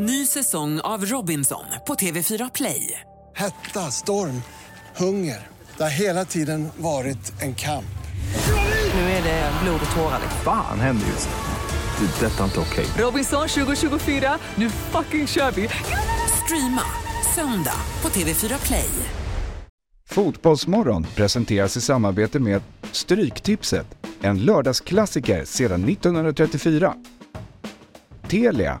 Ny säsong av Robinson på TV4 Play. Hetta, storm, hunger. Det har hela tiden varit en kamp. Nu är det blod och tårar. Fan händer just nu. Det. är Detta är inte okej. Robinson 2024, nu fucking kör vi! Streama söndag på TV4 Play. Fotbollsmorgon presenteras i samarbete med Stryktipset, en lördagsklassiker sedan 1934. Telia,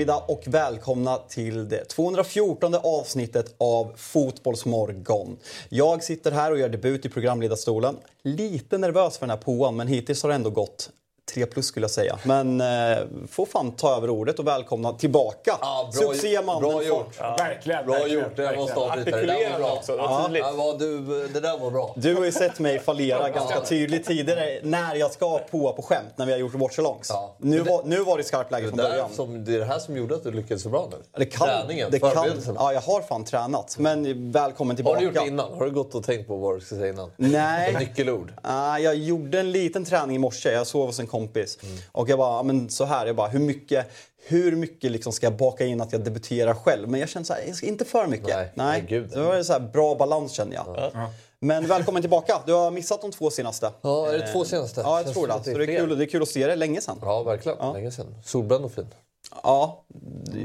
God förmiddag och välkomna till det 214 avsnittet av Fotbollsmorgon. Jag sitter här och gör debut i programledarstolen. Lite nervös för den här påan, men hittills har det ändå gått 3 plus skulle jag säga. Men eh, får fan ta över ordet och välkomna tillbaka. Ja, bra, Succémannen. bra gjort. Verkligen. Bra verkligen, gjort. Det start lite. Det där var bra. också. Det var Ja, ja, du, det där var bra. Du har ju sett mig fallera ganska tydligt tidigare när jag ska påa på skämt när vi har gjort watchalongs. Ja. Nu, det- var, nu var det skarpt läge Det, från början. som, det är det här som gjorde att du lyckades så bra nu. Det kan, Träningen, det kan, ja, jag har fan tränat. Men välkommen Har tillbaka. du gjort det innan? Har du gått och tänkt på vad du ska säga innan? Nej. Nyckelord? Ah, jag gjorde en liten träning i morse. Jag sov hos en kompis. Mm. Och jag bara, ja, men så här, jag bara, hur mycket, hur mycket liksom ska jag baka in att jag debuterar själv? Men jag kände så här, jag ska inte för mycket. Nej, nej, gud. det var så här bra balans kände jag. Men välkommen tillbaka. Du har missat de två senaste. Ja, är det två senaste? Ja, jag Känns tror det. att Så det är, kul, det är kul att se det länge sedan. Ja, verkligen. Länge sedan. Solbränd och fin. Ja,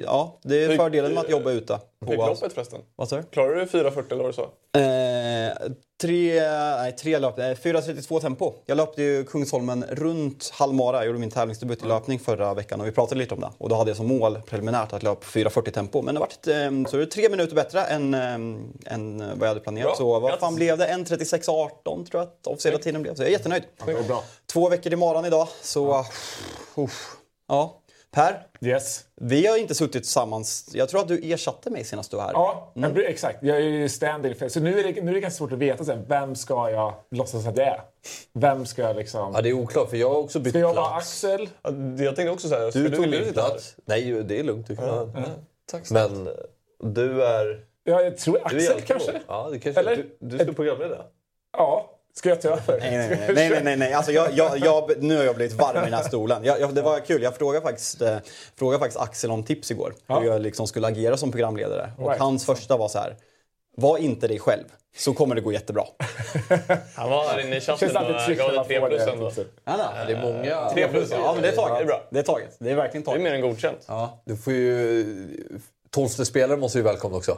ja det är fördelen med att jobba ute. Hur gick loppet förresten? Vad sa du? Klarar du 4.40 eller vad du sa? Eh, tre, nej, tre löp, eh, 4.32 tempo. Jag löpte ju Kungsholmen runt Halmara. Jag gjorde min tävlingsdebut i löpning förra veckan och vi pratade lite om det. Och då hade jag som mål preliminärt att löpa 4.40 tempo. Men det vart, eh, så det är tre minuter bättre än, eh, än vad jag hade planerat. Bra, Så vad grattis. fan blev det? 1.36.18 tror jag att officiella tiden blev. Så jag är jättenöjd. Två veckor i maran idag. Så, uff. ja. Per, Yes. vi har inte suttit tillsammans. Jag tror att du ersatte mig senast du var här. Ja, Mm. exakt. Jag är ju stand-in. Så nu är, det, nu är det ganska svårt att veta sen. Vem ska jag låtsas att jag är? Vem ska jag liksom... Ja, det är oklart för jag har också bytt Ska jag vara plats. Axel? Ja, Jag tänkte också säga, Du tog min plats. Nej, det är lugnt. Du kan Tack så Men du är... Ja, jag tror Du är Axel kanske? Ja, det kanske Eller? Du, du ska programleda. Ja. Ska jag ta över? Nej, nej, nej. nej, nej, nej. Alltså, jag, jag, jag, nu har jag blivit varm i den här stolen. Jag, jag, det var kul. Jag frågade faktiskt, eh, frågade faktiskt Axel om tips igår. Ja. Hur jag liksom skulle agera som programledare. Och Right. hans första var så här. Var inte dig själv, så kommer det gå jättebra. Han var här inne i chatten och gav dig man tre får plus det ändå. Ja, det är många... Tre plus, ja, men det är taget. Det är bra. Det är taget. Det är verkligen Det är taget. mer än godkänt. Ja, Du får ju... Tolfte spelare måste ju välkomna också.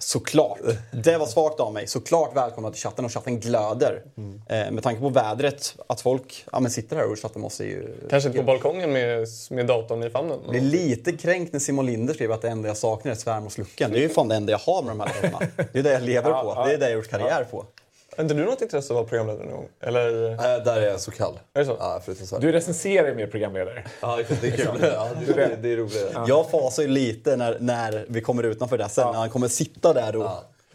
Såklart. Det var svagt av mig. Såklart välkomna till chatten och chatten glöder. Eh, med tanke på vädret, att folk ja, men sitter här och chattar med oss är ju... Kanske på balkongen med, med datorn i famnen. Jag blir lite kränkt när Simon Linder skriver att det enda jag saknar är svärmorslucken. Det är ju fan det enda jag har med de här låtarna. Det är det jag lever på. Det är det jag har gjort karriär på. Har inte du något intresse av att vara programledare någon gång? Eller? Nej, där är jag så kall. Är det så? Ja. Du recenserar ju mer programledare. Ja, det är kul. Ja, det, det, det är roligt. Jag fasar ju lite när, när vi kommer utanför det sen. När han kommer sitta där och...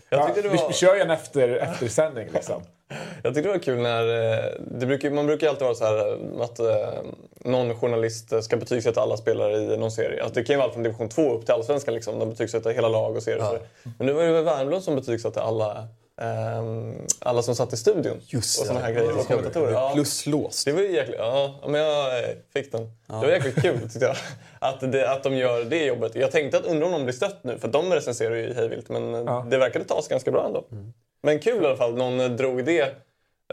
Jag Ja, tyckte det vi, var... vi kör ju en efter, eftersändning liksom. Jag tyckte det var kul när... eh, Det brukar, man brukar ju alltid vara så här eh, att eh, någon journalist ska betygsätta alla spelare i någon serie. Alltså det kan ju vara allt från division 2 upp till allsvenskan. Liksom. De betygsätter hela lag och serier. vidare. Men nu var det väl Värmlund som betygsatte alla, alla som satt i studion. Just och såna här grejer. Och kommentatorer. Ja. Pluslås. Det var ju jäkligt... Ja, men jag eh, fick den. Det var jäkligt kul tyckte jag. Att, det, att de gör det jobbet. Jag tänkte att undra om de blir stött nu, för de recenserar ju hejvilt. Men eh, det verkade ta sig ganska bra ändå. Men kul i alla fall, någon eh, drog det,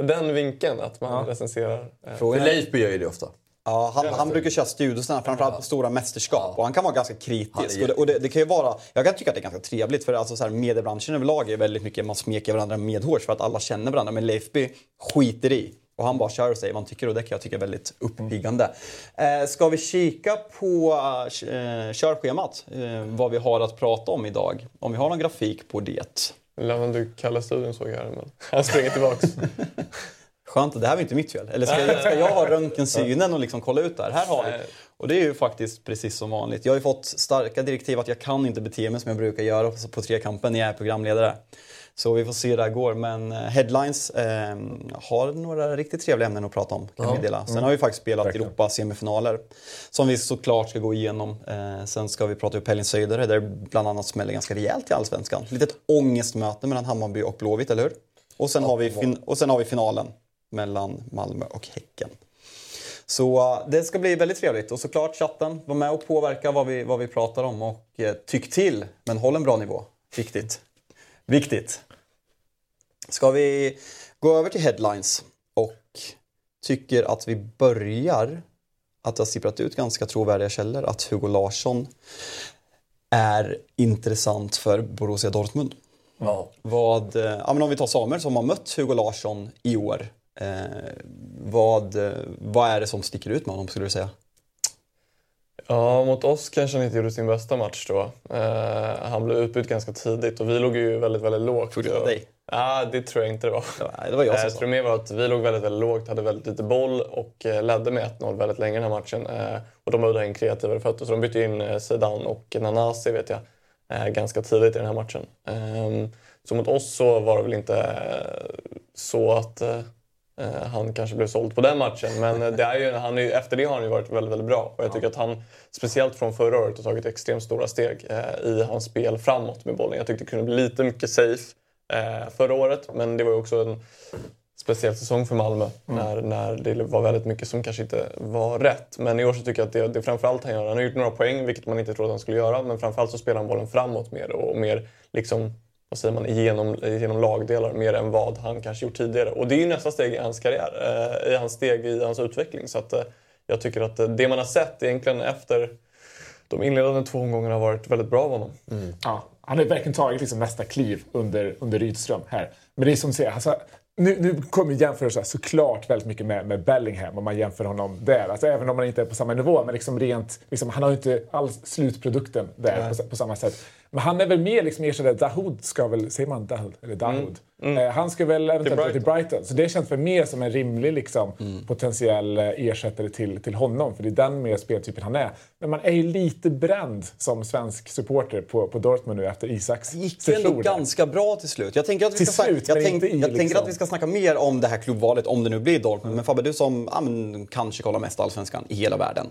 den vinkeln att man recenserar. eh, För Leifby gör ju det ofta. Ja, han, han brukar köra studiosarna, framförallt på stora mästerskap. Och han kan vara ganska kritisk. Och, det, och det, det kan ju vara, jag kan tycka att det är ganska trevligt för alltså så här, mediebranschen överlag är väldigt mycket, man smeker varandra medhårs för att alla känner varandra. Men Leifby skiter i. Och han bara kör och säger vad han tycker och det kan jag tycka är väldigt uppiggande. Eh, ska vi kika på eh, körschemat? Eh, vad vi har att prata om idag? Om vi har någon grafik på det. Lavan, du kallar studion såg jag här. Men han springer tillbaks. Skönt, det här var inte mitt fel. Eller ska jag, ska jag ha röntgensynen och liksom kolla ut där? Här har vi. Och det är ju faktiskt precis som vanligt. Jag har ju fått starka direktiv att jag kan inte bete mig som jag brukar göra på, Trekampen när jag är programledare. Så vi får se hur det här går. Men eh, Headlines eh, har några riktigt trevliga ämnen att prata om. Kan vi dela. Sen har vi faktiskt spelat Europa semifinaler som vi såklart ska gå igenom. Eh, sen ska vi prata upp helgens Söjdare där det bland annat smäller ganska rejält i Allsvenskan. Litet ångestmöte mellan Hammarby och Blåvitt, eller hur? Och sen, har vi, fin- och sen har vi finalen mellan Malmö och Häcken. Så eh, det ska bli väldigt trevligt. Och såklart chatten, var med och påverka vad vi, vad vi pratar om. Och eh, tyck till, men håll en bra nivå. Viktigt. Viktigt. Ska vi gå över till headlines och tycker att vi börjar att det har sipprat ut ganska trovärdiga källor att Hugo Larsson är intressant för Borussia Dortmund. Ja. Vad, eh, ja, men om vi tar Samuel som har mött Hugo Larsson i år. Eh, vad, eh, vad är det som sticker ut med honom skulle du säga? Ja, mot oss kanske han inte gjorde sin bästa match då. Eh, han blev utbytt ganska tidigt och vi låg ju väldigt, väldigt lågt. Du det var dig? Ja, det tror jag inte det var. Nej, det var jag som Jag sa. tror mer var att vi låg väldigt, väldigt lågt, hade väldigt lite boll och eh, ledde med 1-0 väldigt länge den här matchen. Eh, och de behövde ha in kreativare fötter så de bytte in eh, Zidane och Nanasi vet jag eh, ganska tidigt i den här matchen. Ehm, så mot oss så var det väl inte eh, så att eh, eh, han kanske blev såld på den matchen. Men eh, det är ju, han är, efter det har han ju varit väldigt, väldigt bra. Och jag tycker att han, speciellt från förra året, har tagit extremt stora steg eh, i hans spel framåt med bollen. Jag tyckte det kunde bli lite mycket safe eh, förra året, men det var ju också en speciell säsong för Malmö när, när det var väldigt mycket som kanske inte var rätt. Men i år så tycker jag att det, det framförallt han gör. Han har gjort några poäng, vilket man inte trodde han skulle göra, men framförallt så spelar han bollen framåt mer och mer liksom vad säger man, genom, genom lagdelar mer än vad han kanske gjort tidigare. Och det är ju nästa steg i hans karriär, eh, i hans steg i hans utveckling. Så att, eh, jag tycker att eh, det man har sett egentligen efter de inledande två omgångarna har varit väldigt bra av honom. Ja, han har verkligen tagit liksom nästa kliv under, under Rydström här. Men det är som du säger, alltså, nu, nu kommer jämförelser såklart väldigt mycket med, med Bellingham om man jämför honom där. Alltså, även om man inte är på samma nivå, men liksom rent, liksom, han har ju inte alls slutprodukten där på, på samma sätt. Men han är väl mer liksom ersättare, Dahoud ska väl, säger man Dahoud? Eller Dahoud? Eh, han ska väl eventuellt gå till Brighton. Så det känns för mer som en rimlig liksom, potentiell eh, ersättare till, till honom. För det är den mer speltypen han är. Men man är ju lite bränd som svensk supporter på, på Dortmund nu efter Isaks gick ju ändå ganska bra till slut. Jag tänker att vi Till ska, slut, jag tänk, i jag tänker liksom- att vi ska snacka mer om det här klubbvalet, om det nu blir Dortmund. Men Fabbe, du som ja, men, kanske kollar mest Allsvenskan i hela världen.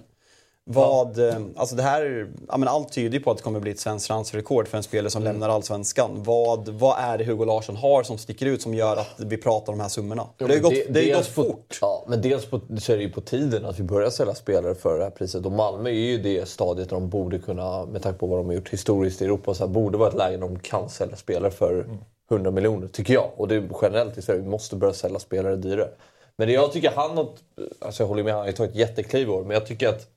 Vad, eh, alltså det här, ja, men allt tyder ju på att det kommer bli ett svenskt transferrekord för en spelare som Mm. lämnar Allsvenskan. Vad, vad är det Hugo Larsson har som sticker ut som gör att vi pratar om de här summorna? det har ju gått, de- det ju gått fort. Ja, men dels på, så är det ju på tiden att vi börjar sälja spelare för det här priset. Och Malmö är ju det stadiet där de borde kunna, med tanke på vad de har gjort historiskt i Europa, så här, borde vara ett läge där de kan sälja spelare för 100 miljoner, tycker jag. Och det är generellt i Sverige, vi måste börja sälja spelare dyrare. Men det jag tycker han har, alltså jag håller med, han har ju tagit jättekliv i år, men jag tycker att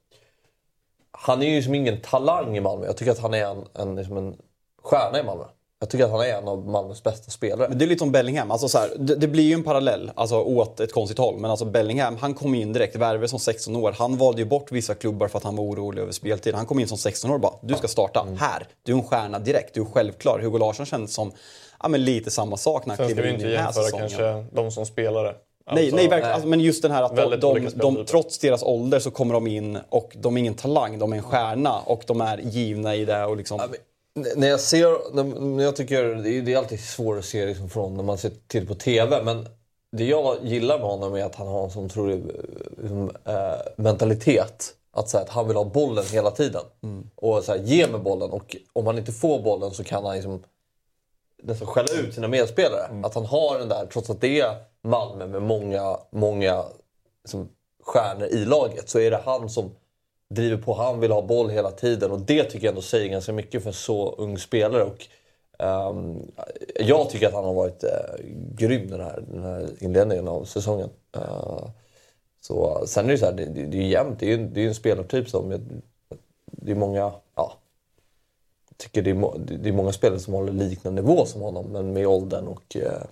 han är ju som ingen talang i Malmö. Jag tycker att han är en, en, liksom en stjärna i Malmö. Jag tycker att han är en av Malmös bästa spelare. Men det är lite som Bellingham. Alltså så här, det, det blir ju en parallell alltså, åt ett konstigt håll. Men alltså Bellingham, han kom in direkt, värvade som 16 år. Han valde ju bort vissa klubbar för att han var orolig över speltid. Han kom in som 16 år och bara, du ska starta Mm. här. Du är en stjärna direkt, du är självklar. Hugo Larsson kändes som ja, men lite samma sak när han Sen ska klev vi in inte i den här jämföra säsongen. kanske de som spelare. Nej, Alltså, nej, verkligen. Alltså, men just den här att de, de, de, speltyper. trots deras ålder så kommer de in och de är ingen talang, de är en stjärna och de är givna i det. Och liksom, När jag ser, när- jag tycker, det är, det är alltid svårt att se liksom från när man ser till på TV. Men det jag gillar med honom är att han har en sån otrolig liksom, eh, mentalitet. Att, så här, att han vill ha bollen hela tiden. Och så här, ge mig bollen. Och om han inte får bollen så kan han liksom, nästan skälla ut sina medspelare. Att han har den där, trots att det är Malmö med många, många liksom, stjärnor i laget. Så är det han som driver på. Han vill ha boll hela tiden och det tycker jag ändå säger ganska mycket för en så ung spelare. Och, um, jag tycker att han har varit uh, grym den här, den här inledningen av säsongen. Uh, så, sen är det så här, det, det, det är ju jämnt. Det är ju det är en spelartyp som... Det är många... Ja, jag tycker det är, det är många spelare som håller liknande nivå som honom men med åldern och, Uh,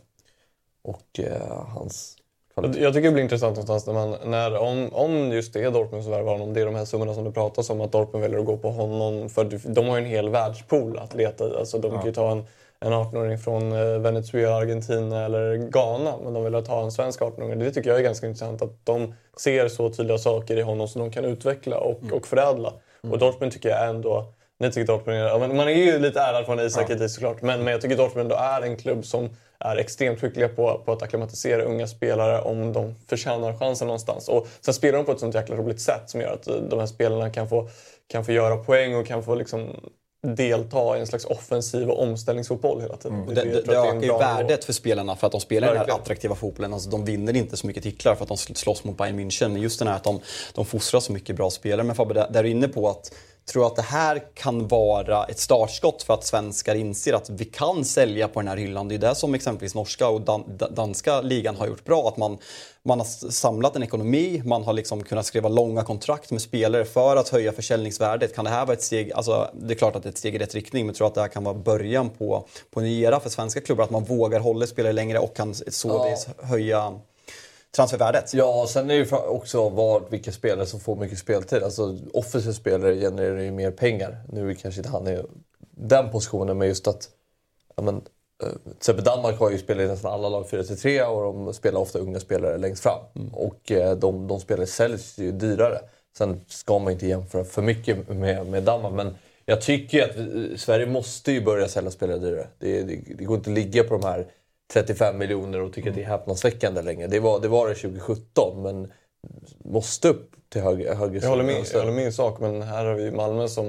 och eh, hans Jag jag tycker det blir intressant någonstans när man, när, om, om just det är Dortmund som värvar honom, det är de här summorna som det pratas om, att Dortmund väljer att gå på honom. För de har ju en hel världspool att leta i. Alltså de kan ju ta en, en 18-åring från eh, Venezuela, Argentina eller Ghana. Men de vill ha en svensk 18-åring. Det tycker jag är ganska intressant att de ser så tydliga saker i honom som de kan utveckla och, Mm. och förädla. Och Dortmund tycker jag ändå... Ni tycker Dortmund är, ja, Man är ju lite ärad från Isak ja. såklart. Men, men jag tycker Dortmund ändå är en klubb som är extremt skickliga på, på att acklimatisera unga spelare om de förtjänar chansen någonstans. Och sen spelar de på ett sånt jäkla roligt sätt som gör att de här spelarna kan få, kan få göra poäng och kan få liksom delta i en slags offensiv och omställningsfotboll hela tiden. Och Det, det, det ökar ju värdet nivå. för spelarna för att de spelar i den här Verkligen. attraktiva fotbollen. Alltså, de vinner inte så mycket titlar för att de sl- slåss mot Bayern München. Men just den här att de, de fostrar så mycket bra spelare. Men Fabbe, där där är du inne på att tror att det här kan vara ett startskott för att svenskar inser att vi kan sälja på den här hyllan. Det är det som exempelvis norska och dan da- danska ligan har gjort bra. Att man, man har samlat en ekonomi, man har liksom kunnat skriva långa kontrakt med spelare för att höja försäljningsvärdet. Kan det här vara ett steg, alltså det är klart att det är ett steg i rätt riktning, men tror att det här kan vara början på, på en era för svenska klubbar. Att man vågar hålla spelare längre och kan således höja transfervärdet. Ja, sen är det också vad, vilka spelare som får mycket speltid. Alltså offensiv spelare genererar ju mer pengar. Nu är kanske inte han i den positionen, men just att... Ja, men, eh, till exempel Danmark har ju spelat i nästan alla lag 4-3 och de spelar ofta unga spelare längst fram. Och eh, de, de spelare säljs ju dyrare. Sen ska man inte jämföra för mycket med, med Danmark, men jag tycker ju att vi- Sverige måste ju börja sälja spelare dyrare. Det, det, det går inte att ligga på de här 35 miljoner och tycka att det är häpnadsväckande längre. Det var det, var det 2017, men måste upp till högre, högre Jag håller, med, jag håller med i sak, men här har vi Malmö som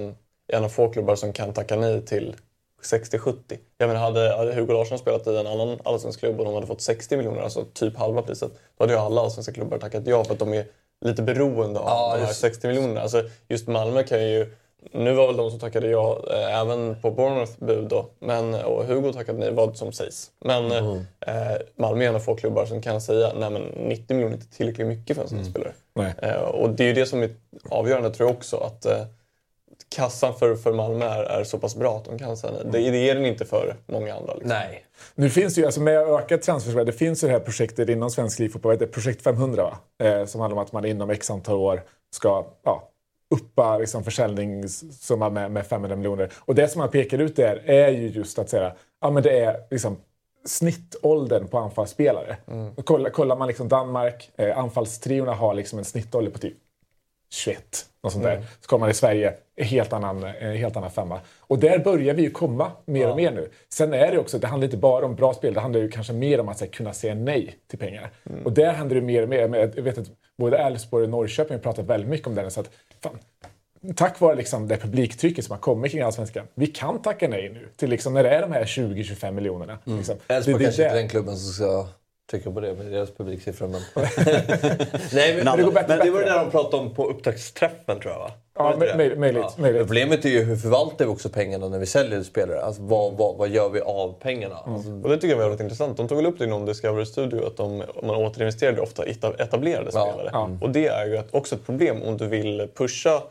är en av få klubbar som kan tacka nej till 60-70. Jag menar, hade, hade Hugo Larsson spelat i en annan allsvensk klubb och de hade fått 60 miljoner, alltså typ halva priset, då hade ju alla allsvenska klubbar tackat ja för att de är lite beroende av Ja, de här just- 60 miljonerna. Alltså, just Malmö kan ju... Nu var väl de som tackade ja eh, även på Bournemouth bud då, men, och Hugo tackade nej vad som sägs. Men Mm. eh, Malmö är en av få klubbar som kan säga nej men 90 miljoner är inte tillräckligt mycket för en sån Mm. spelare. Eh, och det är ju det som är avgörande tror jag också. Att eh, kassan för, för Malmö är, är så pass bra att de kan säga nej. Det, det är den inte för många andra. Liksom. Nej. Nu finns det ju, alltså med ökat transfersvärde, det finns ju det här projektet inom svensk livfotboll, projekt 500 va? Eh, som handlar om att man inom x antal år ska ja, uppa liksom, försäljningssumma med, med 500 miljoner. Och det som man pekar ut där är ju just att säga, ja men det är liksom snittåldern på anfallsspelare. Och Kollar, kollar man liksom Danmark, eh, anfallstriorna har liksom en snittålder på typ 21. Något sånt där. Så kommer man i Sverige, helt annan, en helt annan femma. Och där börjar vi ju komma mer och mer nu. Sen är det också, det handlar inte bara om bra spel, det handlar ju kanske mer om att här, kunna säga nej till pengar. Och där händer det mer och mer. Jag vet att både Elfsborg och Norrköping har pratat väldigt mycket om det. Så att, fan, tack vare liksom det publiktrycket som har kommit kring Allsvenskan, vi kan tacka nej nu till liksom när det är de här 20-25 miljonerna. Liksom. Elfsborg det- kanske inte är den klubben som ska trycka på det med deras publiksiffror. Men... Nej, men, det går bättre- men det var det där de pratade om på upptaktsträffen tror jag va? Ja, det det? möjligt, möjligt, möjligt. Problemet är ju hur förvaltar vi också pengarna när vi säljer spelare? Alltså, vad, vad, vad gör vi av pengarna? Mm. Alltså, Och det tycker jag var väldigt intressant. De tog väl upp det inom Discovery Studio att de, man återinvesterade ofta etablerade Ja, spelare. ja. Och det är ju också ett problem om du vill pusha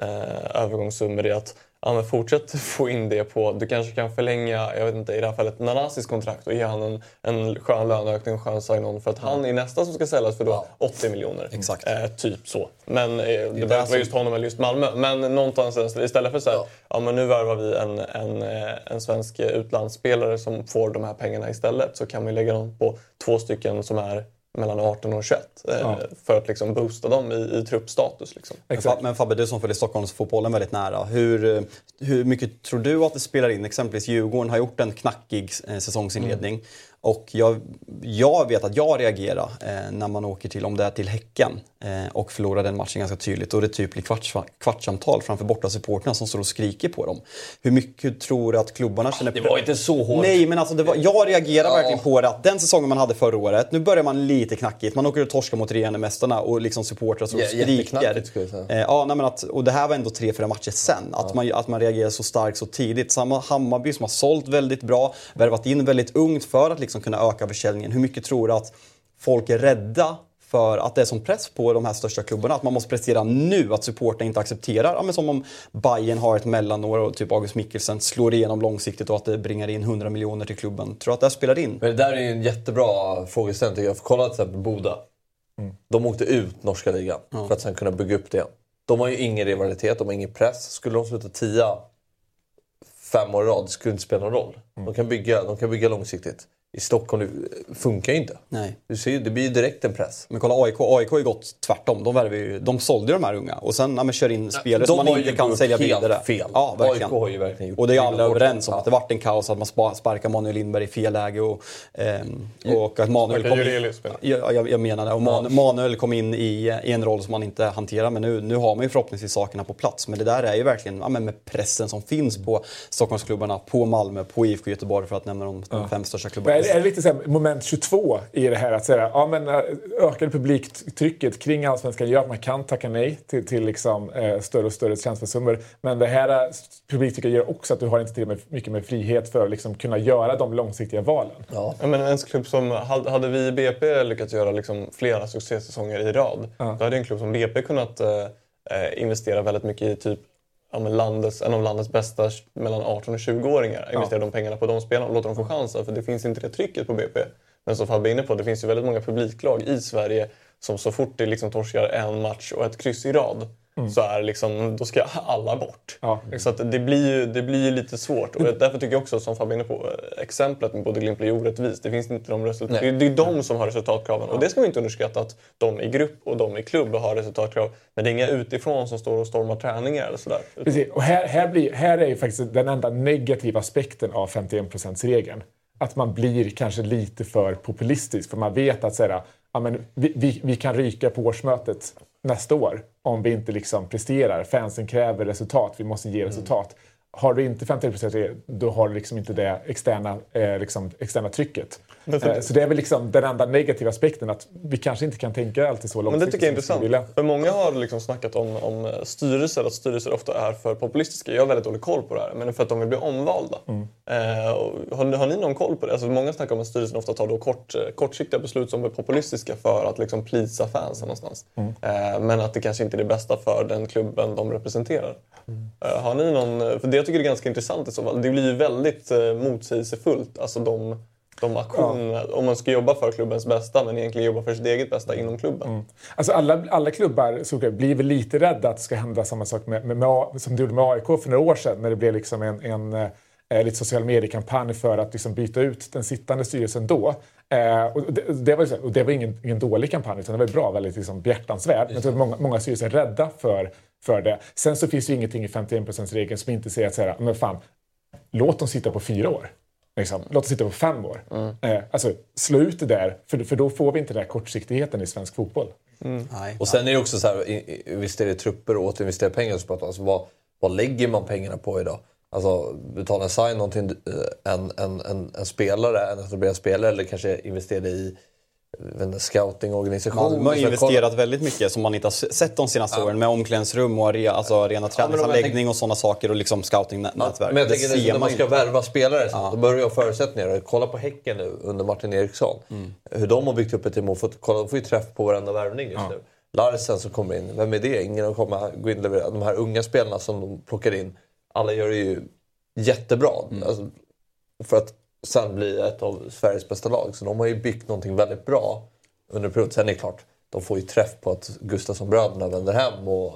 eh, övergångssummor i att ja, men fortsätt få in det på... Du kanske kan förlänga, jag vet inte, i det här fallet Nanasis kontrakt och ge han en, en skön löneökning, en skön sign-on för att han är nästa som ska säljas för då 80 miljoner. Exakt. Eh, typ så. Men eh, det behöver inte vara just honom eller just Malmö. Men någonstans istället för så här, ja. men nu värvar vi en, en, eh, en svensk utlandsspelare som får de här pengarna istället så kan vi lägga dem på två stycken som är mellan 18 och 21 eh, Ja. för att liksom boosta dem i, i truppstatus. Liksom. Men Exakt. Men Fabbe, du som följer Stockholmsfotbollen väldigt nära. Hur, eh, hur mycket tror du att det spelar in? Exempelvis Djurgården har gjort en knackig eh, säsongsinledning. Och jag, jag vet att jag reagerar eh, när man åker till, om det är till Häcken och förlorar den matchen ganska tydligt. Och det typ blir kvarts, kvartssamtal framför borta supporterna som står och skriker på dem. Hur mycket tror du att klubbarna känner det var inte så hårt. Nej, men alltså var, jag reagerar Ja. verkligen på det att den säsongen man hade förra året, nu börjar man lite knackigt. Man åker och torskar mot regerande mästarna och liksom supportrar står och Ja, skriker. jätteknackigt, skulle jag säga. Eh, ja, nej, men att, och det här var ändå tre, fyra matcher sen. Att, man, att man reagerar så starkt så tidigt. Samma Hammarby som har sålt väldigt bra, värvat in väldigt ungt för att liksom kunna öka försäljningen. Hur mycket tror du att folk är rädda för att det är som press på de här största klubbarna. Att man måste prestera nu, att supporten inte accepterar. Ja, men som om Bayern har ett mellanår och typ August Mikkelsen slår igenom långsiktigt och att det bringar in 100 miljoner till klubben. Tror du att det här spelar in? Men det där är ju en jättebra frågeställning tycker jag. För kolla till exempel Boda. De åkte ut norska ligan för att sen kunna bygga upp det igen. De har ju ingen rivalitet, de har ingen press. Skulle de sluta tia fem år i rad, det skulle inte spela någon roll. De, kan bygga, de kan bygga långsiktigt. I Stockholm det funkar ju inte. Nej. Du ser, det blir ju direkt en press. Men kolla AIK, AIK har ju gått tvärtom. De, värver ju, de sålde ju de här unga och sen ja, men kör in spelare som man inte kan sälja vidare. fel. Ja, verkligen. AIK har ju verkligen gjort Och det är alla överens om att det vart en kaos att man spa- sparkar Manuel Lindberg i fel läge och, ehm, och att Manuel kom in. Ja, jag, jag menar det. Och Man, Manuel kom in i, i en roll som man inte hanterar men nu, nu har man ju förhoppningsvis sakerna på plats. Men det där är ju verkligen ja, men med pressen som finns på Stockholmsklubbarna, på Malmö, på IFK Göteborg för att nämna de, de fem största klubbarna. Är, är det lite så här, moment 22 i det här att säga ja, men äh, ökade publiktrycket kring allsvenskan gör att man kan tacka nej till, till liksom, eh, större och större transfersummor. Men det här äh, publiktrycket gör också att du har inte tillräckligt mycket med frihet för att liksom, kunna göra de långsiktiga valen. Ja. Ja, men en klubb som, hade vi i BP lyckats göra liksom flera succésäsonger i rad, då hade en klubb som BP kunnat eh, eh, investera väldigt mycket i typ ja, landets, en av landets bästa mellan 18 och 20-åringar. Investera de pengarna på de spelarna och låta dem få chansen. För det finns inte det trycket på BP. Men som Fabbe är inne på, det finns ju väldigt många publiklag i Sverige som så fort det liksom torskar en match och ett kryss i rad så är liksom, då ska alla bort. Ja, så det, blir ju, det blir lite svårt. Och därför tycker jag också, som är inne på, exemplet med både Glimt blir orättvist. Det finns inte de resultat... Det är, det är de som har resultatkraven. Och det ska vi inte underskatta att de i grupp och de i klubb har resultatkrav. Men det är inga utifrån som står och stormar träningar eller sådär. Precis. Och här, här, blir, här är ju faktiskt den enda negativa aspekten av 51%-regeln. Att man blir kanske lite för populistisk. För man vet att så här, ja, men vi, vi, vi kan ryka på årsmötet nästa år om vi inte liksom presterar. Fansen kräver resultat, vi måste ge resultat. Har du inte 51% då har du liksom inte det externa, eh, liksom, externa trycket. Eh, så det är väl liksom den enda negativa aspekten, att vi kanske inte kan tänka alltid så Men långsiktigt. det tycker jag är intressant. För många har liksom snackat om, om eh, styrelser, att styrelser ofta är för populistiska. Jag har väldigt dålig koll på det här, men för att de vill bli omvalda. Eh, och har, har ni någon koll på det? Alltså, många snackar om att styrelsen ofta tar då kort, eh, kortsiktiga beslut som är populistiska för att liksom plisa fansen någonstans. Eh, men att det kanske inte är det bästa för den klubben de representerar. Eh, har ni någon, för det jag tycker är ganska intressant i så fall, det blir ju väldigt eh, motsägelsefullt. Alltså de, de aktioner, om man ska jobba för klubbens bästa men egentligen jobba för sitt eget bästa inom klubben. Alltså alla, alla klubbar så blir väl lite rädda att det ska hända samma sak med, med, med, som det gjorde med AIK för några år sedan när det blev liksom en, en eh, lite social mediekampanj för att liksom byta ut den sittande styrelsen då. Eh, och det, det, var, och det var ingen, ingen dålig kampanj utan det var bra, väldigt liksom behjärtansvärd. Men jag tror att många, många styrelser är rädda för, för det. Sen så finns det ju ingenting i 51%-regeln som inte säger att så här, men fan, låt dem sitta på fyra år. Liksom. Låt dem sitta på fem år. Eh, alltså, slå ut det där, för, för då får vi inte den här kortsiktigheten i svensk fotboll. Nej. Och sen är det också så här, visst är det trupper och återinvestera pengar som pratar. Alltså, vad, vad lägger man pengarna på idag? Alltså betala en sign till eh, en, en, en, en spelare, en etablerad spelare eller kanske investera i scoutingorganisation. Malmö har Så kolla- investerat väldigt mycket som man inte har sett de senaste åren med omklädningsrum och area, alltså arena träningsanläggning och sådana saker och liksom scoutingnätverk. Men jag det tänker när man ska ju. värva spelare, så då börjar jag förutsättningar. Kolla på Häcken nu under Martin Eriksson. Hur de har byggt upp ett team kolla, de får ju träff på varenda värvning just nu. Larsen som kommer in, vem är det? Ingen har kommit, gå in och leverera. De här unga spelarna som de plockar in, alla gör det ju jättebra. Alltså, för att sen bli ett av Sveriges bästa lag. Så de har ju byggt någonting väldigt bra under en period. Sen är det klart, de får ju träff på att Gustafsson-bröderna vänder hem och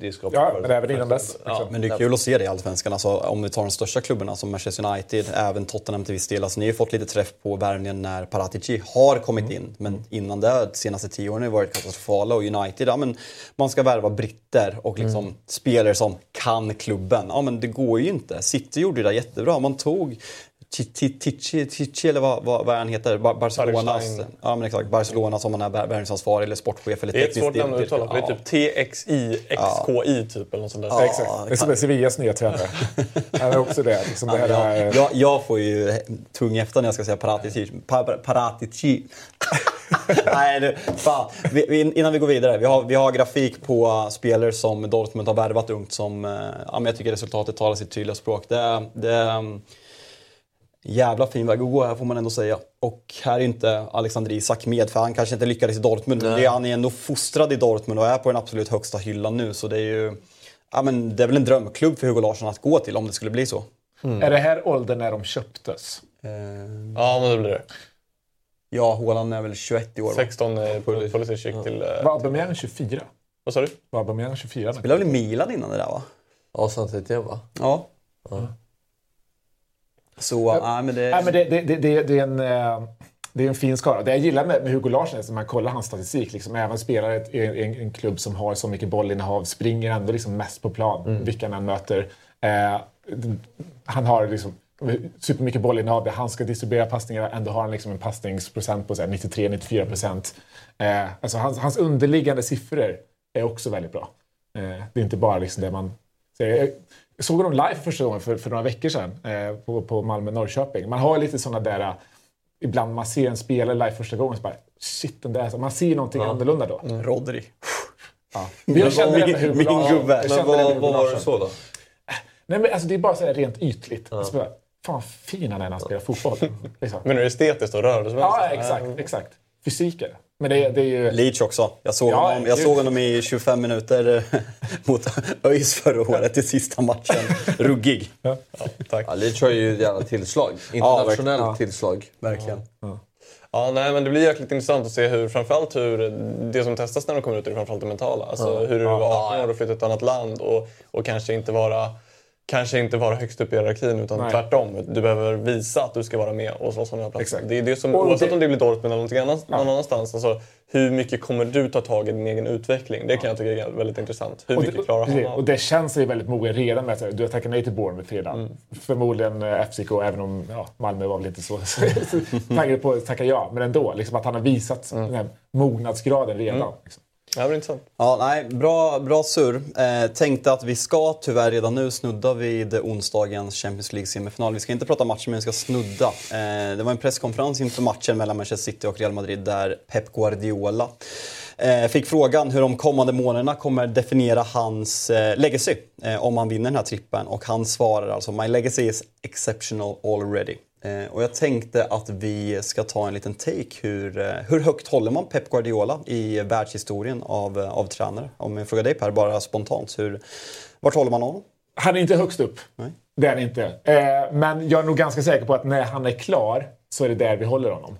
det skapar Ja, men även innan dess. Ja, Men det är kul att se det i Allsvenskan. Alltså, om vi tar de största klubbarna som Manchester United, även Tottenham till viss del. Alltså, ni har ju fått lite träff på värvningen när Paratici har kommit in. Men innan det, de senaste tio åren har varit katastrofala. Och United, ja, men man ska värva britter och liksom spelare som kan klubben. Ja men det går ju inte. City gjorde det där jättebra. Man tog Ticci eller vad, vad, vad han heter, Bar- Barcelonas, Barstein. ja, men exakt, Barcelona som han är värvningsansvarig eller sportchef eller Det är ett svårt namn att uttala, för det är typ TXI, XKI typ eller något sånt där. Ja, exakt. Det är som är Sevillas nya tränare. Han är också det. Liksom det här, Ja, är- jag, jag får ju tung efter när jag ska säga Paratici. Pa- Paratici. Nej, du, fan. Vi, vi, innan vi går vidare. Vi har, vi har grafik på spelare som Dortmund har värvat ungt som... Uh, ja, men jag tycker resultatet talar sitt tydliga språk. Det, det jävla fin väg att gå här får man ändå säga. Och här är inte Alexander Isak med för han kanske inte lyckades i Dortmund. Men det, är- han är ändå fostrad i Dortmund och är på den absolut högsta hyllan nu. Så det är ju... Ja, men det är väl en drömklubb för Hugo Larsson att gå till om det skulle bli så. Är det här åldern när de köptes? Eh, Ja, men det blir det. Ja, Haaland är väl 21 i år va? 16 eh, Pulisic gick till... eh, Var Aubameyang 24? Vad sa du? Var Aubameyang 24? nu? Spelade väl i Milan innan det där va? Ja, samtidigt va? Ja. Så, ja, men det... Nej, men det, det, det, det, det är en... eh, Det är en fin skara. Det jag gillar med, med Hugo Larsson är att man kollar hans statistik. Liksom, även spelar ett, i en, en klubb som har så mycket bollinnehav, springer ändå liksom mest på plan, vilka han än möter. Eh, han har liksom supermycket bollinnehav han ska distribuera passningar. Ändå har han liksom en passningsprocent på så här 93-94 procent. Eh, alltså hans, hans underliggande siffror är också väldigt bra. Eh, det är inte bara liksom det man... Så jag, jag såg honom live för första gången för, för några veckor sedan eh, på, på Malmö-Norrköping. Man har lite sådana där... eh, Ibland man ser en spelare live första gången så bara shit, den där... Så man ser någonting annorlunda då. Rodri. Ja. Men jag kände det med Hugo Min gubbe. Men vad, var det så då? Nej, men alltså, det är bara så här rent ytligt. Alltså, bara, fan fin han är när han spelar fotboll. Liksom. Men är det estetiskt och rörelsemässigt? Ja, exakt. exakt. Fysiken. Men det, det är ju... Leach också. Jag såg, Ja, honom, jag såg honom i 25 minuter eh, mot ÖIS förra året i sista matchen. Ruggig. Tack. Ja, Leach har ju ett jävla tillslag. Internationellt tillslag. Verkligen. Ja, nej, men det blir jäkligt intressant att se hur, framförallt hur det som testas när de kommer ut är framförallt det mentala. Alltså hur det var 18 år och flytta till ett annat land och, och kanske inte vara Kanske inte vara högst upp i hierarkin utan Nej. tvärtom. Du behöver visa att du ska vara med och slåss om den här platsen. Exakt. Det är det som, Och oavsett det- om det blir Dortmund eller någonting annat, någon annanstans. Alltså, hur mycket kommer du ta tag i din egen utveckling? Det kan jag tycka är väldigt intressant. Hur Och mycket det, klarar han av? och det känns sig väldigt mogen redan med att du har tackat nej till Bournemouth redan. Mm. Förmodligen eh, FCK, även om ja, Malmö var väl inte så taggade på att tacka ja. Men ändå, liksom att han har visat Mm. den här mognadsgraden redan. Liksom. Ja, det intressant. Ja, nej, bra, bra surr. Eh, tänkte att vi ska tyvärr redan nu snudda vid onsdagens Champions League-semifinal. Vi ska inte prata matchen, men vi ska snudda. Eh, det var en presskonferens inför matchen mellan Manchester City och Real Madrid där Pep Guardiola eh, fick frågan hur de kommande månaderna kommer definiera hans eh, legacy eh, om han vinner den här trippen. Och han svarar alltså “My legacy is exceptional already”. Eh, och jag tänkte att vi ska ta en liten take. Hur, eh, hur högt håller man Pep Guardiola i världshistorien av, eh, av tränare? Om jag frågar dig Per, bara spontant. Hur, vart håller man honom? Han är inte högst upp. Nej. Det är han inte. Men jag är nog ganska säker på att när han är klar så är det där vi håller honom.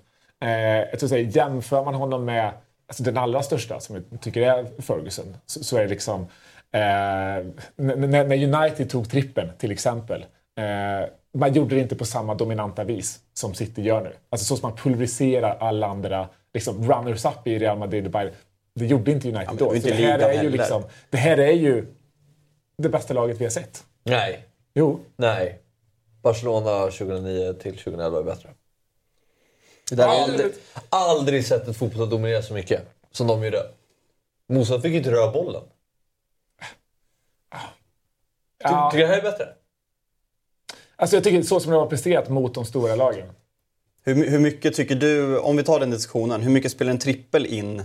Jag tror att jämför man honom med alltså den allra största, som jag tycker är Ferguson, så, är det liksom... När United tog trippen, till exempel. Man gjorde det inte på samma dominanta vis som City gör nu. Alltså så som man pulveriserar alla andra liksom, runners-up i Real Madrid och Bayern. Det gjorde inte United men då. inte det, här är ju liksom, det här är ju det bästa laget vi har sett. Nej. Jo, Nej. Barcelona 2009 till 2011 är bättre. Det där är, Aldrig, aldrig sett ett fotboll dominera så mycket som de gjorde. Mozart fick inte röra bollen. Ja. Tycker du det här är bättre? Alltså jag tycker så som det har presterat mot de stora lagen. hur, hur mycket tycker du, om vi tar den diskussionen, hur mycket spelar en trippel in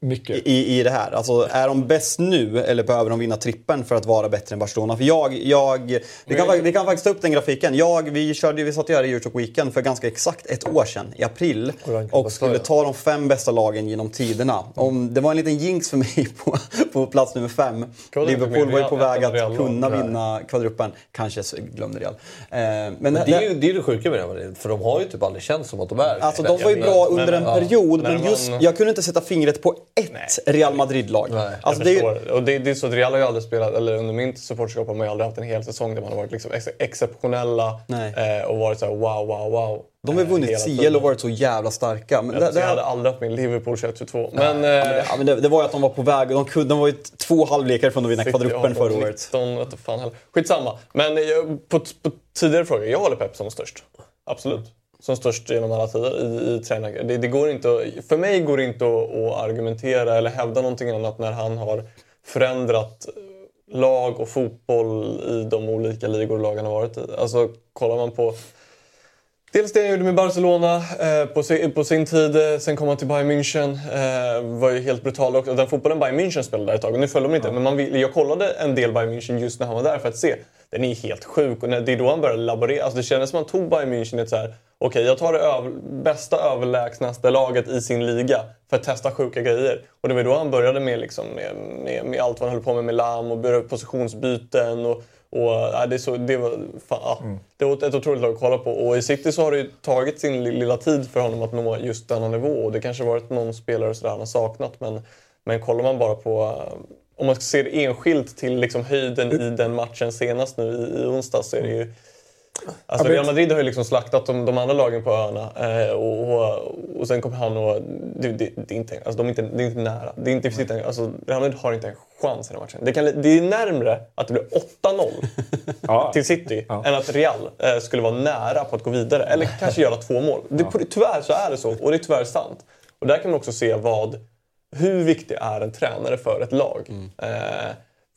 mycket. i, i det här? Alltså, är de bäst nu eller behöver de vinna trippen för att vara bättre än Barcelona? För jag, jag, vi, kan, vi kan faktiskt ta upp den grafiken. Jag, vi, körde, vi satt här i Eurotalk Weekend för ganska exakt ett år sedan, i april. Och skulle ta de fem bästa lagen genom tiderna. Om, det var en liten jinx för mig på, på plats nummer fem. Liverpool var ju på väg att kunna vinna kvadruppen. Kanske glömde Real. Eh, men Men det är ju det, är det sjuka med Madrid, för de har ju typ aldrig känts som att de är Alltså de var ju bra under en period, men just, jag kunde inte sätta fingret på ett Real Madrid-lag. Nej, Alltså, det är. Och det, det är så att Real har ju aldrig spelat, eller under min supporterskap har man ju aldrig haft en hel säsong där man har varit liksom ex exceptionella Nej. eh, och varit så här wow, wow, wow. de har ju eh, vunnit CL och varit så jävla starka. Men det, Jag, det, jag hade aldrig haft min Liverpool 21-22. Men... ja, eh, men det, det var ju att de var på väg. De, kunde, de var ju två halvlekar från att vinna kvadruppen förra året. 19, vet du fan heller. Skitsamma. Men jag, på, på tidigare frågor, jag håller Pep som störst. Absolut. Som störst genom alla tider i, i tränar. Det, det går inte för mig går det inte att, att argumentera eller hävda någonting annat när han har förändrat lag och fotboll i de olika ligor lagen har varit i. Alltså kollar man på Dels det han gjorde med Barcelona eh, på, sin, på sin tid, eh, sen kom han till Bayern München. Eh, var ju helt brutal också. Den fotbollen Bayern München spelade där ett tag, och nu följde de inte. Men man vill, jag kollade en del Bayern München just när han var där för att se. Den är helt sjuk och när, det är då han började laborera. Alltså det kändes som att han tog Bayern München ett så här. Okej, jag tar det över, bästa överlägsnaste laget i sin liga för att testa sjuka grejer. Och det var då han började med, liksom, med, med, med allt vad han höll på med med Lam och började positionsbyten. Och, och, ja, det, är så, det, var, fan, ja, det var ett otroligt lag att kolla på. Och i City så har det ju tagit sin li- lilla tid för honom att nå just denna nivå. Och det kanske varit någon spelare sådär han har saknat. Men, men kollar man bara på... Om man ser enskilt till liksom höjden i den matchen senast nu i, i onsdag så är det ju... Alltså, Real Madrid har ju liksom slaktat de, de andra lagen på öarna. Eh, och, och, och sen kommer han och... Det, det, det, är inte, alltså, de är inte, det är inte nära. Det är inte, mm. alltså, Real Madrid har inte en chans i den matchen. Det, kan, det är närmre att det blir 8-0 Ja. till City än att Real eh, skulle vara nära på att gå vidare. Eller kanske göra två mål. Det, Tyvärr så är det så. Och det är tyvärr sant. Och där kan man också se vad... Hur viktig är en tränare för ett lag? Eh,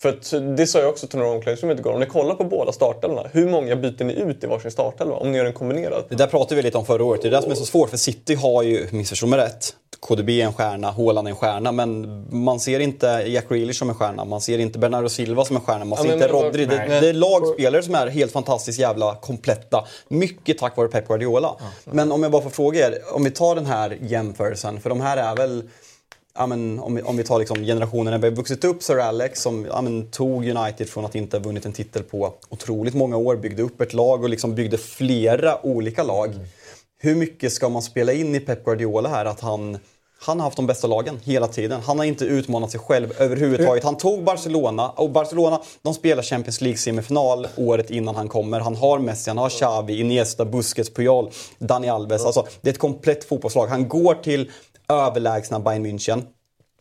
för att, det sa jag också till några omklädningsrummet igår. Om ni kollar på båda startelvorna, hur många byter ni ut i varsin startelva? Om ni gör en kombinerad. Det där pratade vi lite om förra året. Det är det som är så svårt för City har ju, missförstå mig rätt, KDB är en stjärna, Haaland är en stjärna. Men man ser inte Jack Grealish som en stjärna. Man ser inte Bernardo Silva som en stjärna. Man Ja, ser men- inte Rodri. Det, det är lagspelare som är helt fantastiskt jävla kompletta. Mycket tack vare Pep Guardiola. Men om jag bara får fråga er, om vi tar den här jämförelsen. För de här är väl Ja, men om, vi, om vi tar liksom generationen när vi har vuxit upp, Sir Alex som ja, men, tog United från att inte ha vunnit en titel på otroligt många år, byggde upp ett lag och liksom byggde flera olika lag. Hur mycket ska man spela in i Pep Guardiola här att han han har haft de bästa lagen hela tiden. Han har inte utmanat sig själv överhuvudtaget. Han tog Barcelona och Barcelona de spelar Champions League-semifinal året innan han kommer. Han har Messi, han har Xavi, Iniesta, Busquets, Puyol, Dani Alves. Alltså, det är ett komplett fotbollslag. Han går till överlägsna Bayern München.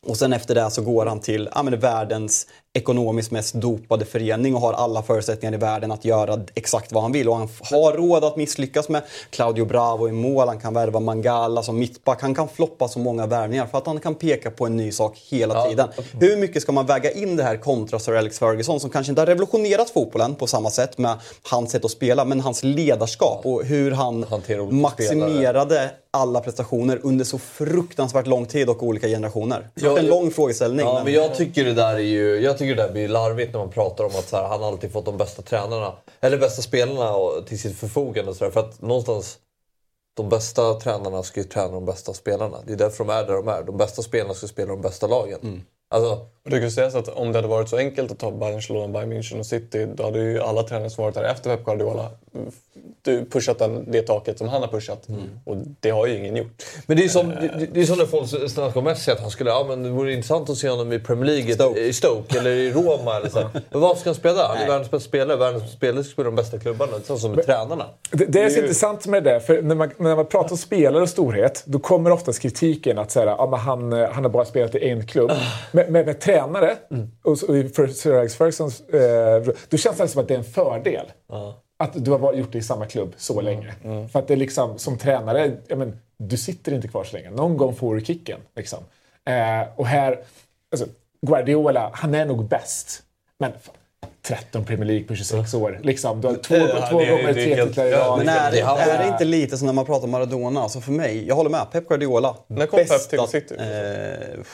Och sen efter det så går han till ja, men världens ekonomiskt mest dopade förening och har alla förutsättningar i världen att göra exakt vad han vill. Och han har råd att misslyckas med Claudio Bravo i mål, han kan värva Mangala som mittback. Han kan floppa så många värvningar för att han kan peka på en ny sak hela tiden. Hur mycket ska man väga in det här kontra Sir Alex Ferguson som kanske inte har revolutionerat fotbollen på samma sätt med hans sätt att spela, men hans ledarskap och hur han maximerade alla prestationer under så fruktansvärt lång tid och olika generationer. Det Ja, en lång frågeställning. Ja, men- men jag tycker det där är ju, jag tycker det där blir larvigt när man pratar om att här, han alltid fått de bästa tränarna, eller bästa spelarna till sitt förfogande. Så där, för att någonstans, de bästa tränarna ska ju träna de bästa spelarna. Det är därför de är där de är. De bästa spelarna ska spela de bästa lagen. Alltså, Och det kan sägas att om det hade varit så enkelt att ta Barcelona, Bayern München och City då hade ju alla tränare som varit där efter Pep Guardiola mm, du pushat den, det taket som han har pushat. Och det har ju ingen gjort. Men det är som, det, det är som när folk snackar om Messi, att han skulle, ja men det vore intressant att se honom i Premier League, Stoke. i Stoke eller i Roma. Eller så. här. Men varför ska han spela där? Han är världens bästa spelare. Världens bästa spelare ska spela de bästa klubbarna. Är som med tränarna. Det, det är så intressant med det, för när man, när man pratar om spelare och storhet, då kommer oftast kritiken att säga, ja, men han, eh, han har bara spelat i en klubb. Men med, med tränare, och, så- och för Sir Alex Fergusons, eh, då känns det som att det är en fördel. Att du har varit- gjort det i samma klubb så länge. För att det är liksom, som tränare, ja, men, du sitter inte kvar så länge. Någon gång får du kicken. Liksom. Eh, och här, alltså, Guardiola, han är nog bäst. Men fan, 13 Premier League på 26 år. Liksom, du har två, Ja, två det gånger tre titlar i rad. Men är, Det är det inte lite som när man pratar om Maradona? Alltså för mig, jag håller med. Pep Guardiola. När kom Pep till City? Eh,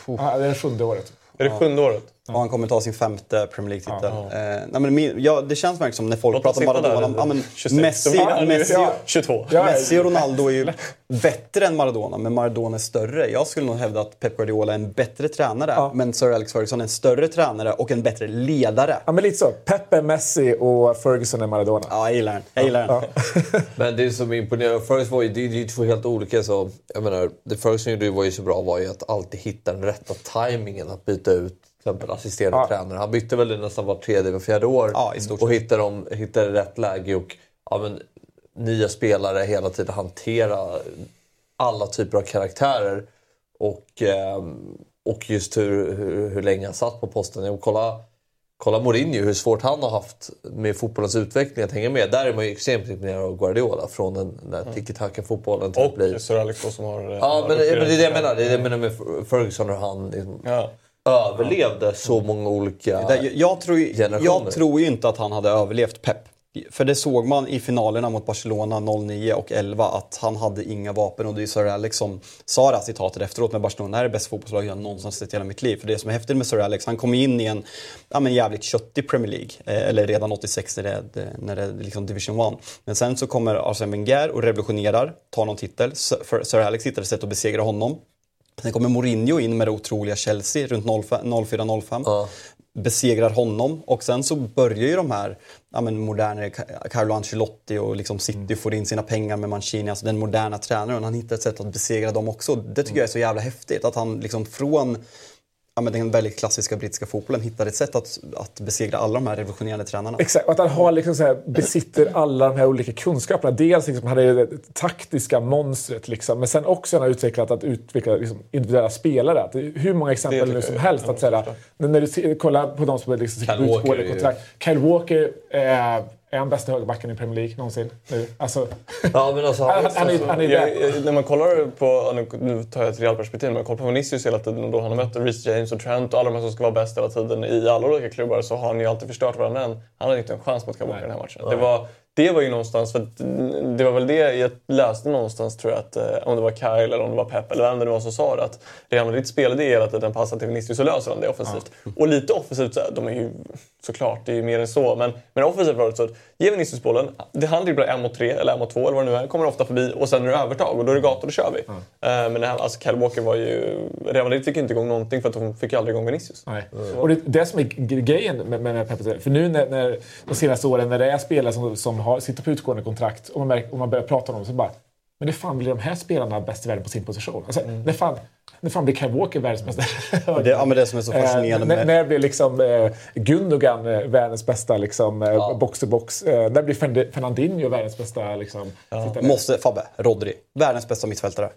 Ja, det är sjunde året. Är det sjunde året? Och han kommer ta sin femte Premier League-titel. Eh, nej, men ja, det känns verkligen som när folk Låt pratar om Maradona. Ja, men 26. Messi, Ja, Messi, ja. 22. Ja, Messi och Ronaldo är ju bättre än Maradona, men Maradona är större. Jag skulle nog hävda att Pep Guardiola är en bättre tränare, men Sir Alex Ferguson är en större tränare och en bättre ledare. Ja, men lite så. Pepe, Messi och Ferguson är Maradona. Ja, jag gillar den. Jag gillar den. Men det som imponerar, Ferguson var ju, det är ju två helt olika. Så, jag menar, det Ferguson gjorde var ju så bra var ju att alltid hitta den rätta tajmingen att byta ut exempel assisterande Ja. tränare. Han bytte väl nästan var tredje eller fjärde år. Ja, och hittade, dem, hittade rätt läge och ja, men, nya spelare hela tiden hantera alla typer av karaktärer. Och, ehm, och just hur, hur, hur länge han satt på posten. Och kolla, kolla Mourinho, hur svårt han har haft med fotbollens utveckling att hänga med. Där är man ju extremt imponerad av Guardiola. Från den där tiki-taka-fotbollen till. Och Sir Alex som har... eh, Ja, men, men det är det jag menar. Det är det jag menar med Ferguson och han liksom, Ja. Överlevde så många olika... Jag, jag, tror, ju- Generationer. jag tror ju inte att han hade överlevt Pep. För det såg man i finalerna mot Barcelona 09 och 11 att han hade inga vapen. Och det är Sir Alex som sa det här citatet efteråt med Barcelona. Det här är det bästa fotbollslaget jag någonsin sett i hela mitt liv. För det som är häftigt med Sir Alex, han kom in i en ja, men jävligt köttig Premier League. Eh, eller redan 86 när det, är- när det är liksom Division 1. Men sen så kommer Arsene Wenger och revolutionerar, tar någon titel. Sir Sir Alex hittade ett sätt att besegra honom. Sen kommer Mourinho in med det otroliga Chelsea runt 04-05. Besegrar honom och sen så börjar ju de här ja, men modernare Ca- Carlo Ancelotti och liksom City får in sina pengar med Mancini, alltså den moderna tränaren. Han hittar ett sätt att besegra dem också. Det tycker jag är så jävla häftigt. Att han liksom från ja, men den väldigt klassiska brittiska fotbollen hittar ett sätt att, att besegra alla de här revolutionerande tränarna. Exakt, och att han har liksom så här, besitter alla de här olika kunskaperna. Dels liksom, han är det taktiska monstret, liksom, men sen också han har utvecklat att utveckla liksom, individuella spelare. Att hur många exempel nu som jag. helst. Att, så här, när du kollar på de som är liksom, Kyle Walker kontrakt. Kyle Walker eh, är han bästa högerbacken i Premier League någonsin nu. Alltså, Ja, men alltså, han, han, är, han är Jag, när man kollar på, nu- tar jag ett realperspektiv, när man kollar på Vinicius hela tiden och då han har mött Reece James och Trent och alla de här som ska vara bäst hela tiden i alla olika klubbar så har han ju alltid förstört varandra än. Han hade inte en chans mot Walker i den här matchen. Det var, det var ju någonstans, för att, det var väl det jag läste någonstans tror jag, att, eh, om det var Kyle eller om det var Pep eller vem det var som sa det, att Real Madrid spelade det hela tiden passar till Vinicius och löser han det offensivt. Och lite offensivt, så här, de är ju såklart, det är ju mer än så, men, men offensivt var det så att ge Vinicius bollen, det han dribblar en mot tre eller en mot två eller vad det nu är, kommer ofta förbi och sen är det övertag och då är det gator, då kör vi. Eh, men det här, alltså Kyle Walker var ju, Real Madrid fick inte igång någonting för att de fick aldrig igång Vinicius. Nej. Och det, det som är grejen med, med, med Pep, för nu när, när de senaste åren när det är spelare som, som har, sitter på utgående kontrakt och man, märker, och man börjar prata om dem så bara men det fan blir de här spelarna bäst i världen på sin position? Alltså, när, fan, när fan blir Kyle Walker världens bästa Det, ja, men det som är så fascinerande Eh, när, med... när blir liksom eh, Gundogan eh, världens bästa liksom, eh, box-to-box? Eh, när blir Fern- Fernandinho världens bästa liksom, sittare? Måste, Fabbe, Rodri. Världens bästa mittfältare.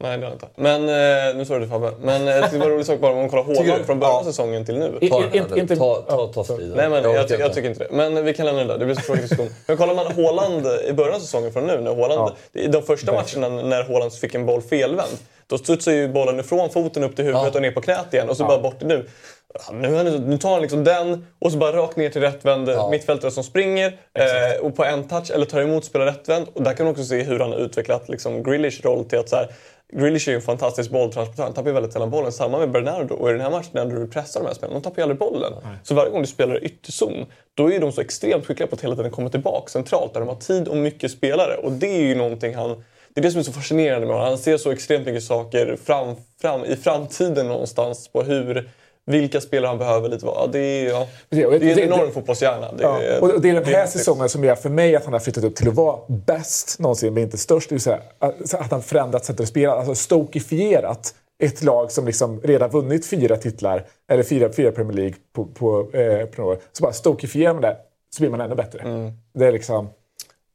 Nej, det har jag inte. Men, eh, nu sa du det Fabbe. Men eh, jag det var en rolig sak bara om man kollar Haaland från början av Ja. säsongen till nu. Ta, i- inte- inte- ta, ta, ta striden. Nej, men jag, jag inte. tycker inte det. Men vi kan lämna det där. Det blir så tråkig diskussion. Men kollar man Haaland i början av säsongen från nu, när Haaland, i de första matcherna när Haaland fick en boll felvänd, då studsar ju bollen ifrån foten upp till huvudet och ner på knät igen och så bara bort nu. Ja, Nu, tar han liksom den och så bara rakt ner till rättvänd mittfältare som springer eh, och på en touch eller tar emot spelar rättvänd. Och där kan man också se hur han har utvecklat liksom, Grealish roll till att så här, Grealish är ju en fantastisk bolltransportör. Han tappar ju väldigt sällan bollen. Samma med Bernardo. Och i den här matchen när du pressar de här spelarna, de tappar ju aldrig bollen. Så varje gång du spelar i ytterzon, då är de så extremt skickliga på att hela tiden komma tillbaka centralt där de har tid och mycket spelare. Och det är ju någonting han... Det är det som är så fascinerande med honom. Han ser så extremt mycket saker fram, fram, i framtiden någonstans på hur vilka spelare han behöver lite. Ja, det är, ja, det är det- en enorm det- fotbollshjärna. Det, Ja, och det är den här säsongen som gör för mig att han har flyttat upp till att vara bäst någonsin, men inte störst. Det säga att att han förändrat sättet att spela. Alltså stokifierat ett lag som liksom redan vunnit fyra titlar, eller fyra, fyra Premier League på, på, eh, på några år. Så bara stokifierar man det, så blir man ännu bättre. Mm. Det är liksom...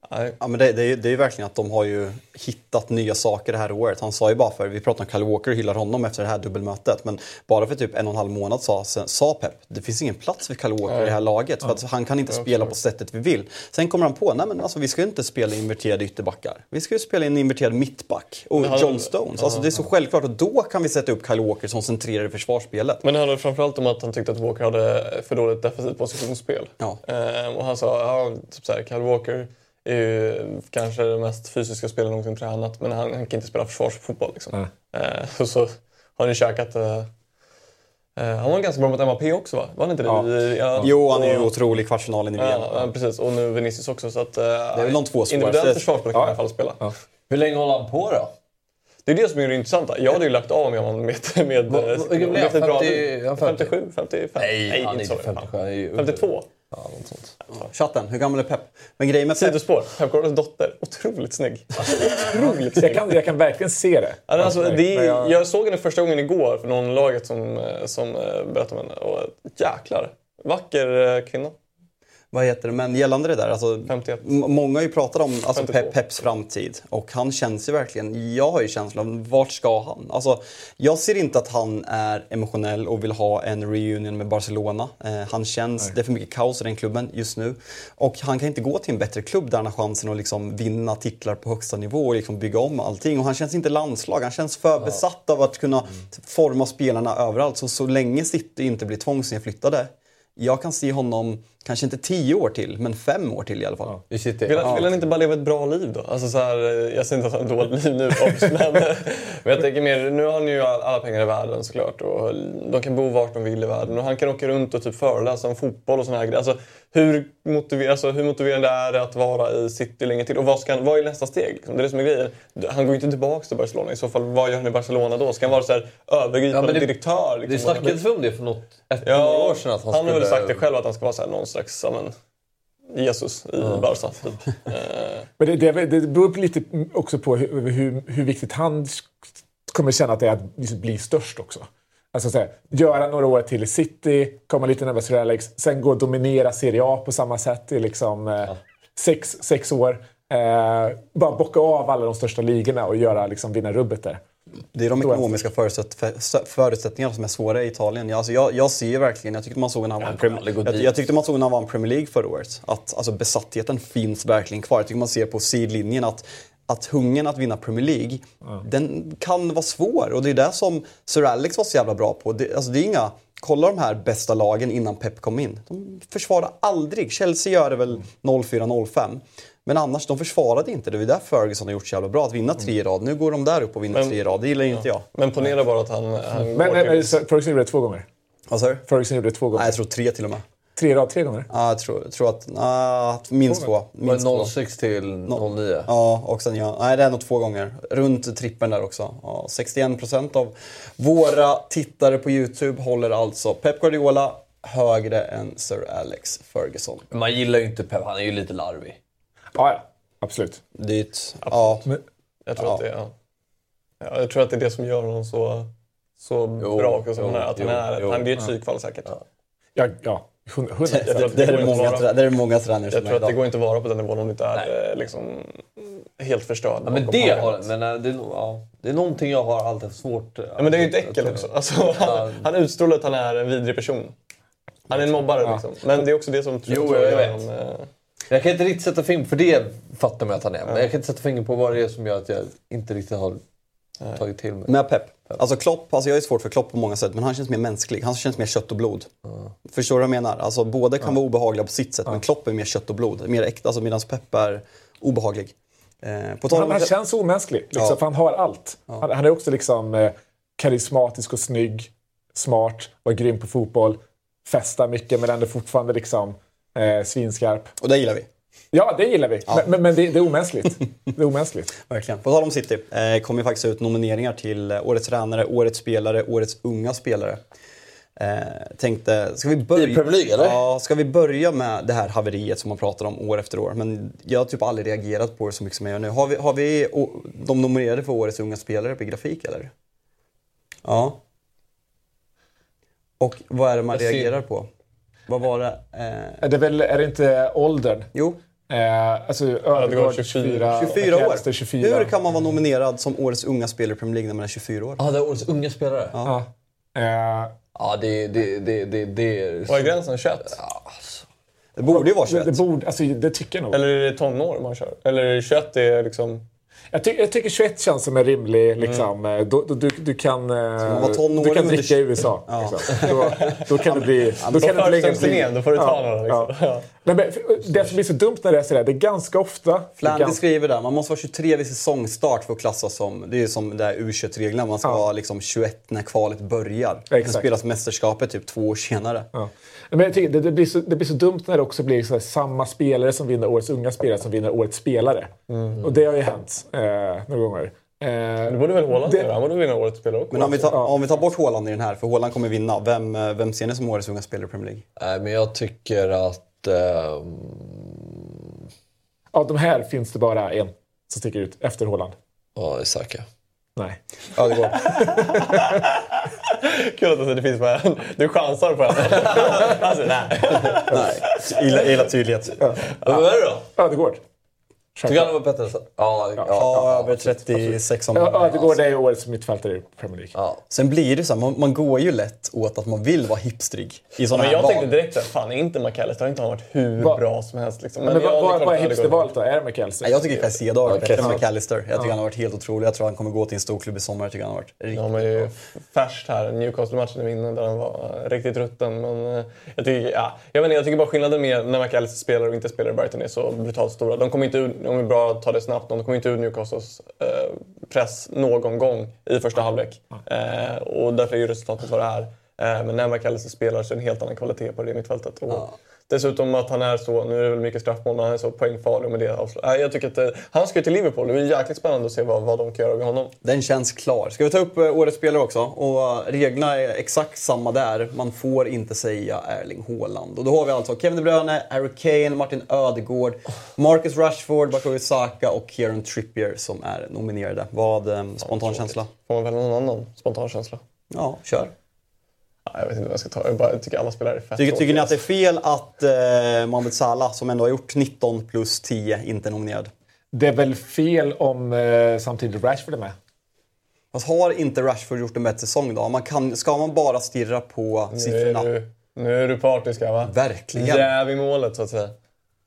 Ja, men det, det, är ju, det är ju verkligen att de har ju hittat nya saker det här året. Han sa ju bara för, vi pratade om Kyle Walker och hyllar honom efter det här dubbelmötet. Men bara för typ en och en halv månad sa, sa Pep, det finns ingen plats för Kyle Walker i det här laget. För att han kan inte spela på sättet vi vill. Sen kommer han på, nej men alltså vi ska ju inte spela inverterade ytterbackar. Vi ska ju spela en inverterad mittback. Och John Stones. Alltså det är så självklart och då kan vi sätta upp Kyle Walker som centrerar i försvarsspelet. Men det handlade framförallt om att han tyckte att Walker hade för dåligt defensivt positionsspel. Ja. Ehm, och han sa, ja, typ såhär, Kyle Walker är ju kanske den mest fysiska spelaren någonsin tränat, men han, han kan inte spela försvarsfotboll. Liksom. Ehm, och så har han ju käkat... eh, eh, han var ganska bra mot MAP också va? Var han inte det? Ja. Ja, Jo, han är ju och- otrolig i kvartsfinalen i VM. Ja, ja, precis. Och nu Vinicius också. Så att, det är väl de två. Individuellt försvarsspel kan han i alla fall spela. Hur länge håller han på då? Det är det som är det intressanta. Jag hade ju lagt av med honom med, med, med, med bra 50 liv. ja, 50. 57, 55? Nej, han är så inte 57. han är ju- 52. Ja, något sånt. Chatten, hur gammal är Pep? Men grejen med Pep... Sidospår. Pep Guardiolas dotter. Otroligt snygg. Otroligt Jag snygg. kan, jag kan verkligen se det. Ja, men Alltså, det är, jag- jag såg henne första gången igår för någon laget som, eh, som eh, berättade om henne. Och jäklar. Vacker eh, kvinna. Vad heter det? Men gällande det där, alltså, 51. m- många har ju pratat om alltså, 52. Pep, Peps framtid och han känns ju verkligen, jag har ju känslan, vart ska han? Alltså, jag ser inte att han är emotionell och vill ha en reunion med Barcelona. Eh, han känns, det är för mycket kaos i den klubben just nu. Och han kan inte gå till en bättre klubb där han har chansen att liksom vinna titlar på högsta nivå och liksom bygga om allting. Och han känns inte landslag, han känns för besatt av att kunna forma spelarna överallt. Så, så länge City inte blir tvångsnedflyttade jag kan se honom, kanske inte tio år till, men fem år till i alla fall. I City? Vill, han- vill han inte bara leva ett bra liv då? Alltså så här, eh, jag säger inte att han har ett dåligt liv nu men, men jag tänker mer, nu har han ju all- alla pengar i världen såklart och de kan bo vart de vill i världen och han kan åka runt och typ föreläsa om fotboll och såna här grejer. Alltså, hur, motiver, alltså, hur motiverande är det att vara i City länge till? Och vad, ska han, vad är nästa steg? Liksom? Det är det som är grejen. Han går ju inte tillbaka till Barcelona. I så fall, vad gör han i Barcelona då? Ska han vara så här övergripande Ja, det- direktör? Det Liksom? snackades väl om det för något, ett Ja, år sedan att han, han, skulle... har väl sagt det själv att han ska vara så här, någon slags ja, men, Jesus i Barca. Typ. Eh, Men det, det, det beror lite också på hur, hur, hur viktigt han kommer känna att det är att liksom bli störst också. Alltså så här, göra några år till i City, komma lite närmare Sir Alex, sen gå och dominera Serie A på samma sätt i liksom, eh, sex, sex år. Eh, bara bocka av alla de största ligorna och göra, liksom, vinna rubbet där. Det är de ekonomiska förutsätt för- förutsättningarna som är svåra i Italien. Jag, alltså jag, jag ser ju verkligen, jag tyckte man såg när han vann Premier League och jag, jag tyckte man såg när han vann Premier League förra året. Att alltså, besattheten finns verkligen kvar. Jag tycker man ser på sidlinjen att att hungern att vinna Premier League, den kan vara svår. Och det är det som Sir Alex var så jävla bra på. Det, alltså det är inga, kolla de här bästa lagen innan Pep kom in. De försvarar aldrig. Chelsea gör det väl 04-05. Men annars, de försvarade inte. Det är där Ferguson har gjort så jävla bra. Att vinna tre i rad. Nu går de där upp och vinner Men- tre i rad. Det gillar inte jag. Men ponera bara att han, han Men, men, men så Ferguson gjorde det två gånger. Vad sa du? Ferguson gjorde det två gånger. Nej, jag tror tre till och med. Tre i rad, tre gånger. Ja, jag tror, tror att... ah, minst två. Minst två. det 06 till 09? Ja, och sen ja, nej det är nog två gånger. Runt trippen där också. Ja, 61% av våra tittare på YouTube håller alltså Pep Guardiola högre än Sir Alex Ferguson. Men Man gillar ju inte Pep, han är ju lite larvig. Ja, ja. Absolut. Det är ett, ja, Jag tror, Ja. att det, ja. Ja, jag tror att det är det som gör honom så, så Jo, bra också. som jo, han är. Att han, är, jo. han det är ett psykfall säkert. Ja, ja. Hundra det, procent. det, det, det, det är det många tränare Jag som tror är att det går inte att vara på den nivån om du inte är Nej. eh, liksom, helt förstörd. Ja, men det, har, men, äh, det, är ja, det är någonting jag har alltid haft svårt... Ja, men det är ju ett äckel också. Alltså, han, han utstrålar att han är en vidrig person. Han är en mobbare liksom. Men det är också det som tror Jo, tror jag gör vet. Jag kan inte riktigt sätta fingret för det fattar man att han är. Men jag kan inte sätta fingret på vad det är som gör att jag inte riktigt har tagit till mig. Med Pep. Alltså Klopp, alltså jag är svårt för Klopp på många sätt, men han känns mer mänsklig. Han känns mer kött och blod. Förstår du vad jag menar? Alltså båda kan vara obehagliga på sitt sätt, men Klopp är mer kött och blod. Mer äkta, alltså medan Pep är obehaglig. Eh, på tal Han, om... han känns omänsklig, liksom, Ja. för han har allt. Han, han är också liksom eh, karismatisk och snygg, smart, var grym på fotboll, festar mycket men ändå fortfarande liksom, eh, svinskarp. Och det gillar vi. Ja, det gillar vi. Men, men, men det, det är omänskligt. Det är omänskligt. Verkligen. På tal om City, eh, kommer ju faktiskt ut nomineringar till Årets tränare, Årets spelare, Årets unga spelare. Eh, tänkte, ska vi börja... I Premier League, eller? Ja, ska vi börja med det här haveriet som man pratar om år efter år? Men jag har typ aldrig reagerat på det så mycket som jag gör nu. Har vi, har vi de nominerade för Årets unga spelare på grafik, eller? Ja. Och vad är det man reagerar på? Vad var det? Eh, Är det, väl, är det inte åldern? jo, Eh, alltså Ödegaard 24, 24 år. McAllister 24. Hur kan man vara nominerad som Årets unga spelare i Premier League när man är 24 år? Ja, det är årets unga spelare. Ja, Ja. Eh, det, det, det, det, det är... Vad är gränsen? 21? Det borde ju vara det, 21. det, borde, alltså, det tycker jag nog. Eller är det tonår man kör? Eller är det 21 det är liksom... Jag, ty jag tycker 21 känns som en rimlig... Liksom, eh, då, då, du, du kan, eh, du kan dricka i USA. Liksom. Då, då kan det bli... Då kan det bli... Då får du ta några. Ja. Nej, men, det som blir så dumt när det är sådär, det är ganska ofta... Flandy ganska, skriver där, man måste vara 23 vid säsongstart för att klassas som, det är ju som det här U21-reglerna, man ska Ja. vara liksom 21 när kvalet börjar. Ja, Sen spelas mästerskapet typ två år senare. ja. Men jag tycker, det, det, blir så, det blir så dumt när det också blir så här, samma spelare som vinner årets unga spelare som vinner årets spelare. Och det har ju hänt eh, några gånger. Eh, Det borde väl Haaland Det- göra? Han borde vinna årets spelare också. Men om vi, tar, om vi tar bort Haaland i den här, för Haaland kommer vinna, vem, eh, vem ser ni som årets unga spelare i Premier League? Nej, men jag tycker att... ehm, Av de här finns det bara en som sticker ut efter Haaland. Ja, Isaka. Nej. Ja, det går. Kul att det finns bara en. Du chansar på en. alltså, nej. Nej, jag gillar tydlighet. Ja, Vem är det då? Ödegård. Tycker han var bättre? än- Ja, ja, ja, över 36 om Ja, Ödegård är ju årets mittfältare i Premier League. ja. Sen blir det så här, man, man går ju lätt åt att man vill vara hipstrig i sådana Men här jag tänkte direkt att fan, är inte McAllister har inte han varit hur Va- bra som helst. Liksom. Men, ja, vad, det är vad, är att det går. hipstervalet då? Är det McAllister? Nej, Jag tycker Caicedo har varit bättre än. McAllister. Jag tycker han har varit helt otrolig. Jag tror han kommer gå till en stor klubb i sommar. Jag tycker han har varit riktigt Ja, men ju färskt här. Newcastle-matchen i minne där han var eh, riktigt rutten. Men eh, jag tycker, ja, jag, vet inte, jag tycker bara skillnaden med när McAllister spelar och inte spelar i Brighton är så brutalt stora. De kommer inte om vi bara tar det snabbt, de kommer inte ur Newcastles eh, press någon gång i första halvlek. Eh, och därför är ju resultatet vad det är. Eh, men när McAllister spelar så är det en helt annan kvalitet på det mittfältet. Och Dessutom att han är så, nu är det väl mycket straffmål, men han är så poängfarlig med det avslut. Nej, Jag tycker att eh, han ska ju till Liverpool. Det blir jäkligt spännande att se vad, vad de kan göra med honom. Den känns klar. Ska vi ta upp eh, årets spelare också? Och eh, reglerna är exakt samma där. Man får inte säga Erling Haaland. Och då har vi alltså Kevin De Bruyne, Harry Kane, Martin Ödegaard, Marcus Rashford, Bukayo Saka och Kieran Trippier som är nominerade. Vad, eh, spontan känsla? Får man väl någon annan spontan känsla. Ja, kör. Jag vet inte vad jag ska ta. Jag, bara, jag tycker alla spelare är fett Tycker, tycker ni att det är fel att eh, Mohamed Salah, som ändå har gjort 19 plus 10, inte är nominerad? Det är väl fel om eh, samtidigt Rashford är med? Fast har inte Rashford gjort en bättre säsong då? Man kan, ska man bara stirra på Nu är, siffrorna? du, nu är du partisk här va? Verkligen. Jäv i målet så att säga.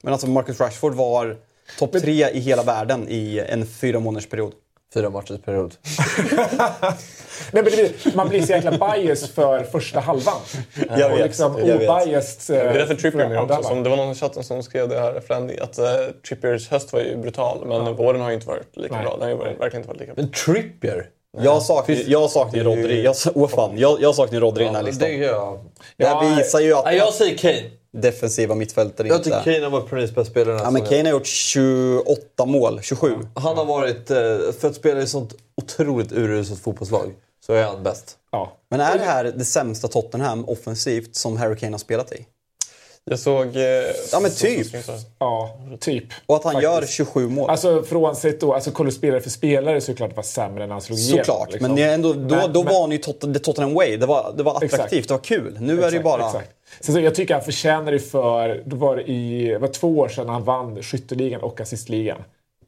Men alltså Marcus Rashford var topp tre i hela världen i en fyra månaders period. Fyra matchers period. Nej, men man blir så jäkla bias för första halvan. Jag vet, liksom jag vet. obiased... Det är eh, därför Trippier med också. Som, det var någon i chatten som skrev det här, Flandy, att uh, Trippiers höst var ju brutal. Men våren har ju inte varit lika Nej. bra. Den har ju varit- verkligen inte varit lika bra. Men Trippier? Jag saknar, jag saknar Rodri. Jag, åh fan, jag, jag saknar Rodri i den här Ja, listan. det gör jag. Det här visar ju att jag säger Kane. Defensiva mittfältare Jag inte... tycker Kane har varit Premier bästa spelare Ja, men. Kane har gjort 28 mål, 27. Han har varit, eh, för att spela i ett sånt otroligt uruselt fotbollslag, så är han bäst. Ja. Men är det här det sämsta Tottenham offensivt som Harry Kane har spelat i? Jag såg... eh, Ja, men typ. ja, typ. Och att han Faktiskt. gör 27 mål. Alltså frånsett då, alltså kollar du spelare för spelare så är det klart det var sämre än han slog igenom. Såklart, liksom. men ändå, då, Men- då men- var han ju tot, Tottenham way. Det var, det var attraktivt, Exakt. det var kul. Nu är det ju bara... Exakt. Så, så jag tycker han förtjänar det för... Det var, i, det var två år sedan han vann skytteligan och assistligan.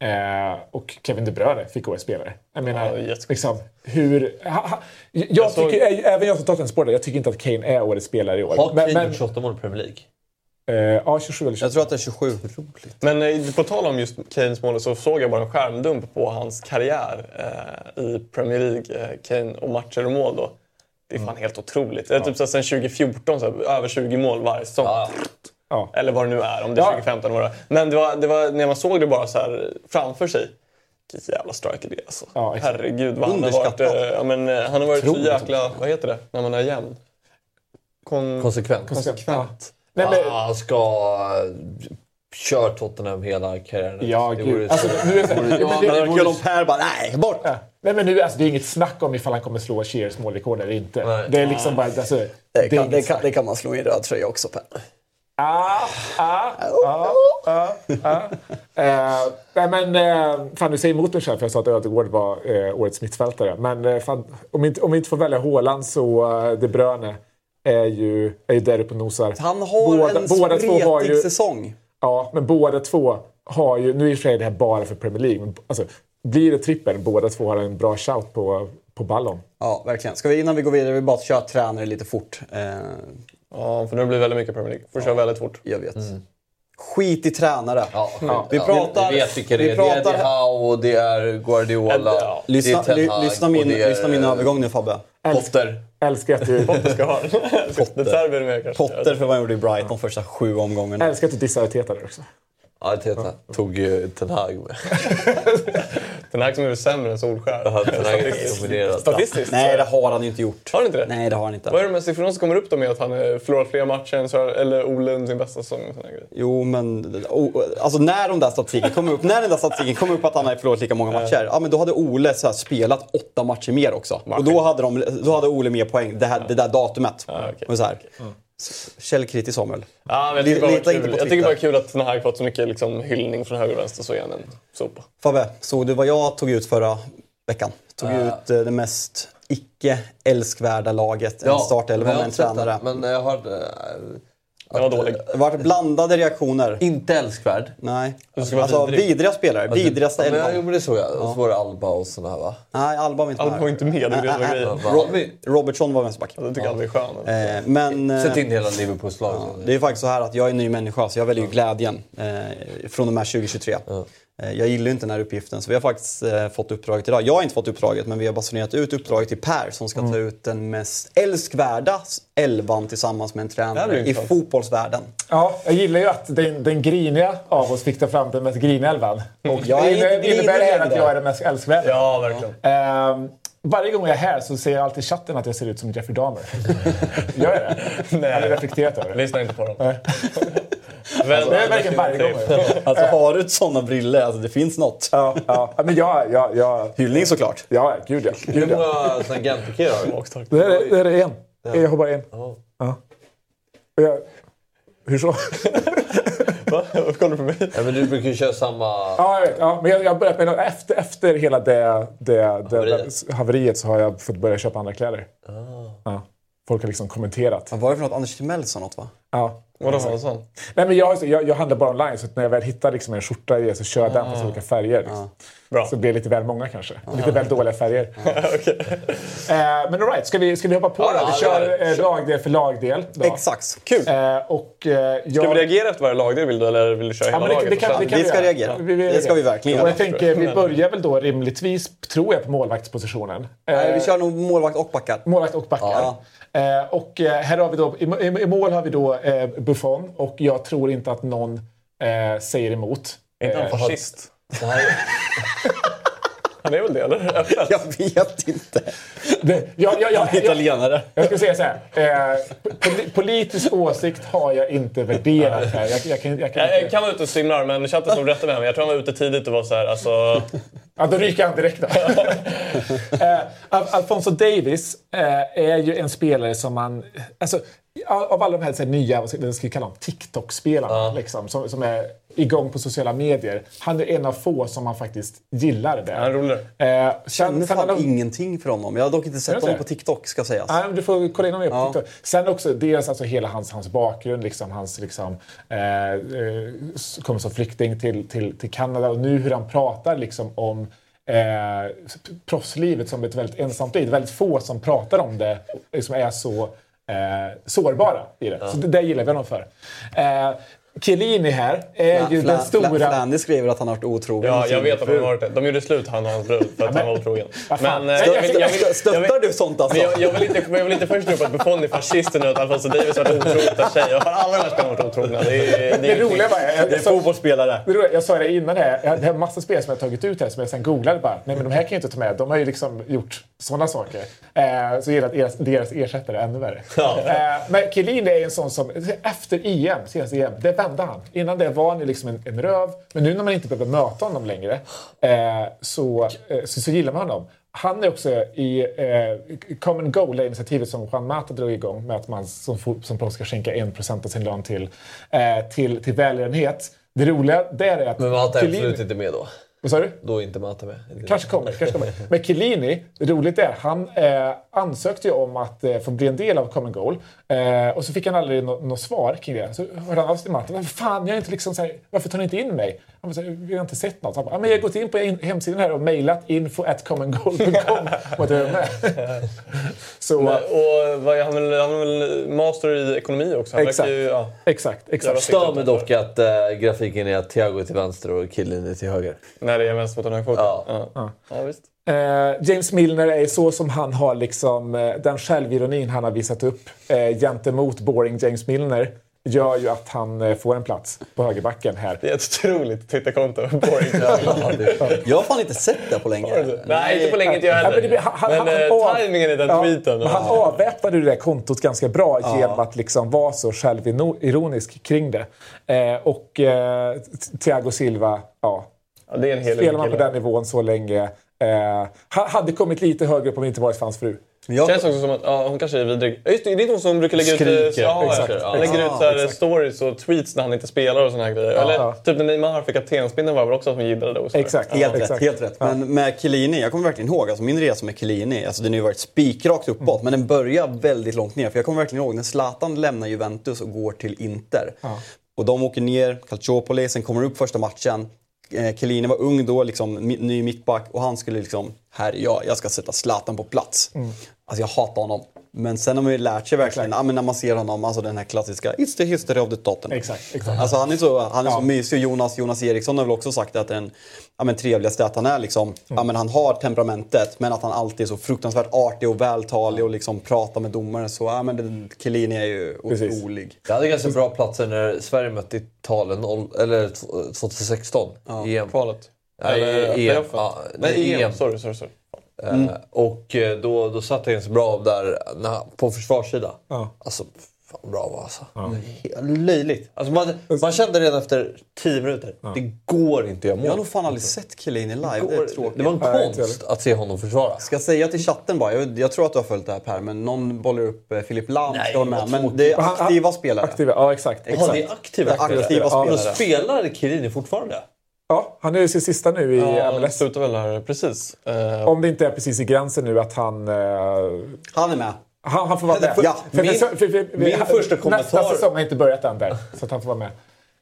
Eh, och Kevin De Bruyne fick årets spelare. Jag menar, Ja, liksom, hur... Ha, ha, jag såg- tycker, även jag som Tottenham-supporter, jag tycker inte att Kane är årets spelare i år. Har Kane men, gjort 28 mål i Premier League? eh, ja, 27 eller 28. Jag tror att det är 27. Men eh, på tal om just Kanes mål så såg jag bara en skärmdump på hans karriär eh, i Premier League. Eh, Kane och matcher och mål då. Det är fan helt otroligt. Är typ så sen 2014, så här, över 20 mål varje säsong. Ja. Ja. Eller vad det nu är, om det är Ja. 2015 eller vad det är. Men det var, det var när man såg det bara så här framför sig. Vilken jävla striker det är alltså. Ja. Herregud vad han har varit. Eh, Ja, men, eh, han har varit så jäkla, vad heter det, när man är jämn? Kon... Konsekvent. konsekvent. Nej, men, han ska köra Tottenham hela karriären. Ja, Det gud. vore Alltså, nu är det, men Det Per bara, nej, bort! Ja. Nej, men nu, alltså, det är inget snack om ifall han kommer slå Shears målrekord eller inte. Nej. Det är liksom bara... Alltså, det, kan, inget det, kan, snack. det kan man slå i en röd tröja också Per. Ah, ah, ah, ah, ah. Eh, nej men, eh, fan du säger emot mig själv för jag sa att Ödegård var eh, årets mittfältare. Men eh, fan, om, inte, om vi inte får välja Haaland så uh, De Bruyne är ju, är ju där uppe och nosar. Han har båda, en båda spretig ju, säsong. Ja, men båda två har ju... Nu är i och för sig det här bara för Premier League. Men, alltså, blir det trippel, båda två har en bra shout på, på ballon. Ja, verkligen. Ska vi innan vi går vidare, vi bara köra tränare lite fort. Eh, Ja, för nu blir det väldigt mycket Premier League. Får köra väldigt fort. jag vet. Skit i tränare. Ja, Vi ja. pratar- Vi vet vilka det vi är. Det är och det är Guardiola. Ja. Lyssna, det är Ten Hag lyssna, min, och det är, lyssna min övergång nu Fabbe. Potter. Älskar att du, Potter ska ha den. Det Serbi är med kanske. Potter för vad han gjorde i Brighton första sju omgångarna. älskar att du dissar Arteta där också. Ja, Teta tog ju Ten Hag med. Den här som är sämre än Solskär. Ja, Ten Hag är nominerad. Statistiskt. Nej, det har han inte gjort. Har han inte det? Nej, det har han inte. Vad är det med siffrorna som kommer upp då med att han eh, förlorat fler matcher än så, eller Ole sin bästa säsong? Jo, men o- alltså när de där statistiken kommer upp, när den där statistiken kommer upp att han har förlorat lika många matcher, ja men då hade Ole så här spelat åtta matcher mer också. Och då hade, de, då hade Ole mer poäng det, här, det där datumet. okej. Och så här. Källkritisk Samuel. Ja, men jag tycker lita var inte kul. på Jag tycker Twitter. bara det är kul att den här fått så mycket liksom, hyllning från höger och vänster så är han en sopa. Fabbe, såg du vad jag tog ut förra veckan? Tog Äh. ut eh, det mest icke älskvärda laget, en startelva men jag med har en tränare. Men jag hörde... Den var dålig. Det var blandade reaktioner. Inte älskvärd. Nej. Alltså vidrig. vidriga spelare. Vidrigaste Ja, men, elvan. jo, men det såg jag. Och så var det Alba och såna här va? Nej, Alba var inte Alba med. var inte med, det det Nej, grejen. Va? Ro- Robertson var vänsterback. Jag tycker Alba är skön. Eh, men eh, Sätt in hela Liverpools lag. det är faktiskt så här att jag är en ny människa så jag väljer ju glädjen eh, från och med 2023. Eh, jag gillar inte den här uppgiften så vi har faktiskt eh, fått uppdraget idag. Jag har inte fått uppdraget men vi har basunerat ut uppdraget till Per som ska ta ut den mest älskvärda elvan tillsammans med en tränare i fotbollsvärlden. Ja, jag gillar ju att den, den griniga av oss fick ta fram den mest griniga elvan. Och Jag är det inte innebär, det här att jag är den mest älskvärda. Ja, verkligen. Ehm, varje gång jag är här så ser jag alltid i chatten att jag ser ut som Jeffrey Dahmer. Gör jag det? Nej. Har ni reflekterat över det? Lyssna inte på dem. Väl, Det är verkligen varje gång. Alltså har du sådana briller, alltså det finns något. Ja, ja. Ja, Men jag, jag, jag, Hyllning såklart. ja, gud ja. Hur Gud, ja. många tangentpikéer har du? Det, är, det är en. Jag har bara en. Ja. Ja. Jag, hur så? Va? Varför kollar du på mig? Ja, men du brukar ju köra samma... Ja, jag vet. Ja, men jag, jag börjat med efter, efter hela det, det, det Haveriet. haveriet. haveriet så har jag fått börja köpa andra kläder. Ja. folk har liksom kommenterat. Vad var det för något? Anders Timell sa något va? Ja. Vadå var det sånt? Nej, men jag, jag, jag handlar bara online, så att när jag väl hittar liksom en skjorta i så kör jag den på så olika färger. Liksom. Bra. Så det blir lite väl många kanske. Lite väl dåliga färger. eh, men alright, ska vi, ska vi hoppa på Ja, det? Vi kör eh, lagdel för lagdel. Då. Exakt. Kul! Eh, och, eh, jag... Ska vi reagera efter varje lagdel vill du eller vill du köra hela men det- laget? det kan- det kan Vi ska reagera. Vi- vi Det ska vi verkligen Och göra. jag tänker, vi börjar väl då rimligtvis, tror jag, på målvaktspositionen. Nej, Eh, vi kör nog målvakt och backar. Målvakt och backar. Och här har vi då, i, i, i mål har vi då eh, Buffon och jag tror inte att någon eh, säger emot. Är inte han Eh, fascist? Nej. Han är väl det eller? Öppet. Jag vet inte. det, jag, jag, jag, jag, Italienare. jag ska säga så här. Eh, poli- politisk åsikt har jag inte värderat här. Jag, jag kan, jag kan Jag inte, kan vara ute och simlar men chatten som med honom. Jag tror han var ute tidigt och var så här, alltså... ja, då ryker han direkt. Då. eh, Al- Alfonso Davis eh, är ju en spelare som man... Alltså, av alla de här, så här nya, vad ska vad ska vi kalla dem, TikTok-spelarna liksom, som, som är igång på sociala medier. Han är en av få som man faktiskt gillar det. Han rolig. Eh, känner fan de- ingenting för honom. Jag har dock inte sett honom på TikTok ska sägas. Nej, men du får kolla in honom mer på Ja. TikTok. Sen också dels alltså hela hans, hans bakgrund, liksom, hans liksom, eh, eh, kommer som flykting till, till, till Kanada och nu hur han pratar liksom, om eh, proffslivet som ett väldigt ensamt liv. Det är väldigt få som pratar om det som är så eh, sårbara i det. Så det, det gillar vi honom för. Eh, Chiellini här är ju den stora... Flandy skriver att han har varit otrogen Ja, jag vet att han fru. har varit det. De gjorde slut han och hans brud för att han var otrogen. Men, eh, jag vill, jag vill, jag Stöttar vill, du sånt alltså? men jag, jag, vill inte, jag vill inte först på att Buffon är fascisten och att Alfonso Davis har varit otrogen mot tjejer. Har alla de här spelarna varit otrogna? Det är, Det roliga var... Jag, Det är fotbollsspelare. Det roliga, jag sa det innan här, jag har massa spel som jag har tagit ut här som jag sen googlade bara. Nej men de här kan jag inte ta med. De har ju liksom gjort sådana saker. Eh, så gillar att deras, deras ersättare ännu värre. Eh, men Chiellini är en sån som, efter EM, senaste EM, det vände han. Innan det var han ju liksom en, en röv. Men nu när man inte behöver möta honom längre eh, så, eh, så, så gillar man honom. Han är också i eh, Common Goal-initiativet som Juan Mata drog igång med att man som, som proffs ska skänka 1% av sin lön till, eh, till, till välgörenhet. Det roliga där är att... Men Mata är absolut inte med då. Vad sa du? Då är inte Mata med. Kanske kommer. Kanske kommer. Men Chiellini, roligt är, han eh, ansökte ju om att eh, få bli en del av Common Goal. Eh, och så fick han aldrig nå- något svar kring det. Så hörde han av sig till Martin. Varför fan, jag är inte liksom så här, varför tar ni inte in mig? Han bara, vi har inte sett något. Han bara, "Ja, men jag har gått in på hemsidan här och mejlat info at commongoal.com och så, Men, och vad han, är väl master i ekonomi också? Han Exakt. ju, ja. exakt, exakt. Stör mig dock att äh, grafiken är att Thiago är till vänster och killen är till höger. När det är vänster mot den högerfoten? Ja. Ja. Ja. visst. Eh, James Milner är så som han har liksom, eh, den självironin han har visat upp eh, gentemot boring James Milner gör ju att han eh, får en plats på högerbacken här. Det är ett otroligt Twitterkonto. Boring. Jag har fan inte sett det på länge. Nej, inte på länge inte jag Ja, men det heller. blir- han- han- Men han- av- tajmingen i den Ja, tweeten. men han avväpnade ju det där kontot ganska bra genom att liksom vara så självironisk kring det. Eh, och eh, Thiago Silva, ja, Ja, det är en hel spelar man på kille. den nivån så länge. Eh, ha- hade kommit lite högre på om det inte varit för hans fru. Jag, Känns också som att ja, hon kanske är vidrig. Ja, Just det, det är inte hon som brukar lägga ut, Skriker. ja, Exakt. ja. Han lägger ut så här, exakt. stories och tweets när han inte spelar och såna här grejer. Eller Ja. typ när Neymar fick kaptensbindeln var väl också att hon gillade det. Exakt. Helt exakt. rätt, helt rätt. Men med Chiellini, jag kommer verkligen ihåg, alltså min resa med Chiellini, alltså den har ju varit spikrakt uppåt, men den börjar väldigt långt ner. För jag kommer verkligen ihåg när Zlatan lämnar Juventus och går till Inter. Och de åker ner, Calciopoli, sen kommer upp första matchen. Eh, Chiellini var ung då, liksom, ny mittback och han skulle liksom, här är jag, jag ska sätta Zlatan på plats. Alltså jag hatar honom. Men sen har man ju lärt sig verkligen, ja, men när man ser honom, alltså den här klassiska It's the history of the Tottenham. Exakt, exakt. Alltså han är så, han är Ja. så mysig och Jonas, Jonas Eriksson har väl också sagt att den ja, men, trevligaste att han är liksom, ja, men han har temperamentet men att han alltid är så fruktansvärt artig och vältalig och liksom pratar med domaren så, ja men den, Chiellini är ju Precis. otrolig. Jag hade ganska bra platser när Sverige mötte Italien eller t- 2016 i EM. Kvalet. Nej, EM. playoffen. Ja, Nej, EM. EM. Sorry, sorry, sorry. Eh, Och eh, då, då satt jag ganska bra där när, på försvarssida. Ja. Alltså, fan bra var alltså. Helt löjligt. alltså man, man kände redan efter 10 minuter, det går inte att göra mål. Jag har nog fan aldrig sett Chiellini live, det tråkigt. det var en Nej, konst att se honom försvara. Ska jag säga till chatten bara, jag, jag tror att du har följt det här Per, men någon bollar upp eh, Filip Lahm Nej, ska vara med. Men det är Han- han- aktiva spelare. Aktiva, ja exakt. Exakt. det är aktiva Det är aktiva spelare. spelare. Men spelar Chiellini fortfarande? Ja, han är ju sin sista nu i Ja, det MLS. slutar väl här precis. Eh, Om det inte är precis i gränsen nu att han... Eh, Han är med. Han, han får vara med. Ja, För- min- för- för- för- min första Nästa kommentar- säsong har inte börjat än där, så att han får vara med.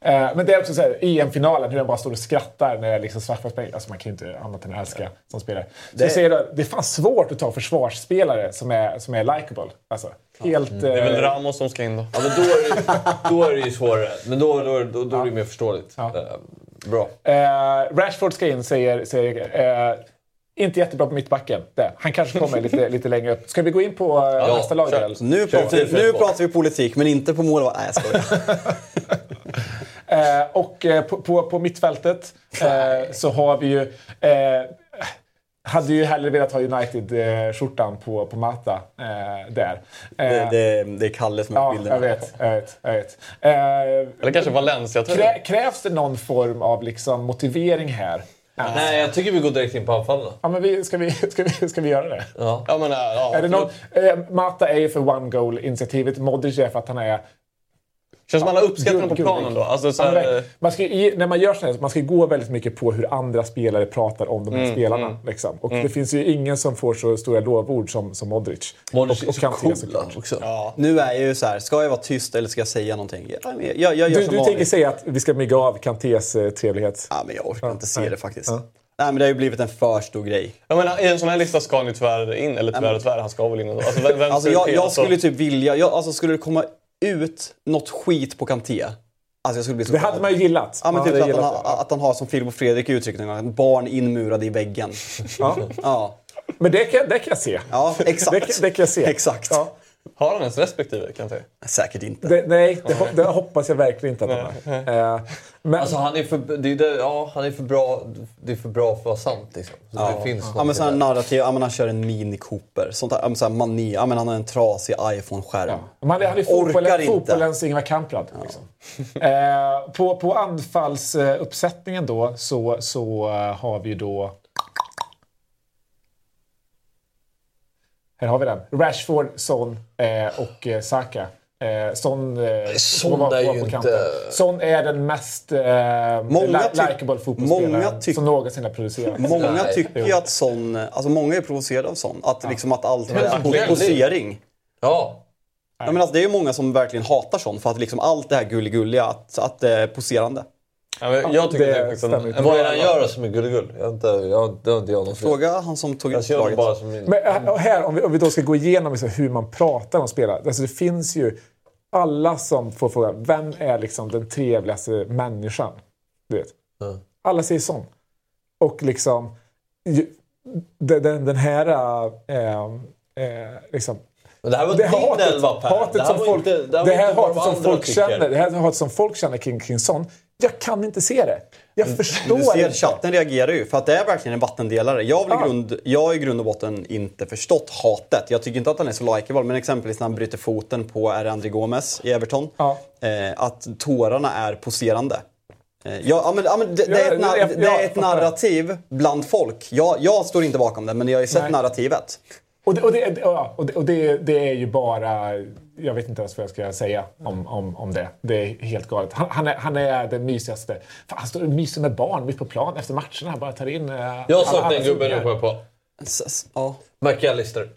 Eh, Men det är också så här, EM-finalen, hur han bara står och skrattar när liksom straffspark. Alltså man kan ju inte annat än älska som spelare. Så Det- jag säger då, det är fan svårt att ta försvarsspelare som är, som är likeable. Alltså, helt... Det är väl Ramos som ska in då. Ja, men då är, det, då är det ju svårare. Men då, då, då, då är det mer förståeligt. Ja. Bra. Eh, Rashford ska in, säger, säger eh, inte jättebra på mittbacken. Det. Han kanske kommer lite, lite längre upp. Ska vi gå in på eh, nästa lag? nu, pratar vi, nu pratar vi politik, men inte på målvakt. Nej, jag skojar. Eh, och eh, på, på, på mittfältet eh, så har vi ju... Eh, hade ju hellre velat ha United-skjortan på, på Mata eh, där. Eh, Det, det, det är Kalle som har ja, bilderna. jag vet. Jag vet, jag vet. Eh, Eller kanske Valencia. krä, krävs det någon form av liksom, motivering här? Nej, jag tycker vi går direkt in på anfallen. Ja, men vi, ska, vi, ska, vi, ska vi göra det? Ja. Ja, men, ja, Är det någon, eh, Mata är ju för one goal-initiativet. Modric är för att han är... Känns som alla uppskattar honom på planen då. Alltså, så Ja, men här, man ska, när man gör så här, man ska gå väldigt mycket på hur andra spelare pratar om de här spelarna. Liksom. Och det finns ju ingen som får så stora lovord som, som Modric. Modric och, är och så Kanté cool såklart. också. Nu är jag ju så här, ska jag vara tyst eller ska jag säga någonting? Jag, jag, jag gör Du, som du tänker säga att vi ska mygga av Kantés eh, trevlighet? Ja, men jag orkar inte se det faktiskt. Ja. Nej, men det har ju blivit en för stor grej. jag menar, I en sån här lista ska han ju tyvärr in. Eller tyvärr och tyvärr, han ska väl in ändå. Alltså, vem, vem Alltså, jag, jag Alltså, skulle typ vilja... Jag, alltså, skulle det komma ut något skit på Kanté, alltså Det hade man ju gillat. Ja, men typ att han, gillat det. att han har, som Filip och Fredrik uttryckte barn inmurade i väggen. Ja. Ja, Men det kan, det kan jag se. ja exakt. Det, det kan jag se. Exakt. Ja. Har han ens respektive Kanté? Säkert inte. Det, nej, det, det hoppas jag verkligen inte att han har. Eh, men, Alltså han är för, det är det, ja, han är för bra, det är för bra för att vara sant liksom. Så det finns Ja, men här där. narrativ, ja, men han kör en Mini Cooper. Sånt ja, men så här mani, ja, men han har en trasig iPhone-skärm. Ja. Man hade Orkar fotbollen, inte. fotbollens Ingvar Kamprad. Liksom. eh, på, på anfallsuppsättningen då så, så eh, har vi då... Här har vi den. Rashford, Son eh, och eh, Saka. Eh, Son, eh, Son vara är ju inte-. Son är den mest eh, Många li- tyck- likeable fotbollsspelaren som någonsin har producerats. Många Nej. tycker ju att sån, alltså många är provocerade av sån. Att, liksom att allt är posering. Ja. Ja, men alltså, det är ju många som verkligen hatar sån för att liksom allt det här gulligulliga, att, att det är poserande. Ja, men jag tycker det det, är Vad är det han gör som är gulligull? Jag inte, jag, det har inte jag någon Fråga han som tog Jag ut ser honom laget. bara som min... Men äh, här, om vi, om vi då ska gå igenom liksom hur man pratar om spelare. Alltså det finns ju alla som får frågan, vem är liksom den trevligaste människan? Du vet. Alla säger sån. Och liksom, den, den, här... Äh, äh, liksom, Men det här var det din hatet, elva Per. hatet Det här som var folk, inte- det här det här hatet som folk känner, det här hatet som folk känner kring, kring sån. Jag kan inte se det. Jag förstår Du ser, inte. chatten reagerar ju för att det är verkligen en vattendelare. Jag, i Ja. grund, jag har i grund och botten inte förstått hatet. Jag tycker inte att han är så likeable, men exempelvis när han bryter foten på är det André Gomes i Everton. Ja. Eh, att tårarna är poserande. Eh, ja, men, ja, men det, det är ett, Ja, nar- jag- det är ett narrativ bland folk. Jag, jag står inte bakom det, men jag har ju sett Nej. narrativet. Och, det, och, det, och, det, och det är ju bara... Jag vet inte ens vad jag ska säga om, om, om det. Det är helt galet. Han, han, är, han är den mysigaste. Fan, han står och myser med barn mitt på plan efter matcherna. Han bara tar in... alla- Jag saknar en gubbe nu ungar. på jag Ja. McAllister.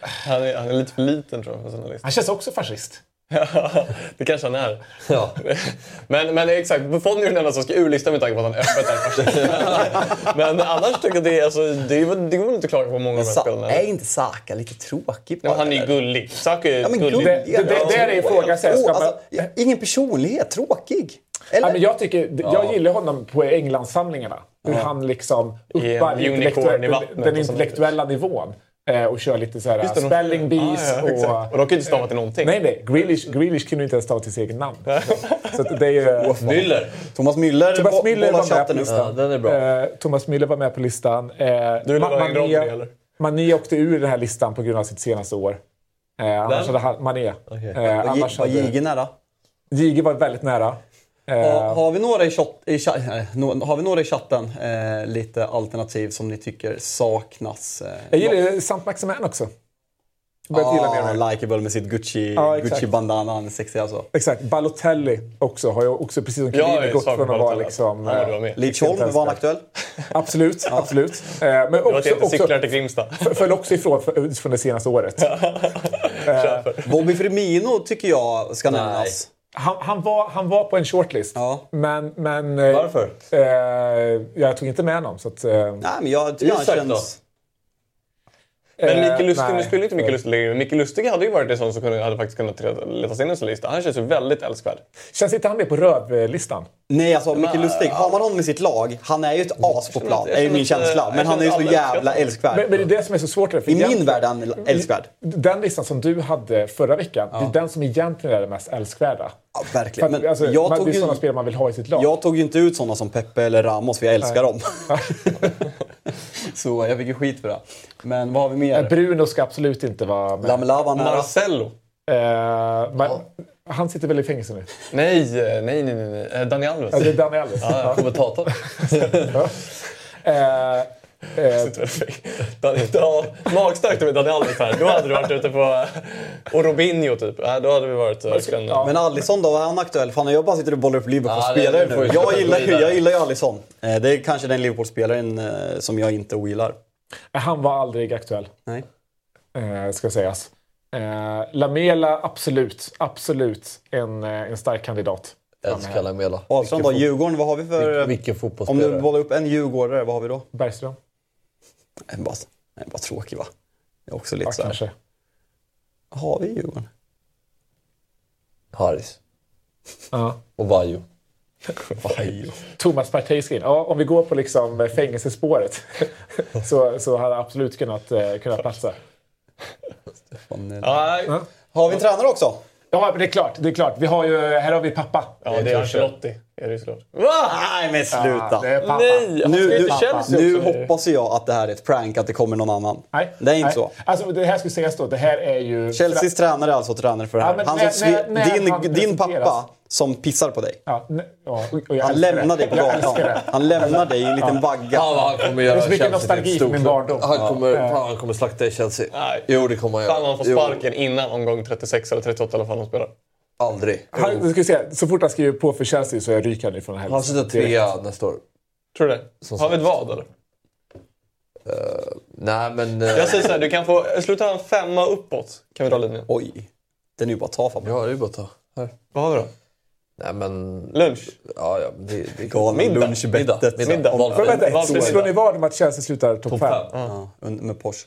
Han är, han är lite för liten tror jag för sina listor. Han känns också fascist. det kanske han är. Ja. Men, men exakt, Buffon är ju den enda som ska urlista med tanke på att han öppet är fascist. Men annars tycker jag det alltså, det är, väl- det går väl inte att klaga på många av de här spelarna. är inte Saka lite tråkig? Nej, men han är ju gullig. Saka är Ja, men gullig. Det- det- det- där är frågan, Åh, man- alltså, ingen personlighet, tråkig. Eller? Ja, men jag, tycker, jag gillar honom på Englandssamlingarna. Hur han liksom uppar intellektuell, den intellektuella nivån. Eh, och kör lite så här spelling bees. Ah, ja, exakt. Och de kan ju inte stava till någonting. Nej, nej. Grealish, Grealish kunde inte ens stava till sitt eget namn. så det är ju... Müller. Thomas Müller, Thomas Müller var med på listan. Ja, den är bra. Eh, Thomas Müller var med på listan. Eh, Du vill Ma- eller? Mané åkte ur den här listan på grund av sitt senaste år. Eh, annars hade han, Mané. Eh, Var annars var Jihge nära? Jihge var väldigt nära. Eh, Ha, har, vi några i chat, i cha, nej, no, har vi några i chatten, eh, lite alternativ som ni tycker saknas? Eh, jag gillar ju Sant Maximan också. Börjat gilla mer. Ah, likeable med sitt Gucci, Ja, exakt. Gucci bandana, han är sexig alltså. Exakt. Balotelli också har ju också, precis som Jag Chiellini, är gått från att vara liksom... Vara med. Lidsholm, var han aktuell? Absolut, absolut. Eh, Men var också, jag inte också, cyklar till Grimsta. föll också ifrån f- från det senaste året. Bobby Firmino tycker jag ska nämnas. Han, han, var, han var på en shortlist. Ja. Men, men, eh, Varför? Eh, jag tog inte med honom. Så att, eh, Nej, men jag tycker han Isak känns... Men eh, Micke Lustig, nej. nu spelar inte Micke Lustig längre, men Micke Lustig hade ju varit en sån som kunde, hade faktiskt kunnat letas in i en sån lista. Han känns ju väldigt älskvärd. Känns inte han med på rödlistan? Nej, alltså Micke Lustig, har man honom i sitt lag, han är ju ett as på plan, är ju min känsla. eh, Men han är ju så jävla älskar älskvärd. Men, men det är det som är så svårt. För I min värld är han älskvärd. Den listan som du hade förra veckan, det är den som egentligen är den mest älskvärda. Ja, verkligen. att, Men alltså, jag man, tog det är ju... sådana spelare man vill ha i sitt lag. Jag tog ju inte ut sådana som Pepe eller Ramos för jag älskar dem. så jag fick ju skit för det. Men vad har vi mer? Bruno ska absolut inte vara med. Lamela var nära. Marcello. Eh, men, Han sitter väl i fängelse nu? Nej, eh, nej, nej, nej. Eh, Dani Alves. Ja, det är Dani Alves. Ja, kommentatorn. Eh, eh, Ja, magstarkt med Dani Alves här. Då hade du varit ute på... Och Robinho typ. Då hade vi varit eh, verkligen... Ja. Men Alisson då, är han aktuell? Fan, jag bara sitter och bollar upp Ja, Liverpool-spelare det får nu. Jag gillar, ju, jag gillar ju Alisson. Eh, Det är kanske den Liverpool-spelaren eh, som jag inte ogillar. han var aldrig aktuell, Nej. eh, ska sägas. Eh, Lamela, absolut. Absolut en, eh, en stark kandidat. Älskar Lamela. Ahlström då, Djurgården, vad har vi för... Vilken, vilken Om fotbollsspelare. du bollar upp en djurgårdare, vad har vi då? Bergström? Nej, bara, nej, bara tråkig va? Det är också lite Ja, så här. kanske. Har vi Djurgården? Haris. Ja. Och Vaiho. Vaj. Thomas Partey ska in. Ja, om vi går på liksom fängelsespåret så, så hade han absolut kunnat, eh, kunnat platsa. Ja, nej. Har vi en tränare också? Ja, men det är klart. Det är klart. Vi har ju, här har vi pappa. ja, det är. Ancelotti. Är det ju såklart. Va? Nej men sluta! Ja, det är pappa. Nej! Nu, nu, Chelsea nu hoppas jag att det här är ett prank, att det kommer någon annan. Nej, Det är inte nej. så. Alltså, det här ska sägas då. Det här är ju... Chelseas tränare är alltså tränare för det här. Ja, men han när- när- när din, han din pappa som pissar på dig. Ja, ja, Han lämnar det. dig på gatan. det. Han lämnar dig i en liten vagga. Ja, han kommer Det göra är mycket Chelsea till nostalgi för min barndom. Han kommer, Ja. fan, han kommer slakta i Chelsea. Nej. Jo, det kommer han göra. Fan, han får Jo, sparken innan omgång 36 eller 38 eller vad han spelar. Aldrig. Han, du ska se, så fort han skriver på för Chelsea så ryker han ifrån Han helvete. slutar trea nästa år. Tror du det? Som Har vi ett vad eller? Nej, men... eh, Jag säger så här, du kan få... Sluta en femma uppåt. Kan vi dra linjen? Oj. Den är ju bara att ta Fabbe. Ja, det är bara att ta. Här. Vad har vi då? Nej, men... Lunch? Ja, ja. Det, det Galna Middag. lunchbettet. Middag. Middag. Valfri. slår ni vad om att Chelsea slutar topp Topp 5? fem. Ja, med Porsche.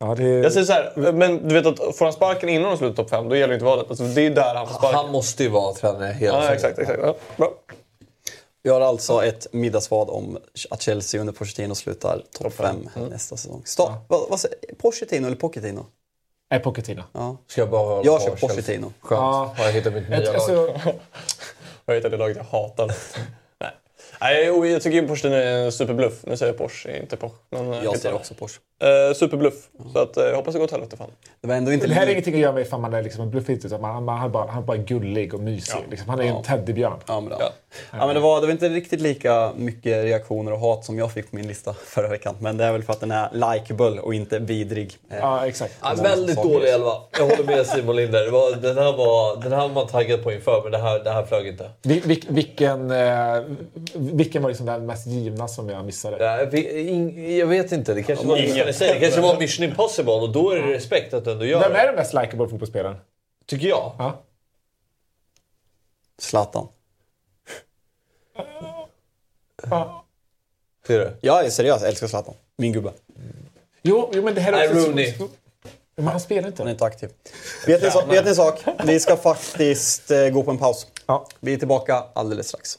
Ja, det Jag säger så här, men du vet att får han sparken innan de slutar topp 5, då gäller inte valet. Alltså, det är där han får sparken. Han måste ju vara tränare hela Ja, säsongen. exakt, exakt. Ja, bra. Vi har alltså ett middagsvad om att Chelsea under Pochettino slutar topp 5 nästa säsong. Stopp. Vad, vad säger Pochettino eller Pochettino? Är Pochettino. Ja. Ska jag bara hålla Jag på kör Chelsea? Pochettino. Skönt. Ja. Har jag hittat mitt nya Jag, lag. alltså, Jag vet att det laget jag hatar. Nej. Jag tycker ju Porsche är en superbluff. Nu säger jag Porsche, inte Porsche. Men, eh, Jag säger också Porsche. Eh, superbluff. Så att, eh, jag hoppas det går åt helvete fan. Det var ändå inte det här li- ingenting att göra med ifall man är liksom en bluffigt, utan man, man, han, är bara, han är bara gullig och mysig. Liksom. Han är en teddybjörn. Ja, men, det, Ja. ja. men det, var, det var inte riktigt lika mycket reaktioner och hat som jag fick på min lista förra veckan. Men det är väl för att den är likeable och inte vidrig. Eh, Ja, exakt. Ja, väldigt saker. dålig elva. Jag håller med Simon Linder. Det var, den, här var, den här var man taggad på inför, men det här, det här flög inte. Vil, vil, vilken, eh, vilken var liksom den mest givna som jag missade? Ja, Jag vet inte. Det kanske var, det det kanske var Mission Impossible och då är det respekt att du ändå gör Vem är det. den mest likeable fotbollsspelaren? Tycker jag. Ja. Zlatan. Ja. Ser du? Jag är seriös, jag älskar Zlatan. Min gubbe. Jo, jo, men det här är Nej, också... Rooney. Men han spelar inte. Han är inte aktiv. Vet ni, vet ni en sak? Vi ska faktiskt eh, gå på en paus. Ja. Vi är tillbaka alldeles strax.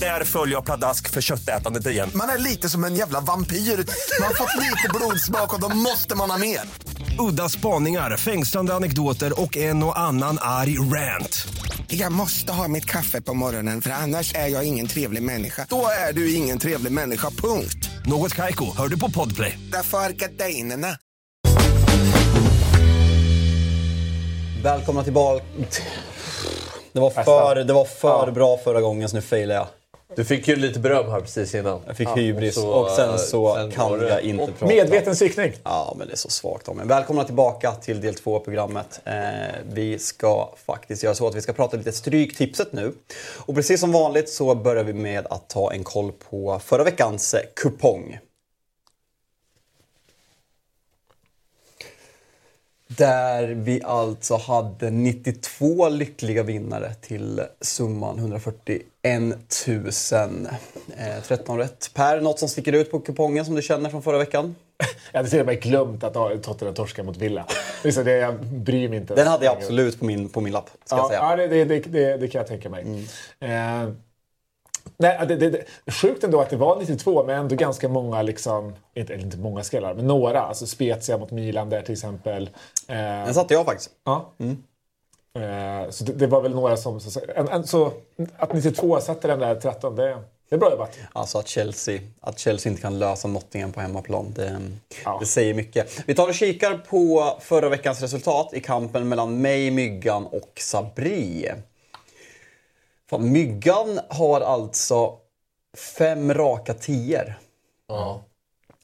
Där följer jag pladask för köttätandet igen. Man är lite som en jävla vampyr. Man har fått lite blodsmak och då måste man ha mer. Udda spaningar, fängslande anekdoter och en och annan arg rant. Jag måste ha mitt kaffe på morgonen för annars är jag ingen trevlig människa. Då är du ingen trevlig människa, punkt. Något Kaiko, hör du på Podplay. Därför är gardinerna. Välkomna tillbaka. Det var för, det var för bra förra gången så nu failar jag. Du fick ju lite beröm här precis innan. Jag fick Ja, hybris så, och, sen så sen kan jag inte Och prata. medveten cykning. Ja, men det är så svagt av mig. Välkomna tillbaka till del två av programmet. Eh, vi ska faktiskt göra så att vi ska prata lite Stryktipset nu. Och precis som vanligt så börjar vi med att ta en koll på förra veckans eh, kupong. Där vi alltså hade 92 lyckliga vinnare till summan 141 000. Eh, 13 rätt. Per, något som sticker ut på kupongen som du känner från förra veckan? Jag hade till och med glömt att Tottenham torskar mot Villa. Det är så det, jag bryr mig inte. Den hade jag absolut på min, på min lapp. Ska jag Ja, säga. ja det, det, det, det, kan jag tänka mig. Eh, nej, det, det, det, sjukt ändå att det var 92, men ändå ganska många, liksom, inte, eller inte många skallar, men några. Alltså Spezia mot Milan där till exempel. Eh, Den satte jag faktiskt. Ja. Eh, så det, det var väl några som... Så, en, en, så att 92 satte den där 13, det, det är bra jobbat. Alltså att Chelsea, att Chelsea inte kan lösa Nottingham på hemmaplan, det, Ja. det säger mycket. Vi tar och kikar på förra veckans resultat i kampen mellan mig, Myggan och Sabri. Fan, Myggan har alltså fem raka tior. Ja.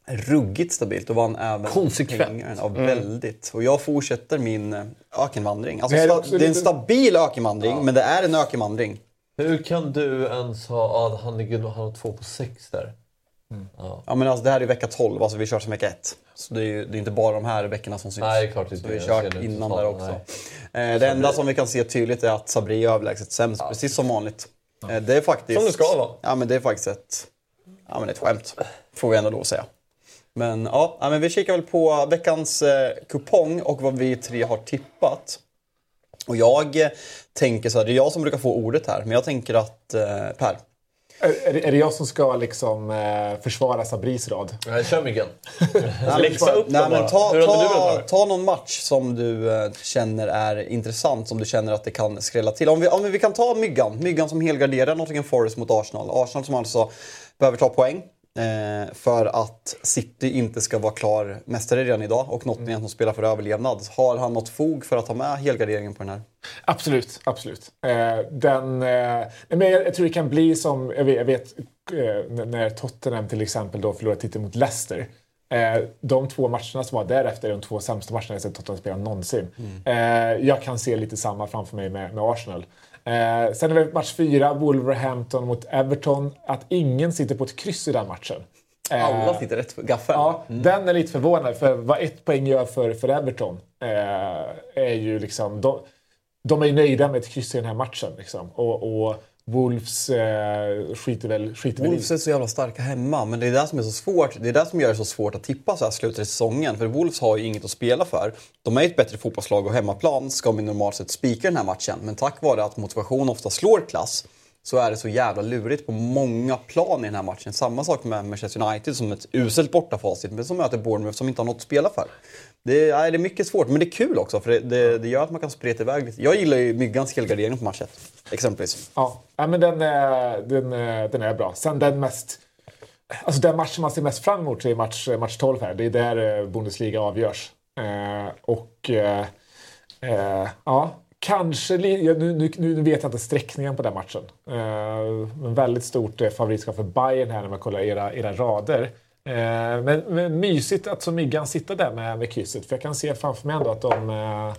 Ruggigt stabilt och vann även Konsekvent. pengar. Ja, väldigt. Och jag fortsätter min eh, ökenvandring. Alltså, Det är sta- det är en lite- stabil ökenvandring, men det är en ökenvandring. Hur kan du ens ha... Ja, han, ligger, han har två på sex där. Ja, men alltså, det här är vecka 12, alltså vi kör som vecka 1. Så det är ju det är inte bara de här veckorna som syns. Nej, det är klart inte. Så vi har Jag kört det innan där också. nej. Eh, det enda som vi kan se tydligt är att Sabri är överlägset sämst, precis som vanligt. Eh, det är faktiskt... Som det ska vara. Ja, men det är faktiskt ett, ja, men ett skämt. Får vi ändå lov att säga. Men ja, ja, men vi kikar väl på veckans eh, kupong och vad vi tre har tippat. Och jag eh, tänker så här, det är jag som brukar få ordet här, men jag tänker att eh, Per, Är, är, det, är det jag som ska liksom, eh, försvara Sabris rad? Nej, kör Myggen. Läxa upp Nej, dem men bara. ta, Hur hade du velat ha ta, ta någon match som du eh, känner är intressant, som du känner att det kan skrälla till. Om vi, om vi kan ta Myggan, Myggan som helgarderar Nottingham Forest mot Arsenal. Arsenal som alltså behöver ta poäng för att City inte ska vara klar mästare redan idag och Nottingham som spelar för överlevnad. Har han något fog för att ha med helgarderingen på den här? Absolut, absolut. Eh, den, eh, men jag, tror det kan bli som, jag vet, jag vet eh, när Tottenham till exempel då förlorade titeln mot Leicester. Eh, de två matcherna som var därefter är de två sämsta matcherna jag sett Tottenham spela någonsin. Eh, jag kan se lite samma framför mig med, med Arsenal. Eh, sen är det match fyra, Wolverhampton mot Everton. Att ingen sitter på ett kryss i den matchen. Eh, Alla sitter rätt på gaffeln. Ja, den är lite förvånad. För vad ett poäng gör för, för Everton eh, är ju liksom... De, de är ju nöjda med ett kryss i den här matchen. Liksom. Och, och Wolves eh, skiter väl, skiter väl i. Wolves är så jävla starka hemma, men det är det som är så svårt. Det är det som gör det så svårt att tippa så här slutet i säsongen. För Wolves har ju inget att spela för. De är ett bättre fotbollslag och hemmaplan ska man normalt sett spika den här matchen. Men tack vare att motivation ofta slår klass så är det så jävla lurigt på många plan i den här matchen. Samma sak med Manchester United som ett uselt bortafacit, men som möter Bournemouth som inte har något att spela för. Det är, det är mycket svårt, men det är kul också för det, det, det gör att man kan spreta iväg lite. Jag gillar ju Myggans helgardering på match 1, exempelvis. Ja, ja men den, är- den, är- den är bra. Sen den mest... Alltså den match man ser mest fram emot är match, eh, match 12 här. Det är där Bundesliga avgörs. Eh, och eh, eh, ja, kanske... Nu, nu, nu vet jag inte sträckningen på den matchen. Eh, men väldigt stort favoritskap för Bayern här när man kollar era, era rader. Eh, men, men mysigt att som Myggan sitta där med, med krysset. För jag kan se framför mig ändå att de eh,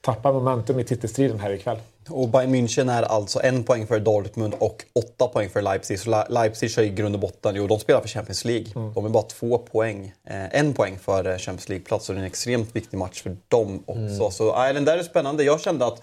tappar momentum i titelstriden här ikväll. Och Bayern München är alltså en poäng för Dortmund och åtta poäng för Leipzig. Så Le- Leipzig är i grund och botten, jo de spelar för Champions League. De är bara två poäng, eh, en poäng för Champions League-plats. Så det är en extremt viktig match för dem också. Så nej, den där är spännande. Jag kände att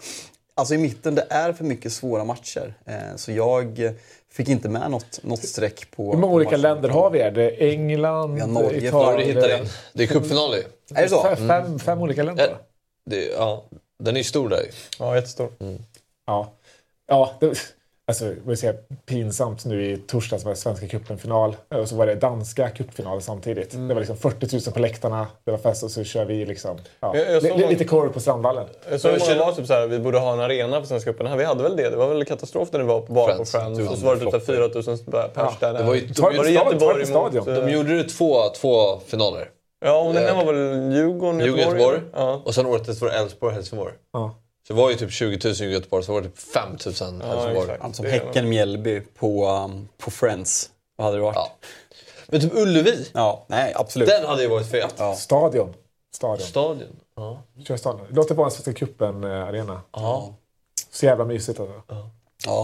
alltså, i mitten, det är för mycket svåra matcher. Eh, så jag fick inte med något, något streck på... Hur många olika matchen. länder har vi? Är det England, Vi har Norge, Italien? hittar den. Det är cupfinal ju. Är det så? Fem, fem, fem olika länder? Ja. Det, ja, den är ju stor där ju. Ja, jättestor. Ja. Ja, det, Alltså, vad säga, pinsamt nu i torsdags var det Svenska cupen-final och så var det danska cupfinalen samtidigt. Mm. Det var liksom 40 000 på läktarna, det var fest och så kör vi liksom, ja, Jag- jag såg li- någon- lite korv på Strandvallen. Jag såg många var typ såhär, vi borde ha en arena för Svenska cupen. Vi hade väl det. Det var väl katastrof när det var bara Friends. på Friends. Och så var det typ floppar. 4000 pers där. Det var ju- var det Göteborg mot... stadion. De gjorde det två, två finaler. Ja, och den här var väl Djurgården, Djurgården, Göteborg? Ja. Och sen året efter var det Elfsborg Helsingborg. Ja. Så det var ju typ 20 000 i Göteborg, så var det typ 5 000 Helsingborg. exakt. Alltså Det- Häcken-Mjällby på, um, på Friends. Vad hade det varit? Ja. Men typ Ullevi, Ja, nej absolut. den hade ju varit fet. Ja. Stadion. Stadion. Stadion. Ja. Kör stadion. Låt det vara en Svenska cupen-arena. ja. Så jävla mysigt alltså. Ja,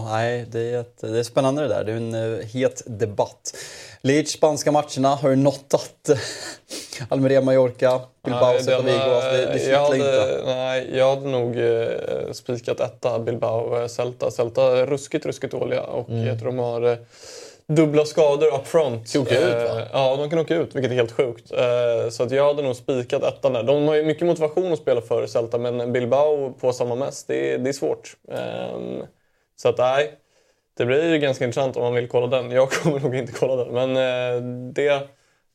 nej, det är, ett, det är spännande det där. Det är en uh, het debatt. Leeds spanska matcherna har ju nåttat uh, Almeria, Mallorca, Bilbao, Celta Vigo. Alltså, det, det jag, hade, inte. nej, jag hade nog eh, spikat etta Bilbao eh, Celta. Celta är ruskigt, ruskigt dåliga och jag tror de har eh, dubbla skador up front. Ska åka ut, va? Eh, Ja, de kan åka ut, vilket är helt sjukt. Eh, så att jag hade nog spikat ettan där. De har ju mycket motivation att spela för Celta, men Bilbao på samma mäss, det, är- det är svårt. Så att nej, det blir ju ganska intressant om man vill kolla den. Jag kommer nog inte kolla den, men eh, det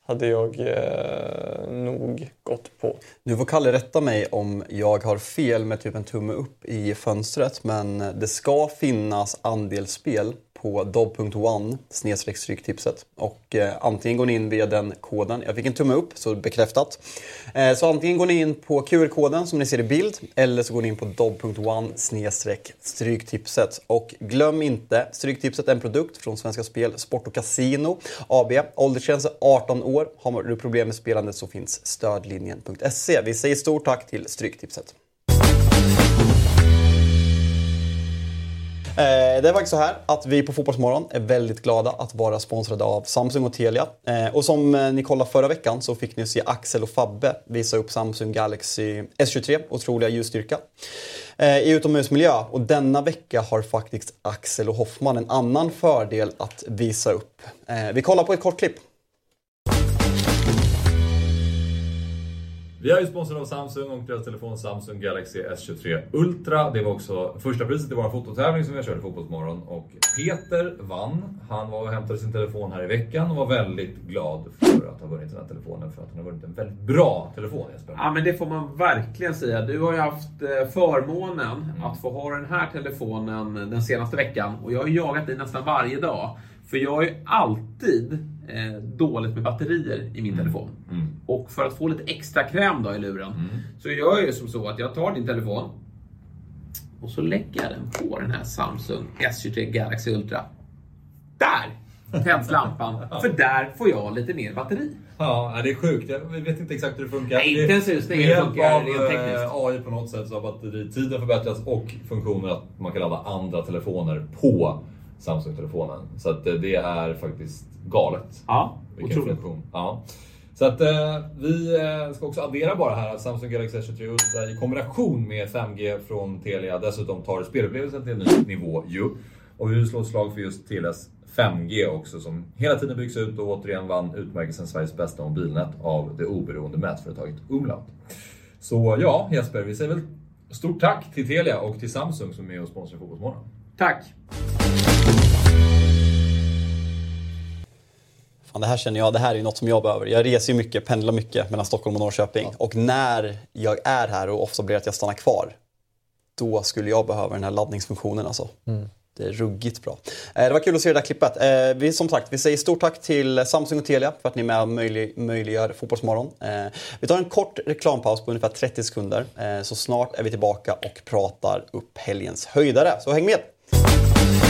hade jag eh, nog gått på. Nu får Kalle rätta mig om jag har fel med typ en tumme upp i fönstret. Men det ska finnas andelsspel på dob.one snedstreck stryktipset. Och eh, antingen går ni in via den koden. Jag fick en tumme upp, så bekräftat. Eh, så antingen går ni in på QR-koden som ni ser i bild. Eller så går ni in på dob.one snedstreck stryktipset. Och glöm inte, Stryktipset är en produkt från Svenska Spel, Sport och Casino AB. Åldersgräns är 18 år. Har du problem med spelandet så finns stödlinjen.se. Vi säger stort tack till Stryktipset. Eh, det är faktiskt så här att vi på Fotbollsmorgon är väldigt glada att vara sponsrade av Samsung och Telia. Eh, och som eh, ni kollade förra veckan så fick ni se Axel och Fabbe visa upp Samsung Galaxy S23, otroliga ljusstyrka, i utomhusmiljö. Och denna vecka har faktiskt Axel och Hoffman en annan fördel att visa upp. Vi kollar på ett kort klipp. Vi är ju sponsrade av Samsung och deras telefon Samsung Galaxy S23 Ultra. Det var också första priset i vår fototävling som vi körde Fotbollsmorgon. Och Peter vann. Han var och hämtade sin telefon här i veckan och var väldigt glad för att ha vunnit den här telefonen. För att han har vunnit en väldigt bra telefon Jesper. Ja, men det får man verkligen säga. Du har ju haft eh, förmånen att få ha den här telefonen den senaste veckan och jag har jagat dig nästan varje dag. För jag har ju alltid eh, dåligt med batterier i min telefon. Och för att få lite extra kräm då i luren så gör jag ju som så att jag tar din telefon och så lägger jag den på den här Samsung S23 Galaxy Ultra. Där tänds lampan, för där får jag lite mer batteri. Ja, det är sjukt. Jag vet inte exakt hur det funkar. Nej, inte ens just det. Med hjälp av eh, AI på något sätt så har batteritiden förbättrats och funktionen att man kan ladda andra telefoner på Samsung-telefonen. Så att eh, det är faktiskt galet. Ja, Vilken otroligt. funktion. Ja. Så att eh, vi eh, ska också addera bara här att Samsung Galaxy S23 Ultra i kombination med 5G från Telia dessutom tar spelupplevelsen till en ny nivå ju. Och vi vill slå ett slag för just Telias 5G också som hela tiden byggs ut och återigen vann utmärkelsen Sveriges bästa mobilnät av det oberoende mätföretaget Umlaut. Så ja, Jesper, vi säger väl stort tack till Telia och till Samsung som är med och sponsrar Fotbollsmorgon. Tack! Fan, det här känner jag, det här är något som jag behöver. Jag reser ju mycket, pendlar mycket mellan Stockholm och Norrköping. Och när jag är här och ofta blir det att jag stannar kvar, då skulle jag behöva den här laddningsfunktionen alltså. Det är ruggigt bra. Eh, Det var kul att se det där klippet. Eh, Vi, som sagt, vi säger stort tack till Samsung och Telia för att ni är med och möjlig, möjliggör Fotbollsmorgon. Eh, Vi tar en kort reklampaus på ungefär 30 sekunder. Så snart är vi tillbaka och pratar upp helgens höjdare. Så häng med!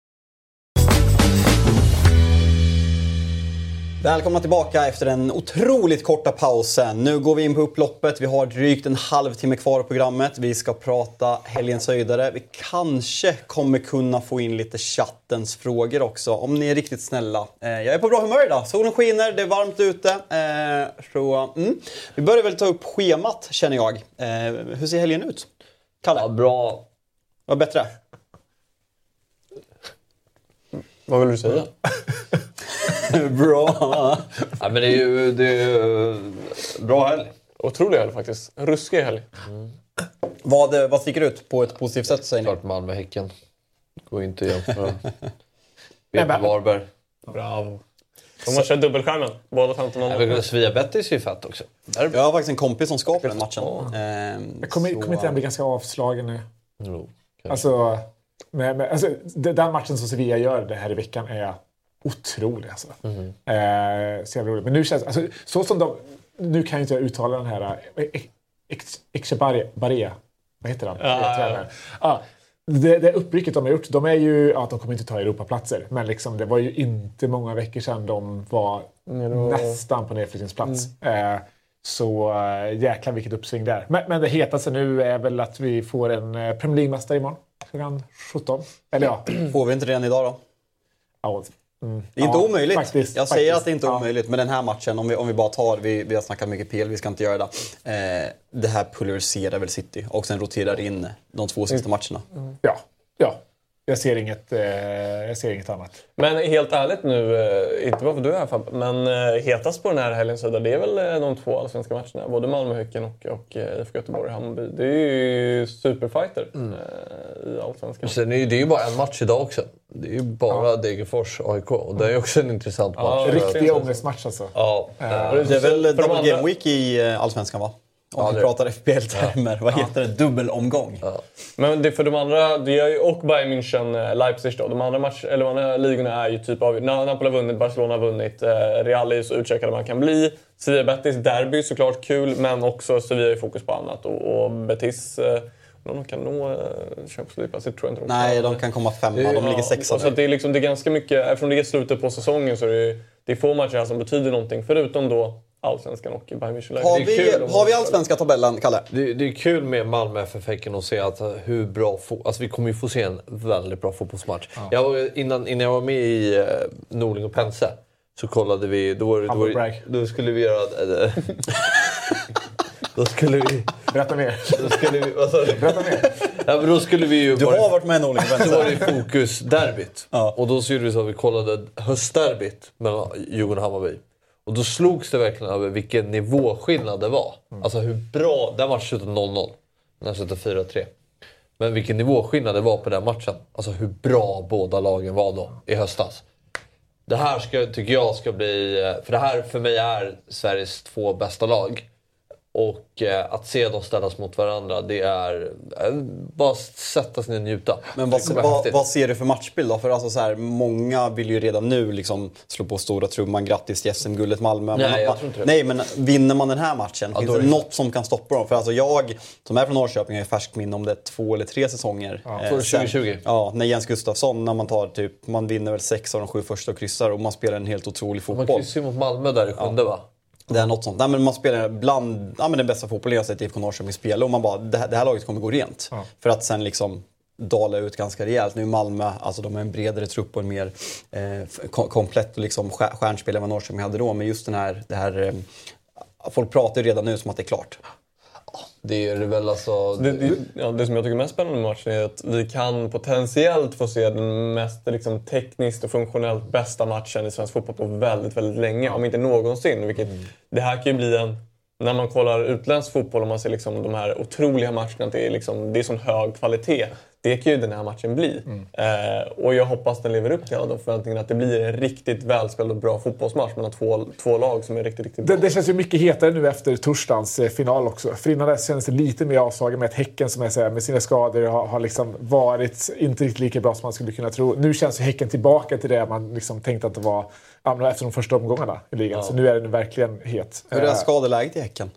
Välkomna tillbaka efter den otroligt korta pausen. Nu går vi in på upploppet. Vi har drygt en halvtimme kvar av programmet. Vi ska prata helgens höjdare. Vi kanske kommer kunna få in lite chattens frågor också, om ni är riktigt snälla. Eh, jag är på bra humör idag. Solen skiner, det är varmt ute. Eh, så, mm. Vi börjar väl ta upp schemat, känner jag. Eh, hur ser helgen ut? Kalle? Ja, bra. Vad bättre? Vad vill du säga? Bra. Ja, men det är ju det är ju bra helg. Otrolig helg faktiskt. En ruskig helg. Vad, eh, vad sticker ut på ett positivt sätt säger ni? Klart Malmö-Häcken. Går inte att jämföra. BP Varberg. Bravo. De har kört dubbelskärmen. Båda 15 Svea Bettis är ju fett också. Jag har faktiskt en kompis som ska på den matchen. Ehm, Jag kommer, så- kommer inte den bli ganska avslagen nu? Jo, Alltså, med, med, alltså, de- den matchen som Sevilla gör det här i veckan är otrolig. Alltså. Mhm. Eh, så jävla roligt. Men nu känns alltså, så som de... Nu kan jag inte uttala den här... eh, Echebarria. Vad heter han? Ja, Eh, tränaren. Ja, det, det upprycket de har gjort, de är ju... Ja, de kommer inte ta Europaplatser. Men liksom, det var ju inte många veckor sedan de var nästan på nedflyttningsplats. Mm. Eh, så äh, jäklar vilket uppsving där. Men, men det hetaste nu är väl att vi får en eh, Premier League-mästare imorgon. Klockan 17. Eller ja. Får vi inte redan idag då? ja mm. Det är inte Ja, omöjligt. faktiskt, jag säger faktiskt. att det inte är Ja. omöjligt. Men den här matchen, om vi, om vi bara tar, vi, vi har snackat mycket PL, vi ska inte göra det. Eh, det här pulveriserar väl City och sen roterar in de två sista matcherna. Ja, ja. Jag ser inget, eh, jag ser inget annat. Men helt ärligt nu, eh, inte bara för du är här Fabbe, men eh, hetast på den här helgens höjdare, det är väl de två allsvenska matcherna. Både Malmö, Häcken och, och IFK Göteborg Hammarby. Det är ju superfighter eh, i allsvenskan. Sen är det är ju bara en match idag också. Det är ju bara Degerfors AIK och det är också en intressant match. Riktig ångestmatch alltså. Ja. Eh, Det är väl double game week i Allsvenskan va? Om Ja, vi pratar FBL-termer. Vad heter det? Dubbelomgång. Men det för de andra, det är ju och Bayern München, eh, Leipzig då. De andra, match, eller de andra ligorna är ju typ av... Na- Napoli har vunnit, Barcelona har vunnit, eh, Real är ju så utcheckade man kan bli. Sevilla Betis derby såklart kul, men också Sevilla är fokus på annat. Och, och Betis, eh, om de kan nå eh, Champions League-plats, det tror jag inte de kan. Nej, de kan komma femma. De ligger sexa så det är liksom, det är ganska mycket, eftersom det är slutet på säsongen så är det, det är få matcher här som betyder någonting. Förutom då Allsvenskan och Bayern München. Har vi, har vi allsvenska tabellen, Kalle? Det, det är kul med Malmö FF Häcken att se att eh, hur bra fo- alltså vi kommer ju få se en väldigt bra fotbollsmatch. Jag var, innan, innan jag var med i uh, Norling och Pense så kollade vi... Då, var, det- då, var, då skulle vi göra... eh, då skulle vi... Berätta mer. Då skulle vi vad sa du? Berätta mer. Ja, men då skulle vi ju... Du har varit med Norling Då var det fokusderbyt. Ja. Och då så gjorde vi så att vi kollade höstderbyt mellan Djurgården och Hammarby. Och då slogs det verkligen över vilken nivåskillnad det var. Alltså hur bra... Den matchen slutade 0-0. Den här slutade 4-3. Men vilken nivåskillnad det var på den matchen. Alltså hur bra båda lagen var då i höstas. Det här ska, tycker jag ska bli... eh, För det här för mig är Sveriges två bästa lag. Och eh, att se dem ställas mot varandra, det är... Eh, bara sätta sig ner och njuta. Men vad, vad, vad ser du för matchbild då? För alltså så här, många vill ju redan nu liksom slå på stora trumman. Grattis till SM-guldet Malmö. Nej, Man- jag man- tror inte det. nej, men vinner man den här matchen, Ja, finns det det- något som kan stoppa dem? För alltså jag, som är från Norrköping, har ju färskt minne om det två eller tre säsonger. Ja, eh, från sen. 2020. Ja, när Jens Gustafsson, när man tar typ, man vinner väl sex av de sju första och kryssar och man spelar en helt otrolig Man fotboll. kryssade ju mot Malmö där i sjunde va? Det är något sånt. Nej, men man spelar bland ja, men den bästa fotbollen jag sett IFK Norrköping spela och man bara, det här, det här laget kommer gå rent. Ja. För att sen liksom dala ut ganska rejält. Nu är Malmö, alltså de har en bredare trupp och en mer eh, komplett och liksom stjär- stjärnspel än vad Norrköping hade då. Men just den här, det här eh, folk pratar ju redan nu som att det är klart. Det är väl alltså... Det, det, ja, det som jag tycker är mest spännande med matchen är att vi kan potentiellt få se den mest liksom, tekniskt och funktionellt bästa matchen i svensk fotboll på väldigt, väldigt länge. Om inte någonsin. Vilket, Det här kan ju bli en... När man kollar utländsk fotboll och man ser liksom de här otroliga matcherna, det är, liksom, det är sån hög kvalitet. Det kan ju den här matchen bli. Eh, och jag hoppas den lever upp till alla de förväntningarna. Att det blir en riktigt välspelad och bra fotbollsmatch mellan två, två lag som är riktigt, riktigt bra. Det, det känns ju mycket hetare nu efter torsdagens eh, final också. För innan dess kändes det lite mer avslagen med att Häcken som jag säger, med sina skador har, har liksom varit inte riktigt lika bra som man skulle kunna tro. Nu känns ju Häcken tillbaka till det man liksom tänkte att det var ja, efter de första omgångarna i ligan. Så nu är den verkligen het. Hur är Eh, skadeläget i Häcken?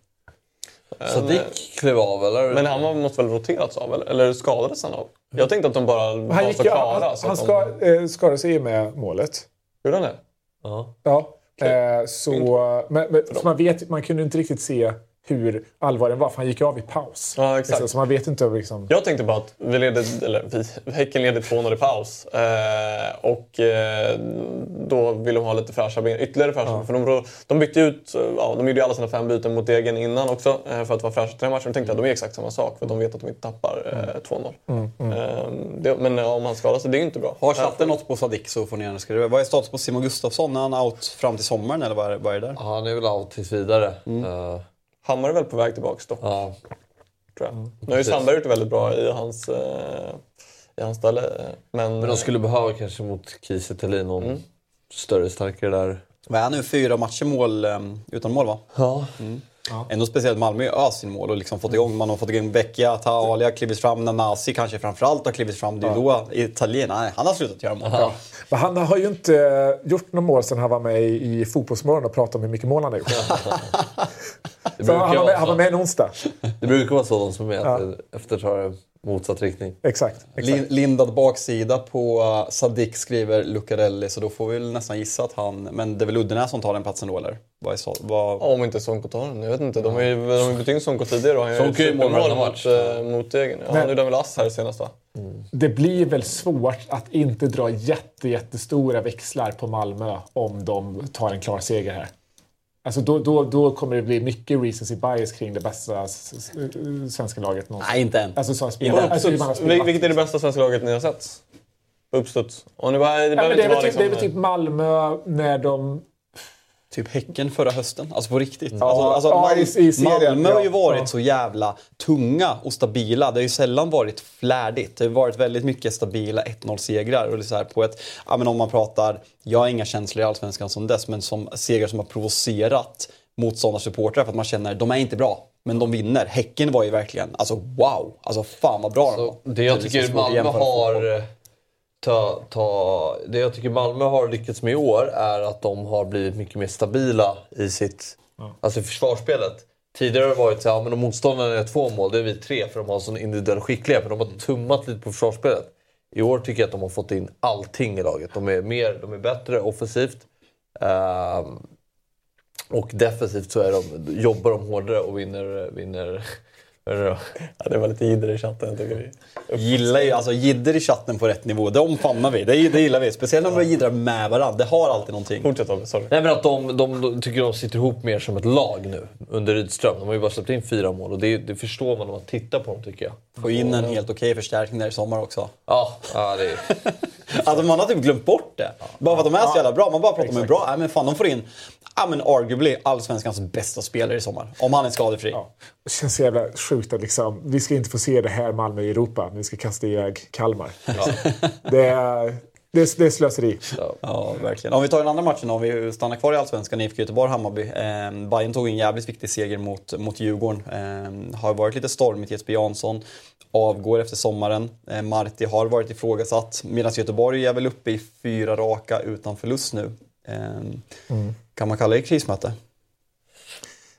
Sadik klev av eller? Men han var- måste väl roterats av? Eller, eller skadades han av? Jag tänkte att de bara han var gick så ju, klara. han, så han ska, de... eh, skadade sig med målet. Gjorde han det? Ja. Ja. Eh, så, men, men, så man, vet, man kunde inte riktigt se hur allvarlig den var, för han gick av i paus. Ja, exakt. Liksom, så man vet inte. Liksom, Jag tänkte bara att vi ledde, eller vi, Häcken ledde 2-0 i paus. Eh, och eh, då ville de ha lite fräscha ben, ytterligare fräscha ben. För de, de bytte ut, eh, ja, de gjorde ju alla sina fem byten mot Degen innan också eh, för att vara fräscha till den matchen. Då tänkte jag att de är exakt samma sak för de vet att de inte tappar eh, 2-0. Mm, mm. Eh, det, men ja, om han skadar sig, det är ju inte bra. Har chatten något på Sadik så får ni gärna skriva. Vad är status på Simon Gustafsson? Är han out fram till sommaren eller vad är, vad är det där? Ja, han är väl out tills vidare. Mm. Uh, Hammar är väl på väg tillbaks då? Ja. Tror jag. Nu har ju. Sandberg gjort det väldigt bra i hans, eh, i hans ställe. Men, Men de skulle behöva kanske mot Kiese Thelin någon Mm. större, starkare där. Vad är nu? Fyra matcher mål, um, utan mål va? Ja. Mm. Ändå speciellt Malmö har öst sin mål och liksom fått igång, man har fått igång Vecchia, Taali har klivit fram, Nanasi kanske framförallt har klivit fram. Det är då Italien, nej, han har slutat göra mål. Men han har ju inte eh, gjort några mål sedan han var med i i Fotbollsmorgon och pratade om hur mycket mål han har gjort. Det Så han, var med, han var med en onsdag. Det brukar vara så de som är med, Ja. att det eftertar motsatt riktning. Exakt. Lin- Lindad baksida på uh, Sadik skriver Lucarelli, så då får vi väl nästan gissa att han... Men det är väl Uddenäs som tar den platsen då eller? Vad är så, vad... Om inte Sonko tar den. Jag vet inte. De har ju, de har ju bytt in Sonko tidigare och han Sonko är ju mål mot, eh, mot Degen. Ja, han gjorde väl ass här senast va? Det blir väl svårt att inte dra jätte, jättestora växlar på Malmö om de tar en klar seger här. Alltså då, då, då kommer det bli mycket recency bias kring det bästa svenska laget någonsin. Nej, inte än. Alltså, På spelar, alltså. Vil- vilket är det bästa svenska laget ni har sett? Uppstuds. Och ni bara, det Ja, det, är inte väl typ, det är väl liksom... typ Malmö när de... Typ Häcken förra hösten. Alltså på riktigt. Ja, alltså, alltså, ja, Mal- i- i serien, Malmö har ju varit Ja. så jävla tunga och stabila. Det har ju sällan varit flärdigt. Det har varit väldigt mycket stabila 1-0-segrar. Och så här på ett, ja, men om man pratar, jag har inga känslor i Allsvenskan som dess, men som segrar som har provocerat motståndarsupportrar för att man känner de är inte bra. Men de vinner. Häcken var ju verkligen, alltså wow! Alltså fan vad bra de var. Det jag liksom tycker att Malmö har... Ta, ta, det jag tycker Malmö har lyckats med i år är att de har blivit mycket mer stabila i sitt alltså i försvarsspelet. Tidigare har det varit så här, ja, men om motståndaren är två mål, då är vi tre för de har sån individuell skicklighet. Men de har tummat lite på försvarsspelet. I år tycker jag att de har fått in allting i laget. De är, mer, de är bättre offensivt. Ehm, och defensivt så är de, jobbar de hårdare och vinner... vinner Ja, det var lite jidder i chatten tycker vi. Gillar ju, alltså jidder i chatten på rätt nivå, det omfamnar vi. Det, det gillar vi. Speciellt när de börjar jiddra med varandra. Det har alltid någonting. Fortsätt Tobbe, sorry. Nej men att de, de, de tycker de sitter ihop mer som ett lag nu under Rydström. De har ju bara släppt in fyra mål och det, det förstår man om man tittar på dem tycker jag. Få in en helt okej förstärkning där i sommar också. Ja, ja det är... Alltså man har typ glömt bort det. Bara för att de är så jävla bra. Man bara pratar om hur bra. Nej men fan, de får in, ja men arguably allsvenskans bästa spelare i sommar. Om han är skadefri. Ja. Det känns så jävla sjukt att liksom, vi ska inte få se det här Malmö i Europa. Vi ska kasta iväg Kalmar. Det, är, det, är, det är slöseri. Ja, verkligen. Om vi tar den andra matchen, om vi stannar kvar i Allsvenskan, IFK Göteborg-Hammarby. Eh, Bayern tog en jävligt viktig seger mot, mot Djurgården. Eh, har varit lite stormigt, Jesper Jansson avgår efter sommaren. Eh, Marti har varit ifrågasatt, medan Göteborg är väl uppe i fyra raka utan förlust nu. Eh, Kan man kalla det krismöte?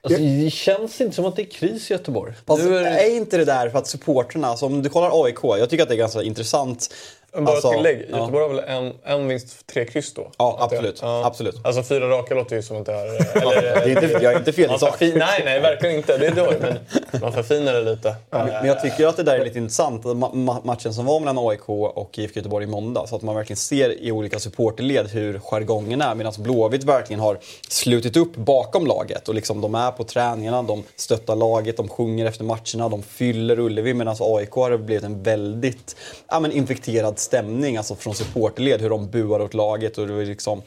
Alltså, det känns inte som att det är kris i Göteborg. Fast är är inte det där för att supporterna, alltså om du kollar AIK, jag tycker att det är ganska intressant. Bara Alltså, tillägg, ja. Göteborg har väl en, en vinst, tre kryss då? Ja, absolut. ja. absolut. Alltså fyra raka låter ju som att det är... Det är inte- jag är inte fel i sak. förfin- Nej, nej, verkligen inte. Det är dåligt, men man förfinar det lite. Men men jag tycker att det där är lite intressant, ma- ma- matchen som var mellan AIK och IFK Göteborg i måndag. Så att man verkligen ser i olika supporterled hur jargongen är. Medan Blåvitt verkligen har slutit upp bakom laget. Och liksom de är på träningarna, de stöttar laget, de sjunger efter matcherna, de fyller Ullevi. Medan AIK har blivit en väldigt ja, men infekterad stämning alltså från supporterled. Hur de buar åt laget. Och det var liksom,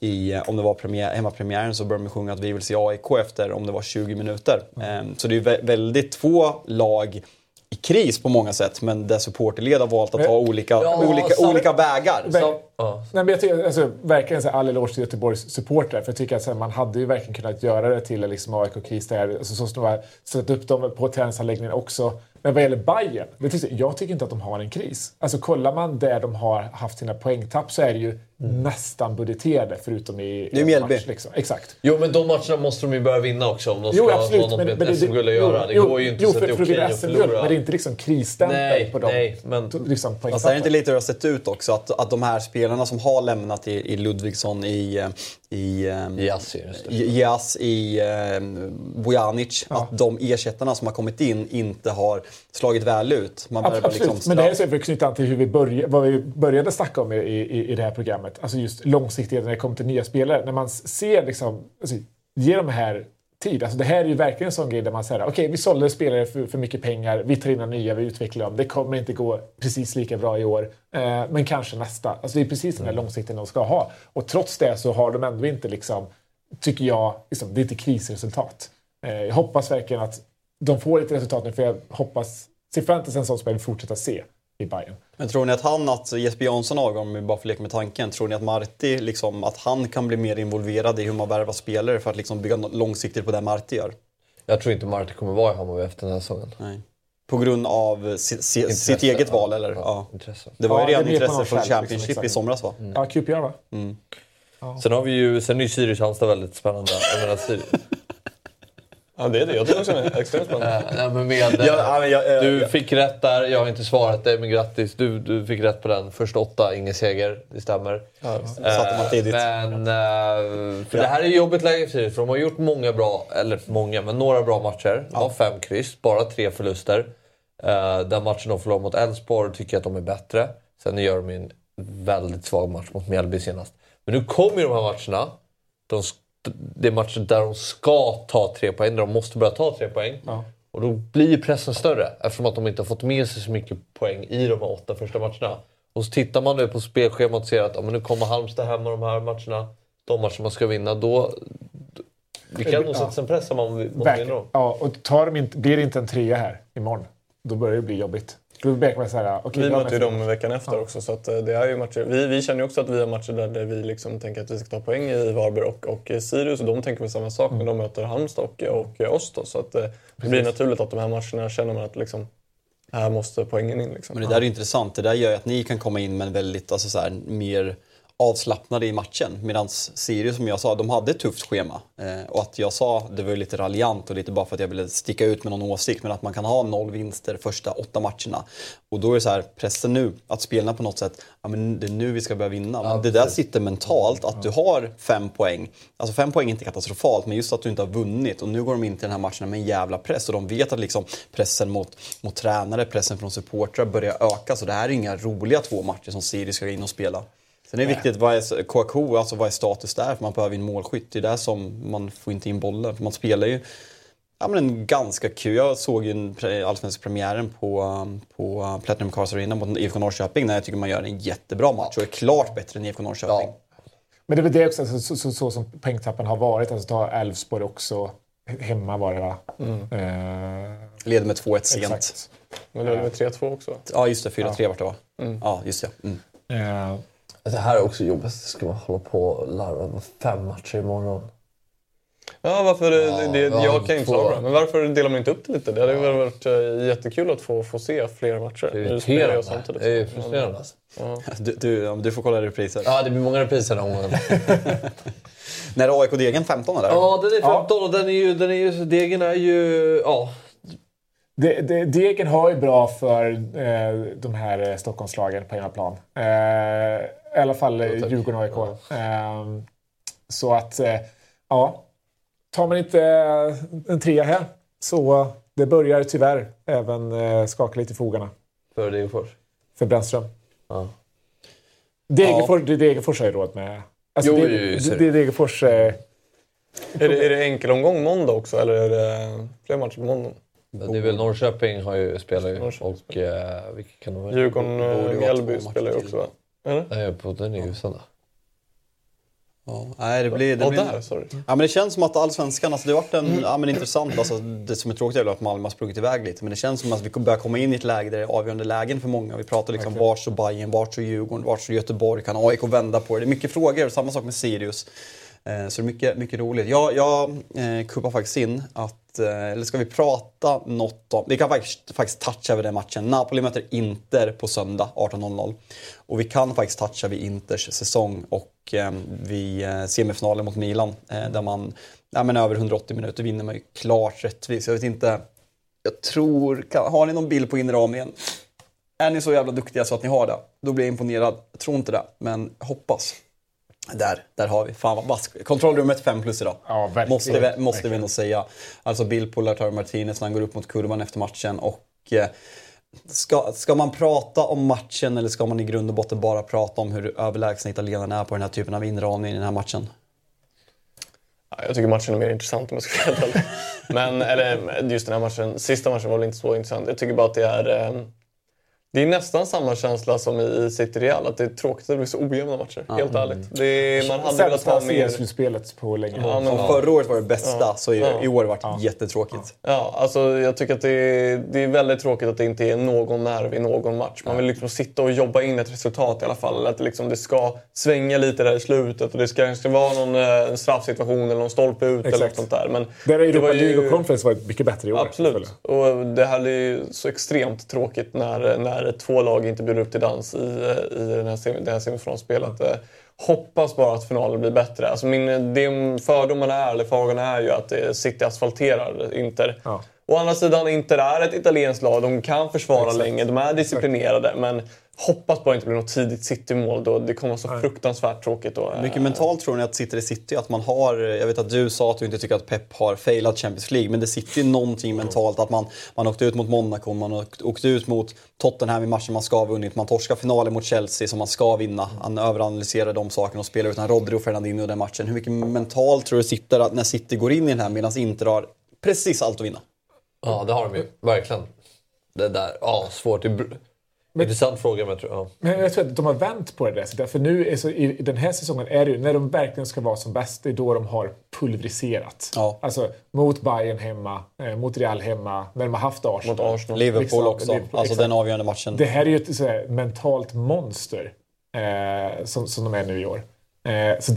i, eh, om det var premiär, hemmapremiären så började de sjunga att vi vill se AIK efter om det var 20 minuter. Ehm, Så det är väldigt två lag i kris på många sätt, men där supporterled har valt att Men- ta olika, Ja, olika, sam- olika vägar. Ver- Nej, men jag tycker, alltså, verkligen så här, all eloge till Göteborgs supportrar. För jag tycker att så här, man hade ju verkligen kunnat göra det till liksom, AIK-kris. Alltså, så som de har satt upp dem på träningsanläggningen också. Men vad gäller Bayern, jag tycker inte att de har en kris. Alltså kollar man där de har haft sina poängtapp så är det ju nästan budgeterade förutom i Det är en Mjällby. match. Liksom. Exakt. Jo, men de matcherna måste de ju börja vinna också om de ska Jo, ha något Men, med ett SM-guld att göra. Det jo, går ju inte jo, så att det är för, för okej att förlora. men det är inte liksom krisstämpel på dem. nej, men... Liksom Fast det är inte lite hur det har sett ut också? Att, att de här spelarna som har lämnat i, i Ludvigsson, i, eh, i ehm, i Jas, i eh, Bojanic, att de ersättarna som har kommit in inte har slagit väl ut. Man Absolut, behöver liksom men det här är så för att knyta an till hur vi började, vad vi började snacka om i, i, i det här programmet. Alltså just långsiktighet när det kommer till nya spelare. När man ser liksom, alltså, ge de här tid. Alltså det här är ju verkligen en sån grej där man säger okej vi sålde spelare för, för mycket pengar, vi tar in nya, vi utvecklar dem. Det kommer inte gå precis lika bra i år, eh, men kanske nästa. Alltså det är precis den här långsiktigheten de ska ha. Och trots det så har de ändå inte, liksom, tycker jag, liksom, det är inte krisresultat. Eh, jag hoppas verkligen att de får ett resultat nu, för jag hoppas, ser fram emot en sån spel vi fortsätter se i Bayern. Men tror ni att han, att Jesper Jansson avgår, om vi bara får leka med tanken, tror ni att Marti, liksom, att han kan bli mer involverad i hur man värvar spelare för att liksom bygga långsiktigt på det Marti gör? Jag tror inte Marti kommer vara i Hammarby efter den här säsongen. Nej. På grund av si, si, Intresse, sitt eget ja. val eller? Ja, Ja. intresse. Det var ju Ja, redan intresse från liksom, Championship exakt. i somras va? Ja, QPR va? Mm. Sen har vi ju, sen är ju Sirius Halmstad väldigt spännande. Jag menar, Sirius. Ja, det är det. Jag tycker också det är extremt spännande. Eh, nej, men med, Ja, ja, men jag- eh, du jag- fick rätt där, jag har inte svarat dig, men grattis. Du, du fick rätt på den. Först åtta, ingen seger. Det stämmer. Ja, satte man tidigt. Men, eh, för det här är jobbigt läge för Sirius, för de har gjort många bra, eller många, men några bra matcher. De har fem kryss, bara tre förluster. Den matchen de förlorade mot Elfsborg tycker jag att de är bättre. Sen gör de en väldigt svag match mot Mjällby senast. Men nu kommer ju de här matcherna. De, det är matcher där de ska ta tre poäng, där de måste börja ta tre poäng. Och då blir pressen större eftersom att de inte har fått med sig så mycket poäng i de här åtta första matcherna. Och så tittar man nu på spelschemat och ser att ja, men nu kommer Halmstad hem med de här matcherna. De matcher man ska vinna. Då, det kan nog Ja. sätta en press om man måste vinna dem. Ja, och tar de inte, blir det inte en trea här imorgon, då börjar det bli jobbigt. Då börjar man säga, okej, vi möter ju dem veckan efter också. Så att eh, det är ju matcher. Vi, vi känner ju också att vi har matcher där, där vi liksom tänker att vi ska ta poäng i Varberg och, och Sirius. Och de tänker väl samma sak, men de möter Halmstad och, och oss då. Så att, eh, det blir naturligt att de här matcherna känner man att liksom, här måste poängen in. Liksom. Men det där är ju intressant. Det där gör ju att ni kan komma in med en väldigt, alltså så här, mer avslappnade i matchen. Medan Sirius, som jag sa, de hade ett tufft schema. Eh, och att jag sa, det var ju lite raljant och lite bara för att jag ville sticka ut med någon åsikt, men att man kan ha noll vinster första åtta matcherna. Och då är det så här, pressen nu, att spelarna på något sätt, ja men det är nu vi ska börja vinna. Men det där sitter mentalt, att du har fem poäng. Alltså fem poäng är inte katastrofalt, men just att du inte har vunnit. Och nu går de in till den här matchen med en jävla press. Och de vet att liksom pressen mot, mot tränare, pressen från supportrar börjar öka. Så det här är inga roliga två matcher som Sirius ska in och spela. Sen är det viktigt, vad är KK, alltså vad är status där? För man behöver en målskytt. Det är där som man får inte in bollen. För man spelar ju ja, men en ganska kul. Jag såg ju allsvenska premiären på, på Platinum Cars Arena mot IFK Norrköping. När jag tycker man gör en jättebra match och är klart bättre än IFK Norrköping. Men det är väl det också, så, så, så, så som poängtappen har varit. Alltså ta Elfsborg också. Hemma var det va? Mm. Eh, Leder med 2-1 sent. Exakt. Men det är med 3-2 också. Ja, just det. 4-3 Ja. vart det va? Mm. Ja, just det. Mm. eh, Det här är också jobbigt. Ska man hålla på och larva med fem matcher imorgon? Ja, varför, Ja, det, ja, jag kan inte svara. Men varför delar man inte upp det lite? Det hade väl varit eh, jättekul att få, få se fler matcher. Det är jag irriterande. samtidigt. Det är frustrerande. Ja. Du, du, ja, du får kolla repriser. Ja, det blir många repriser den här omgången. När är AIK-degen 15 eller? Ja, den är 15 och den är ju, den är ju, degen är ju, ja. det, det, Degen har ju bra för eh, de här eh, Stockholmslagen på hemmaplan. Eh, I alla fall eh, Djurgården och AIK. Eh, så att, eh, ja. Tar man inte eh, en trea här så det börjar tyvärr även eh, skaka lite i fogarna För Degerfors. för Brännström. Ja. Degerfors, det Degerfors har ju råd med. Alltså, Jo, det, är det, det. det Degerfors... Eh, Är det, är det enkelomgång måndag också eller är det fler matcher på måndag? Det är väl Norrköping har ju, spelar ju och eh, vilka kan de? Djurgården och Mjällby spelar ju också va? Eller? Nej, på, den är ju söndag. Ja, nej, det blir... Det blir där, sorry. Ja, men det känns som att allsvenskan, alltså det har varit en, ja, men intressant, alltså, det som är tråkigt är att Malmö har sprungit iväg lite, men det känns som att vi börjar komma in i ett läge där det är avgörande lägen för många. Vi pratar liksom vart står Bayern, vart står Djurgården, vart står Göteborg, kan AIK vända på det? Det är mycket frågor, samma sak med Sirius. Eh, så det är mycket, mycket roligt. Jag, jag eh, kuppar faktiskt in att, eh, eller ska vi prata något om, vi kan faktiskt, faktiskt toucha över den matchen. Napoli möter Inter på söndag 18.00. Och vi kan faktiskt toucha vid Inters säsong och eh, vid semifinalen mot Milan eh, där man, ja, men över 180 minuter vinner man ju klart rättvist. Jag vet inte, jag tror, kan, har ni någon bild på inramningen? Är ni så jävla duktiga så att ni har det, då blir jag imponerad. Jag tror inte det, men hoppas. Där, där har vi. Fan vad vass. Kontrollrummet 5 plus idag. Ja, verkligen. måste vi, måste vi Verkligen. nog säga. Alltså bild på Lautaro Martinez när han går upp mot kurvan efter matchen. Och, eh, ska, ska man prata om matchen eller ska man i grund och botten bara prata om hur överlägsna italienarna är på den här typen av inramning i den här matchen? Ja, Jag tycker matchen är mer intressant om jag ska vara ärlig. Men, eller just den här matchen, sista matchen var väl inte så intressant. Jag tycker bara att det är... Eh, det är nästan samma känsla som i City Real, att det är tråkigt att det blir så ojämna matcher. Ja. Helt ärligt. Det är, man hade velat ha mer... CL-slutspelet på länge. Ja, men- Om förra året var det bästa Ja. så är Ja. i år har det varit jättetråkigt. Ja, alltså jag tycker att det är, det är väldigt tråkigt att det inte är någon nerv i någon match. Man vill liksom sitta och jobba in ett resultat i alla fall. Att det, liksom, det ska svänga lite där i slutet och det ska kanske vara någon eh, straffsituation eller någon stolpe ut eller något Exakt. sånt där. Men Där har Europa League och Conference varit mycket bättre i år. Absolut. Och det här är ju så extremt tråkigt när, när två lag inte bjuder upp till dans i, i den här, semi- det här semifinalspelet. Eh, Hoppas bara att finalen blir bättre. Alltså min, det fördomarna är, eller farhågorna är ju att eh, City asfalterar Inter. Å andra sidan, Inter är ett italienskt lag. De kan försvara Exakt. länge. De är disciplinerade. Men hoppas bara inte blir något tidigt City-mål. Då. Det kommer vara så fruktansvärt tråkigt då. Mycket mentalt tror ni att sitter i City? Att man har, jag vet att du sa att du inte tycker att Pep har failat Champions League, men det sitter ju någonting mentalt att man, man åkte ut mot Monaco, man åkt- åkte ut mot Tottenham i matchen man ska ha vunnit, man torskar finalen mot Chelsea som man ska vinna. Han överanalyserar de sakerna och spelar utan Rodri och Fernandinho den matchen. Hur mycket mentalt tror du sitter att när City går in i den här medan Inter har precis allt att vinna? Ja, det har de ju. Verkligen. Det där, ja, svårt. Br- Intressant fråga, men jag tror... Ja. Men jag tror att de har vänt på det där. För nu är så, i den här säsongen är det ju när de verkligen ska vara som bäst, det är då de har pulveriserat. Alltså mot Bayern hemma, eh, mot Real hemma, när de har haft Arsenal. Mot Arsenal. Liverpool Liksom, också, Liverpool, alltså den avgörande matchen. Det här är ju ett här, mentalt monster eh, som, som de är nu i år. Eh, så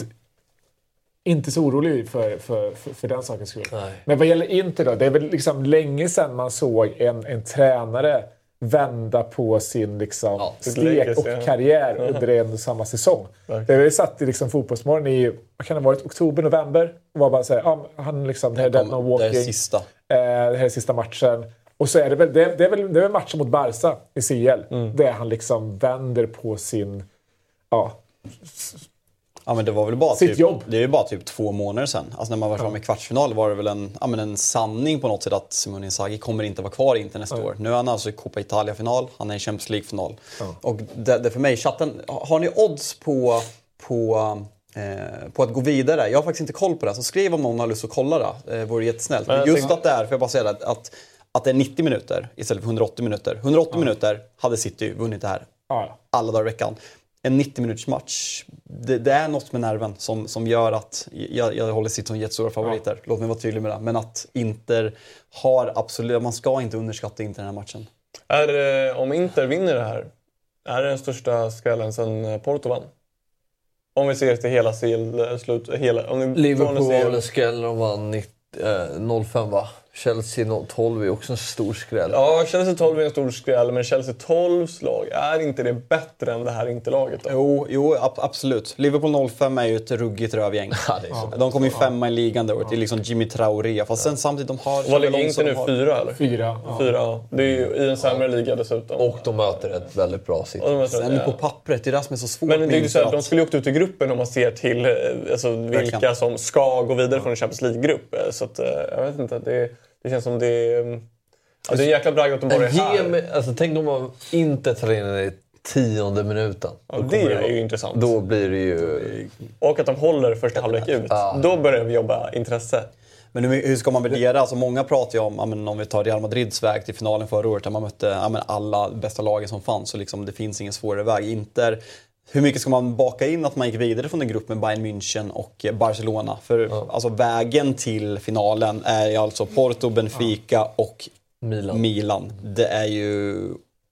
inte så orolig för, för, för, för den sakens skull. Men vad gäller Inter då, det är väl liksom länge sedan man såg en, en tränare vända på sin liksom sitt stek och ja. karriär Ja. under en och samma säsong. Verkligen. Det ju satt i liksom fotbollsmorgon i, vad kan det varit, oktober, november? Och var bara såhär, ja, han liksom, det här är dead no walking. det är sista. Eh, det här är sista matchen. Och så är det väl, det, det är väl, det är väl matchen mot Barca i CL. Mm. Där han liksom vänder på sin, ja, Ja men det var väl bara Sitt typ, jobb. Det är ju bara typ två månader sedan. Alltså när man var framme i kvartsfinal var det väl en, ja, men en sanning på något sätt att Simone Inzaghi kommer inte vara kvar i Inter nästa år. Nu är han alltså i Coppa Italia-final, han är i Champions League-final. Och det, det för mig, chatten, har ni odds på, på, eh, på att gå vidare? Jag har faktiskt inte koll på det, så skriv om någon har lust att kolla det. Eh, vore jättesnällt. Men just att det är, får jag bara säga det, att, att det är 90 minuter istället för 180 minuter. 180 minuter hade City vunnit det här ja. alla dagar i veckan. En 90 minuters match, det, det är något med nerven som, som gör att jag, jag håller City som jättestora favoriter. Låt mig vara tydlig med det. Men att Inter har absolut, man ska inte underskatta Inter den här matchen. Är, det- om Inter vinner det här, är det den största skrällen sen eh, Porto vann? Om vi ser till hela CL-slut... Hela, om ni- Liverpool var väl en CL skräll. De vann 90, eh, 05 va? Chelsea 12 är också en stor skräll. Ja, Chelsea 12 är en stor skräll, men Chelsea 12s lag, är inte det bättre än det här Inter-laget? då? Jo, jo ab- absolut. Liverpool 05 är ju ett ruggigt rövgäng. De kom ju femma i ligan det året. Det är liksom Jimmy Traoré. Fast sen samtidigt, de har... Vad ligger Inter nu? har- Fyra eller? Fyra. Ja. Fyra, ja. Det är ju i en sämre liga dessutom. Och de möter ett väldigt bra City. Och de möter- Sen ja. på pappret, det är det som är så svårt Men det är ju så här, de skulle ju åkt ut i gruppen om man ser till eh, alltså, vilka som ska gå vidare från en Champions League-grupp. Så att, eh, jag vet inte, det, det känns som det är... mm, Ja, det är en jäkla bragd att de bara är här. mig, alltså, tänk om man inte tar in den i tionde minuten. Ja, det är vara- ju intressant. Då blir det ju... Och att de håller första halvlek ut. Ja. Då börjar vi jobba intresse. Men hur, hur ska man värdera? Alltså många pratar ju om, men om vi tar Real Madrids väg till finalen förra året där man mötte men alla bästa lagen som fanns. Så liksom, det finns ingen svårare väg. Inter hur mycket ska man baka in att man gick vidare från en grupp med Bayern München och Barcelona? För alltså, vägen till finalen är alltså Porto, Benfica och Milan. Det är ju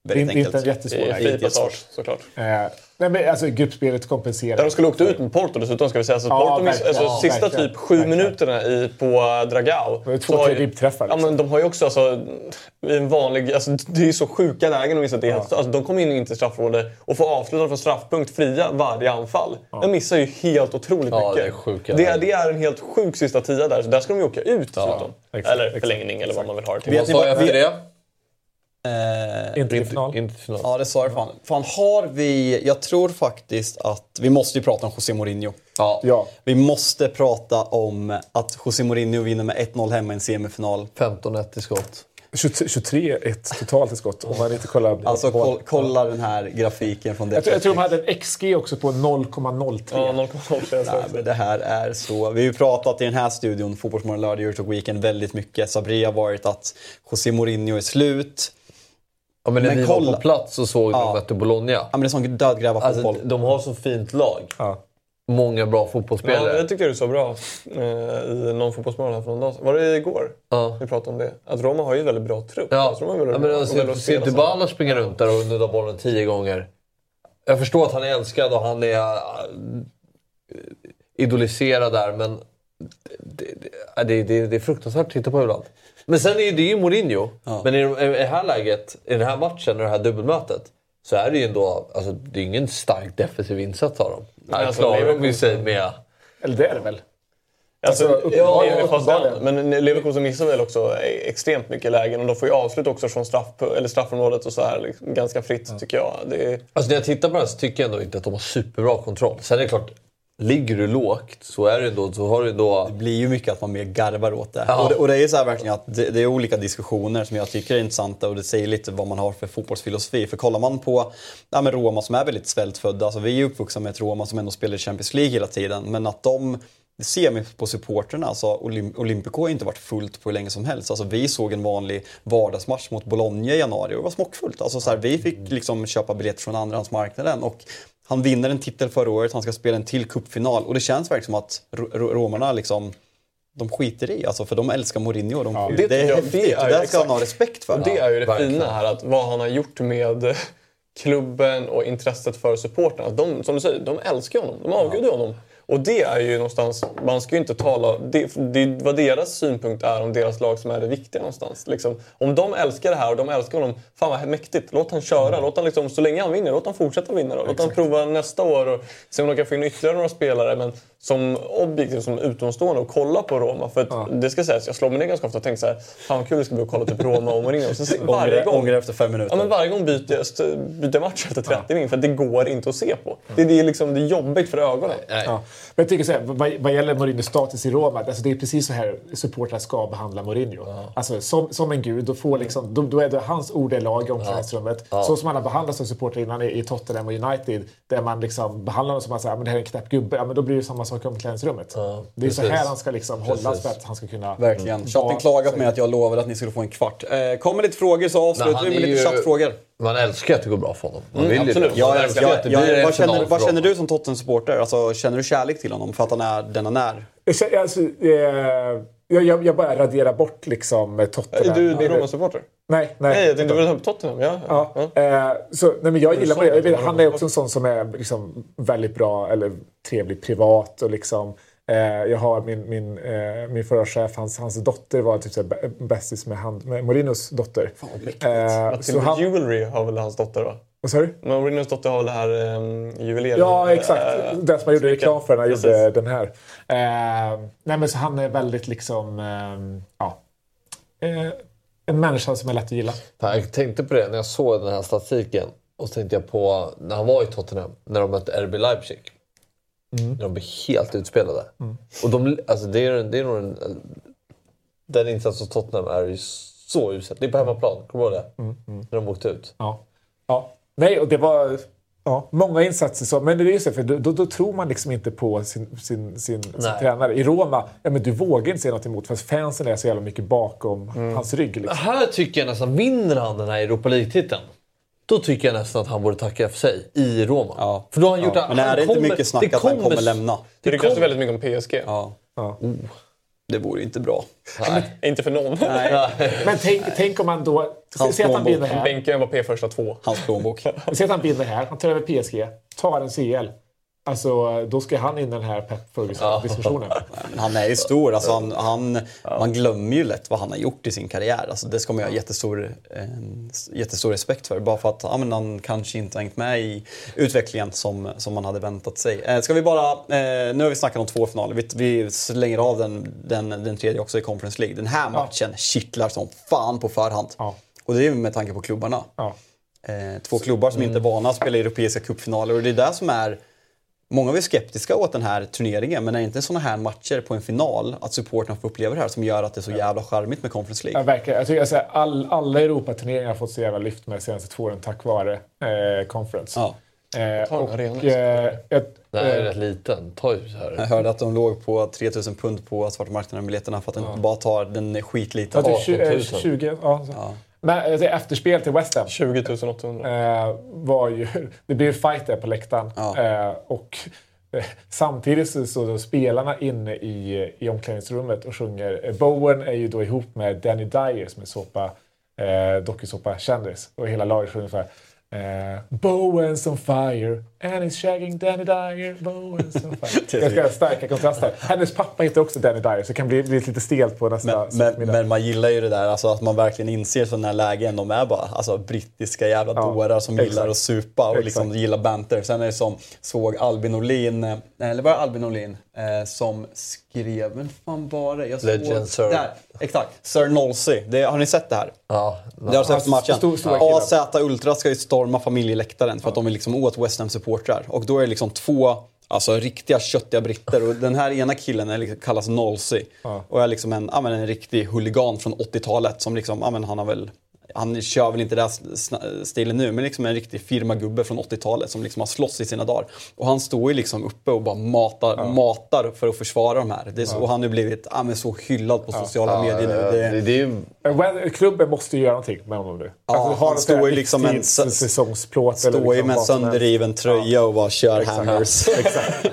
Det är väldigt inte enkelt. en jättesvår väg. fri passage såklart. Eh, nej, men alltså gruppspelet kompenserar. Där de skulle åkt ut med Porto dessutom ska vi säga. Så Ja, Porto miss, alltså, Ja, sista verkligen. typ sju Verkligen. minuterna i, på eh, Dragao. Det två, tre ribbträffar. Ja, Liksom. men de har ju också alltså, en vanlig, alltså, det är ju så sjuka lägen. Och vissa, det är helt, alltså, de kommer in inte i straffområde och får avsluta från straffpunkt fria varje anfall. De missar ju helt otroligt Ja, mycket. det är sjuka det, är, det är en helt sjuk sista tia där. Så där ska de ju åka ut dessutom. exakt, eller exakt, förlängning eller vad man vill ha det till. Vet ni vad- jag det? Eh, Inte i final. Inte final. Ja, det sa jag fan. Fan, har vi... Jag tror faktiskt att... Vi måste ju prata om José Mourinho. Ja. Ja. Vi måste prata om att José Mourinho vinner med 1-0 hemma i en semifinal. 15-1 i skott. 23-1 totalt i skott om man inte kollar. Alltså koll, kolla den här grafiken från jag, tror, jag tror de hade en XG också på 0,03. Ja, 0,0 Nej, men det här är så. Vi har ju pratat i den här studion, Fotbollsmorgon lördag, Eurotalk Weekend, väldigt mycket. Sabri har varit att José Mourinho är slut. Ja, men när Men vi kolla. var på plats så såg Ja. de mötte Bologna. Ja, men det är sån dödgrävarfotboll. Alltså, de har så fint lag. Ja. Många bra Ja, fotbollsspelare. jag tyckte du sa bra eh, i någon fotbollsmorgon här för någon dag sedan. Var det igår? Ja. Vi pratade om det. Att Roma har ju väldigt bra trupp. Ja, Alltså, de ja bra- men och alltså, väldigt se spela så. Dybala springa runt där och nudda bollen tio gånger. Jag förstår att han är älskad och han är äh, idoliserad där, men det, det, det, det, det är fruktansvärt att titta på ibland. Men sen är ju- det är ju Mourinho. Ja. Men i, i det här läget, i den här matchen, i det här dubbelmötet, så är det ju ändå alltså, det är ingen stark defensiv insats av dem. Här alltså, klarar de ju sig med... Eller det är det väl? Alltså, Alltså, ja, uppenbarligen. men Leverkusen missar väl också extremt mycket lägen och de får ju avslut också från straff, eller straffområdet och så här liksom, ganska fritt tycker jag. Det är, Alltså när jag tittar på det här så tycker jag ändå inte att de har superbra kontroll. Sen är det klart, ligger du lågt så, är det ändå, så har du ändå... Det blir ju mycket att man mer garvar åt det. Ja. Och, det och det är så här verkligen att det, det är olika diskussioner som jag tycker är intressanta och det säger lite vad man har för fotbollsfilosofi. För kollar man på ja, men Roma som är väldigt svältfödda, alltså vi är ju uppvuxna med ett Roma som ändå spelar i Champions League hela tiden, men att de det ser man på supporterna. Alltså, Olymp- Olympico har inte varit fullt på hur länge som helst. Alltså, vi såg en vanlig vardagsmatch mot Bologna i januari och det var smockfullt. Alltså, så här, vi fick liksom köpa biljetter från andrahandsmarknaden. Och han vinner en titel förra året, han ska spela en till cupfinal och det känns verkligen som att ro- ro- romarna liksom de skiter i, alltså, för de älskar Mourinho. De, det, det, tycker är jag- häftigt, det det, är där ska han ha respekt för. Och det är ju det verkligen. fina här, att vad han har gjort med klubben och intresset för supportrarna. De, som du säger, de älskar honom. De avgudar honom. Och det är ju någonstans, man ska ju inte tala, det, det, vad deras synpunkt är om deras lag som är det viktiga någonstans. Liksom, om de älskar det här och de älskar honom, fan vad mäktigt. Låt han köra, låt han liksom, så länge han vinner, låt han fortsätta vinna. Då. Låt han prova nästa år och se om de kan få in ytterligare några spelare. Men som objektiv, som utomstående och kolla på Roma. För att, det ska sägas, jag slår mig ner ganska ofta och tänker så här, fan vad kul det ska bli att kolla typ Roma och Mourinho. Och så se- varje gång, ångrar efter fem minuter. Ja, men varje gång byter jag byter match efter 30 min för att det går inte att se på. Det, det, är liksom, det är jobbigt för ögonen. Ja. Men jag tycker så här, vad, vad gäller Mourinhos status i Roma, alltså det är precis så här supportrar ska behandla Mourinho. Alltså som, som en gud, då, får liksom, då, då är det hans ord är lag i omklädningsrummet. Så som han har behandlats som supporter innan i, i Tottenham och United, där man liksom behandlar honom som att säga, men det här är en knäpp gubbe, ja, men då blir det samma sak i omklädningsrummet. det är så här han ska liksom hållas Precis. för att han ska kunna... Verkligen. Chatten klagat på mig att jag lovade att ni skulle få en kvart. Eh, kommer lite frågor så avslutar vi med lite ju- chattfrågor. Man älskar ju att det går bra för honom. Man Mm, vill ju absolut. Jag, Man jag, jag, vad, känner, vad känner du som Tottenham-supporter? Alltså, känner du kärlek till honom för att han är den han är? Alltså, eh, jag, jag, jag bara raderar bort liksom Är Tottenham. du, du är Roma-supporter? Nej, nej. Nej, jag tänkte upp Tottenham. Ja. Ja. Eh, så, nej, men jag gillar vet, Han är också en sån som är liksom väldigt bra, eller trevlig privat. Och liksom, eh, jag har min, min, eh, min förra chef, hans, hans dotter var typ så bästis med, hand, med Mourinhos dotter. Eh, så Matilda han, Jewelry har väl hans dotter va? vad sa du? Men Mourinhos dotter har väl det här um, juveleringen? Ja, exakt. eh, Den som jag gjorde reklam för när jag Precis. gjorde den här. Eh, nej, men så han är väldigt liksom... Eh, ja, eh, en människa som är lätt att gilla. Fan, Jag tänkte på det när jag såg den här statistiken. Och så tänkte jag på när han var i Tottenham, när de mötte RB Leipzig. När de blev helt utspelade. Och de, alltså det är, det är nog en, Den insatsen hos Tottenham är ju så usel. Det är på hemmaplan, kommer du ihåg det? När de åkte ut. Ja. ja. Nej, och det var ja, många insatser. Så, men det är ju så, för då, då, tror man liksom inte på sin, sin, sin, sin tränare. I Roma, ja, men du vågar inte säga något emot för fansen är så jävla mycket bakom hans rygg. Liksom. Här tycker jag nästan vinner han den här Europa League-titeln. Då tycker jag nästan att han borde tacka för sig i Roma. För då har han gjort Ja. Men är det inte mycket snack att han kommer lämna? Det ryktas kommer- väldigt mycket om PSG. Ja. Ja. Det vore inte bra. Inte för någon. Men tänk, tänk om man då... Hans att han vinner här. Bänken var P första två. Hans plånbok. Säg att han vinner här. Han tar över PSG. Tar en CL. Alltså, då ska han in i den här Pep Ferguson-diskussionen. Han är ju stor. Alltså han, han, Man glömmer ju lätt vad han har gjort i sin karriär. Alltså det ska man ju ha jättestor, eh, jättestor respekt för. Bara för att ja, men han kanske inte har hängt med i utvecklingen som, som man hade väntat sig. Eh, ska vi bara, eh, nu har vi snackat om två finaler. Vi, vi slänger av den, den, den tredje också i Conference League. Den här matchen kittlar som fan på förhand. Och det är med tanke på klubbarna. Eh, två klubbar som inte är vana att spela europeiska cupfinaler. Och det är det som är Många var skeptiska åt den här turneringen, men är inte sådana här matcher på en final, att supportrarna får uppleva det här, som gör att det är så jävla charmigt med Conference League? Ja, verkligen. Jag tycker alltså, all, alla Europaturneringar har fått så jävla lyft med de senaste två åren tack vare eh, Conference. Ja. Eh, Ta en och, arena eh, ett, är eh, rätt liten. Ta här. Jag hörde att de låg på 3000 pund på svarta marknaden biljetterna för att den bara tar den skitliten. Ja, typ 20, eh, 20 ja. Så. Men alltså, efterspel till West Ham 20 800. eh, var ju... Det blev fight där på läktaren. Eh, och eh, samtidigt så står spelarna inne i, i omklädningsrummet och sjunger. Eh, Bowen är ju då ihop med Danny Dyer som är såpa, eh, dokusåpa-kändis. Och hela laget sjunger ungefär Eh, Bowen's on fire and he's shagging Danny Dyer. Bowen's on fire. Ganska starka kontraster. Hennes pappa heter också Danny Dyer så det kan bli, bli lite stelt på nästa Men, men, men man gillar ju det där, alltså att man verkligen inser sådana här lägen. De är bara alltså, brittiska jävla Ja, dårar som gillar exakt. att supa och liksom gillar banter. Sen är det som, såg Albin Olin, eh, eller var det Albin Olin, eh, som skrev, men fan var det? Jag såg, Legend Sir. Där, exakt. Sir Nolsey. Det, har ni sett det här? Ja. Det har sett efter matchen. Stor-. AZ Ultra ska ju storma familjeläktaren för att de är liksom åt West Ham-supportrar. Och då är det liksom två Alltså riktiga köttiga britter och den här ena killen är, liksom- kallas Nolsey. Och är liksom en, ja, men en riktig huligan från 80-talet som liksom, ja, men han har väl han kör väl inte den stilen nu, men liksom en riktig firmagubbe från 80-talet som liksom har slåss i sina dagar. Och han står ju liksom uppe och bara matar, matar för att försvara de här. Det är så, Och han har ju blivit ja, men så hyllad på sociala Ja, medier nu. ja, Det, det- det är ju- well, Klubben måste ju göra någonting med honom nu. Ja, har han de står ju liksom en säsongsplåt. Står ju liksom med en sönderriven tröja och bara kör hammers.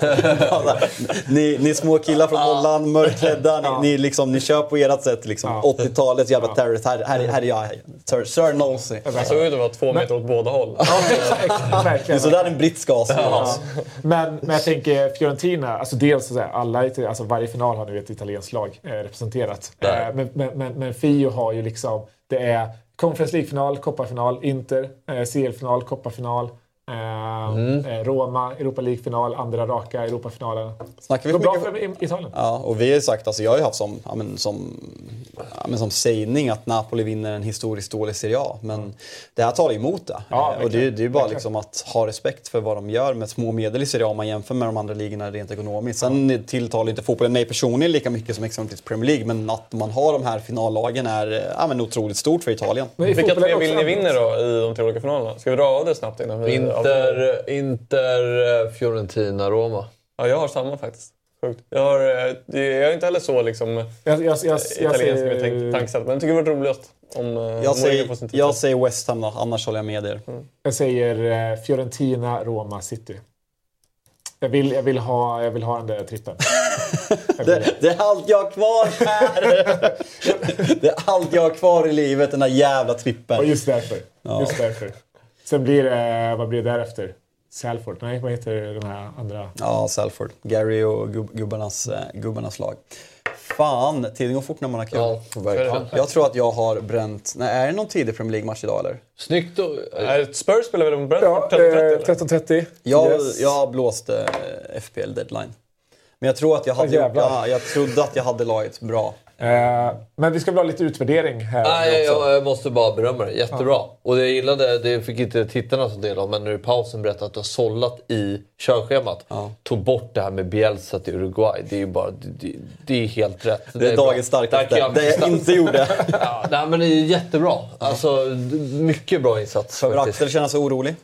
ni, ni små killar från Holland, mörkklädda, ni, ni, liksom, ni kör på ert sätt. Liksom. 80-talets jävla terrorist. Här, här, här är jag, Sir, Sir Nolsey. Han såg ut att vara två meter åt båda håll. Det är sådär en britt ska se Ja. ut. Men, men jag tänker Fiorentina, alltså dels så här, alla, alltså varje final har nu ett italienskt lag eh, representerat. Eh, men, men, men, men Fio har ju liksom, det är Conference League-final, Coppa-final, Inter, eh, CL-final, Coppa-final. Eh, eh, Roma, Europa League-final, andra raka Europafinalen. Snackar vi Går för bra för Italien. Ja, och vi har ju sagt, alltså jag har ju haft som, ja, men, som, ja, men som sägning att Napoli vinner en historiskt dålig Serie A. Men det här talar emot det. Ja, Eh, och det, det är ju bara liksom att ha respekt för vad de gör med små medel i Serie A om man jämför med de andra ligorna rent ekonomiskt. Sen tilltalar inte fotbollen mig personligen lika mycket som exempelvis Premier League, men att man har de här finallagen är eh, ja, men otroligt stort för Italien. Vilka tre vill ni vinner då i de tre olika finalerna? Ska vi dra av det snabbt innan vi Inter, Inter, eh, Fiorentina, Roma. Ja, jag har samma faktiskt. Sjukt. Jag, har, eh, jag är inte heller så liksom, Jag, jag, jag, jag, italiensk med tänk, men jag tycker det var roligast om eh, Jag säger, jag säger West Ham då, annars håller jag med er. Jag säger eh, Fiorentina, Roma, City. Jag vill, jag vill, ha, jag vill ha den där trippen. Det, det är allt jag har kvar här! det är allt jag har kvar i livet, den där jävla trippen. Och just därför. Ja. Just därför. Sen blir det, vad blir det därefter? Salford? Nej, vad heter den här andra? Ja, Salford. Gary och gubb, gubbarnas, eh, gubbarnas lag. Fan, tiden går fort när man har kul. Ja, verkligen. Jag tror att jag har bränt... Nej, är det någon tidig Premier League-match idag eller? Snyggt då. Eh, Spurs spelar väl mot Ja, Brentford? eh, 13.30? 13.30. Jag, Yes. jag blåste eh, FPL deadline. Men jag tror att jag hade Åh, gjort, jävlar. ja, Jag trodde att jag hade laget bra. Eh, men vi ska väl ha lite utvärdering här Nej, också. jag, jag måste bara berömma det. Jättebra. Och det jag gillade, det fick inte tittarna så del av, men nu i pausen berättade att du har sållat i körschemat. Tog bort det här med Bielsa till Uruguay. Det är ju bara, det, det, det är helt rätt. Det är bra. dagens starkaste. Där Det jag inte gjorde. ja, nej, men det är jättebra. Alltså, mycket bra insats faktiskt. Axel känna sig orolig?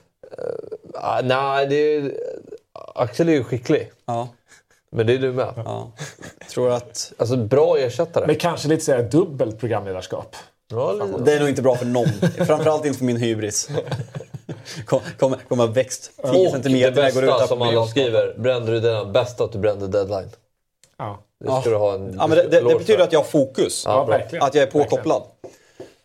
Ah, nej, det är, Axel är ju skicklig. Ja. Men det är du med. ja. Tror att... Alltså, bra ersättare. Men kanske lite så här dubbelt programledarskap. Ja. Det är nog inte bra för någon. Framförallt inte för min hybris. kommer, kommer ha växt 10 Och det centimeter när jag går bästa ut som alla skriver, brände du deadline? Bästa att du brände deadline. Ja. Det ska du ha en Ja, men det, det, det betyder att jag har fokus. Ja. Att jag är påkopplad.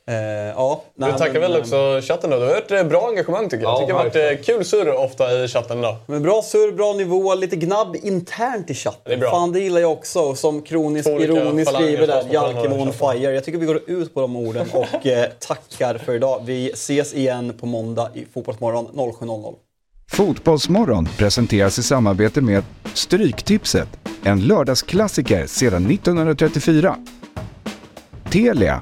Eh, ja, Du nej, tackar men, väl eh, också chatten då? Du har ett eh, bra engagemang tycker jag. Ja, Jag tycker det har varit eh, kul surr ofta i chatten idag. Men bra surr, bra nivå, lite gnabb internt i chatten. Det är bra. Fan, det gillar jag också. Som Kroniskt Två olika Ironi falanger skriver där, slåss mot varandra Jalkemo on i chatten. fire. Jag tycker vi går ut på de orden och eh, tackar för idag. Vi ses igen på måndag i Fotbollsmorgon 07.00. Fotbollsmorgon presenteras i samarbete med Stryktipset, en lördagsklassiker sedan 1934. Telia,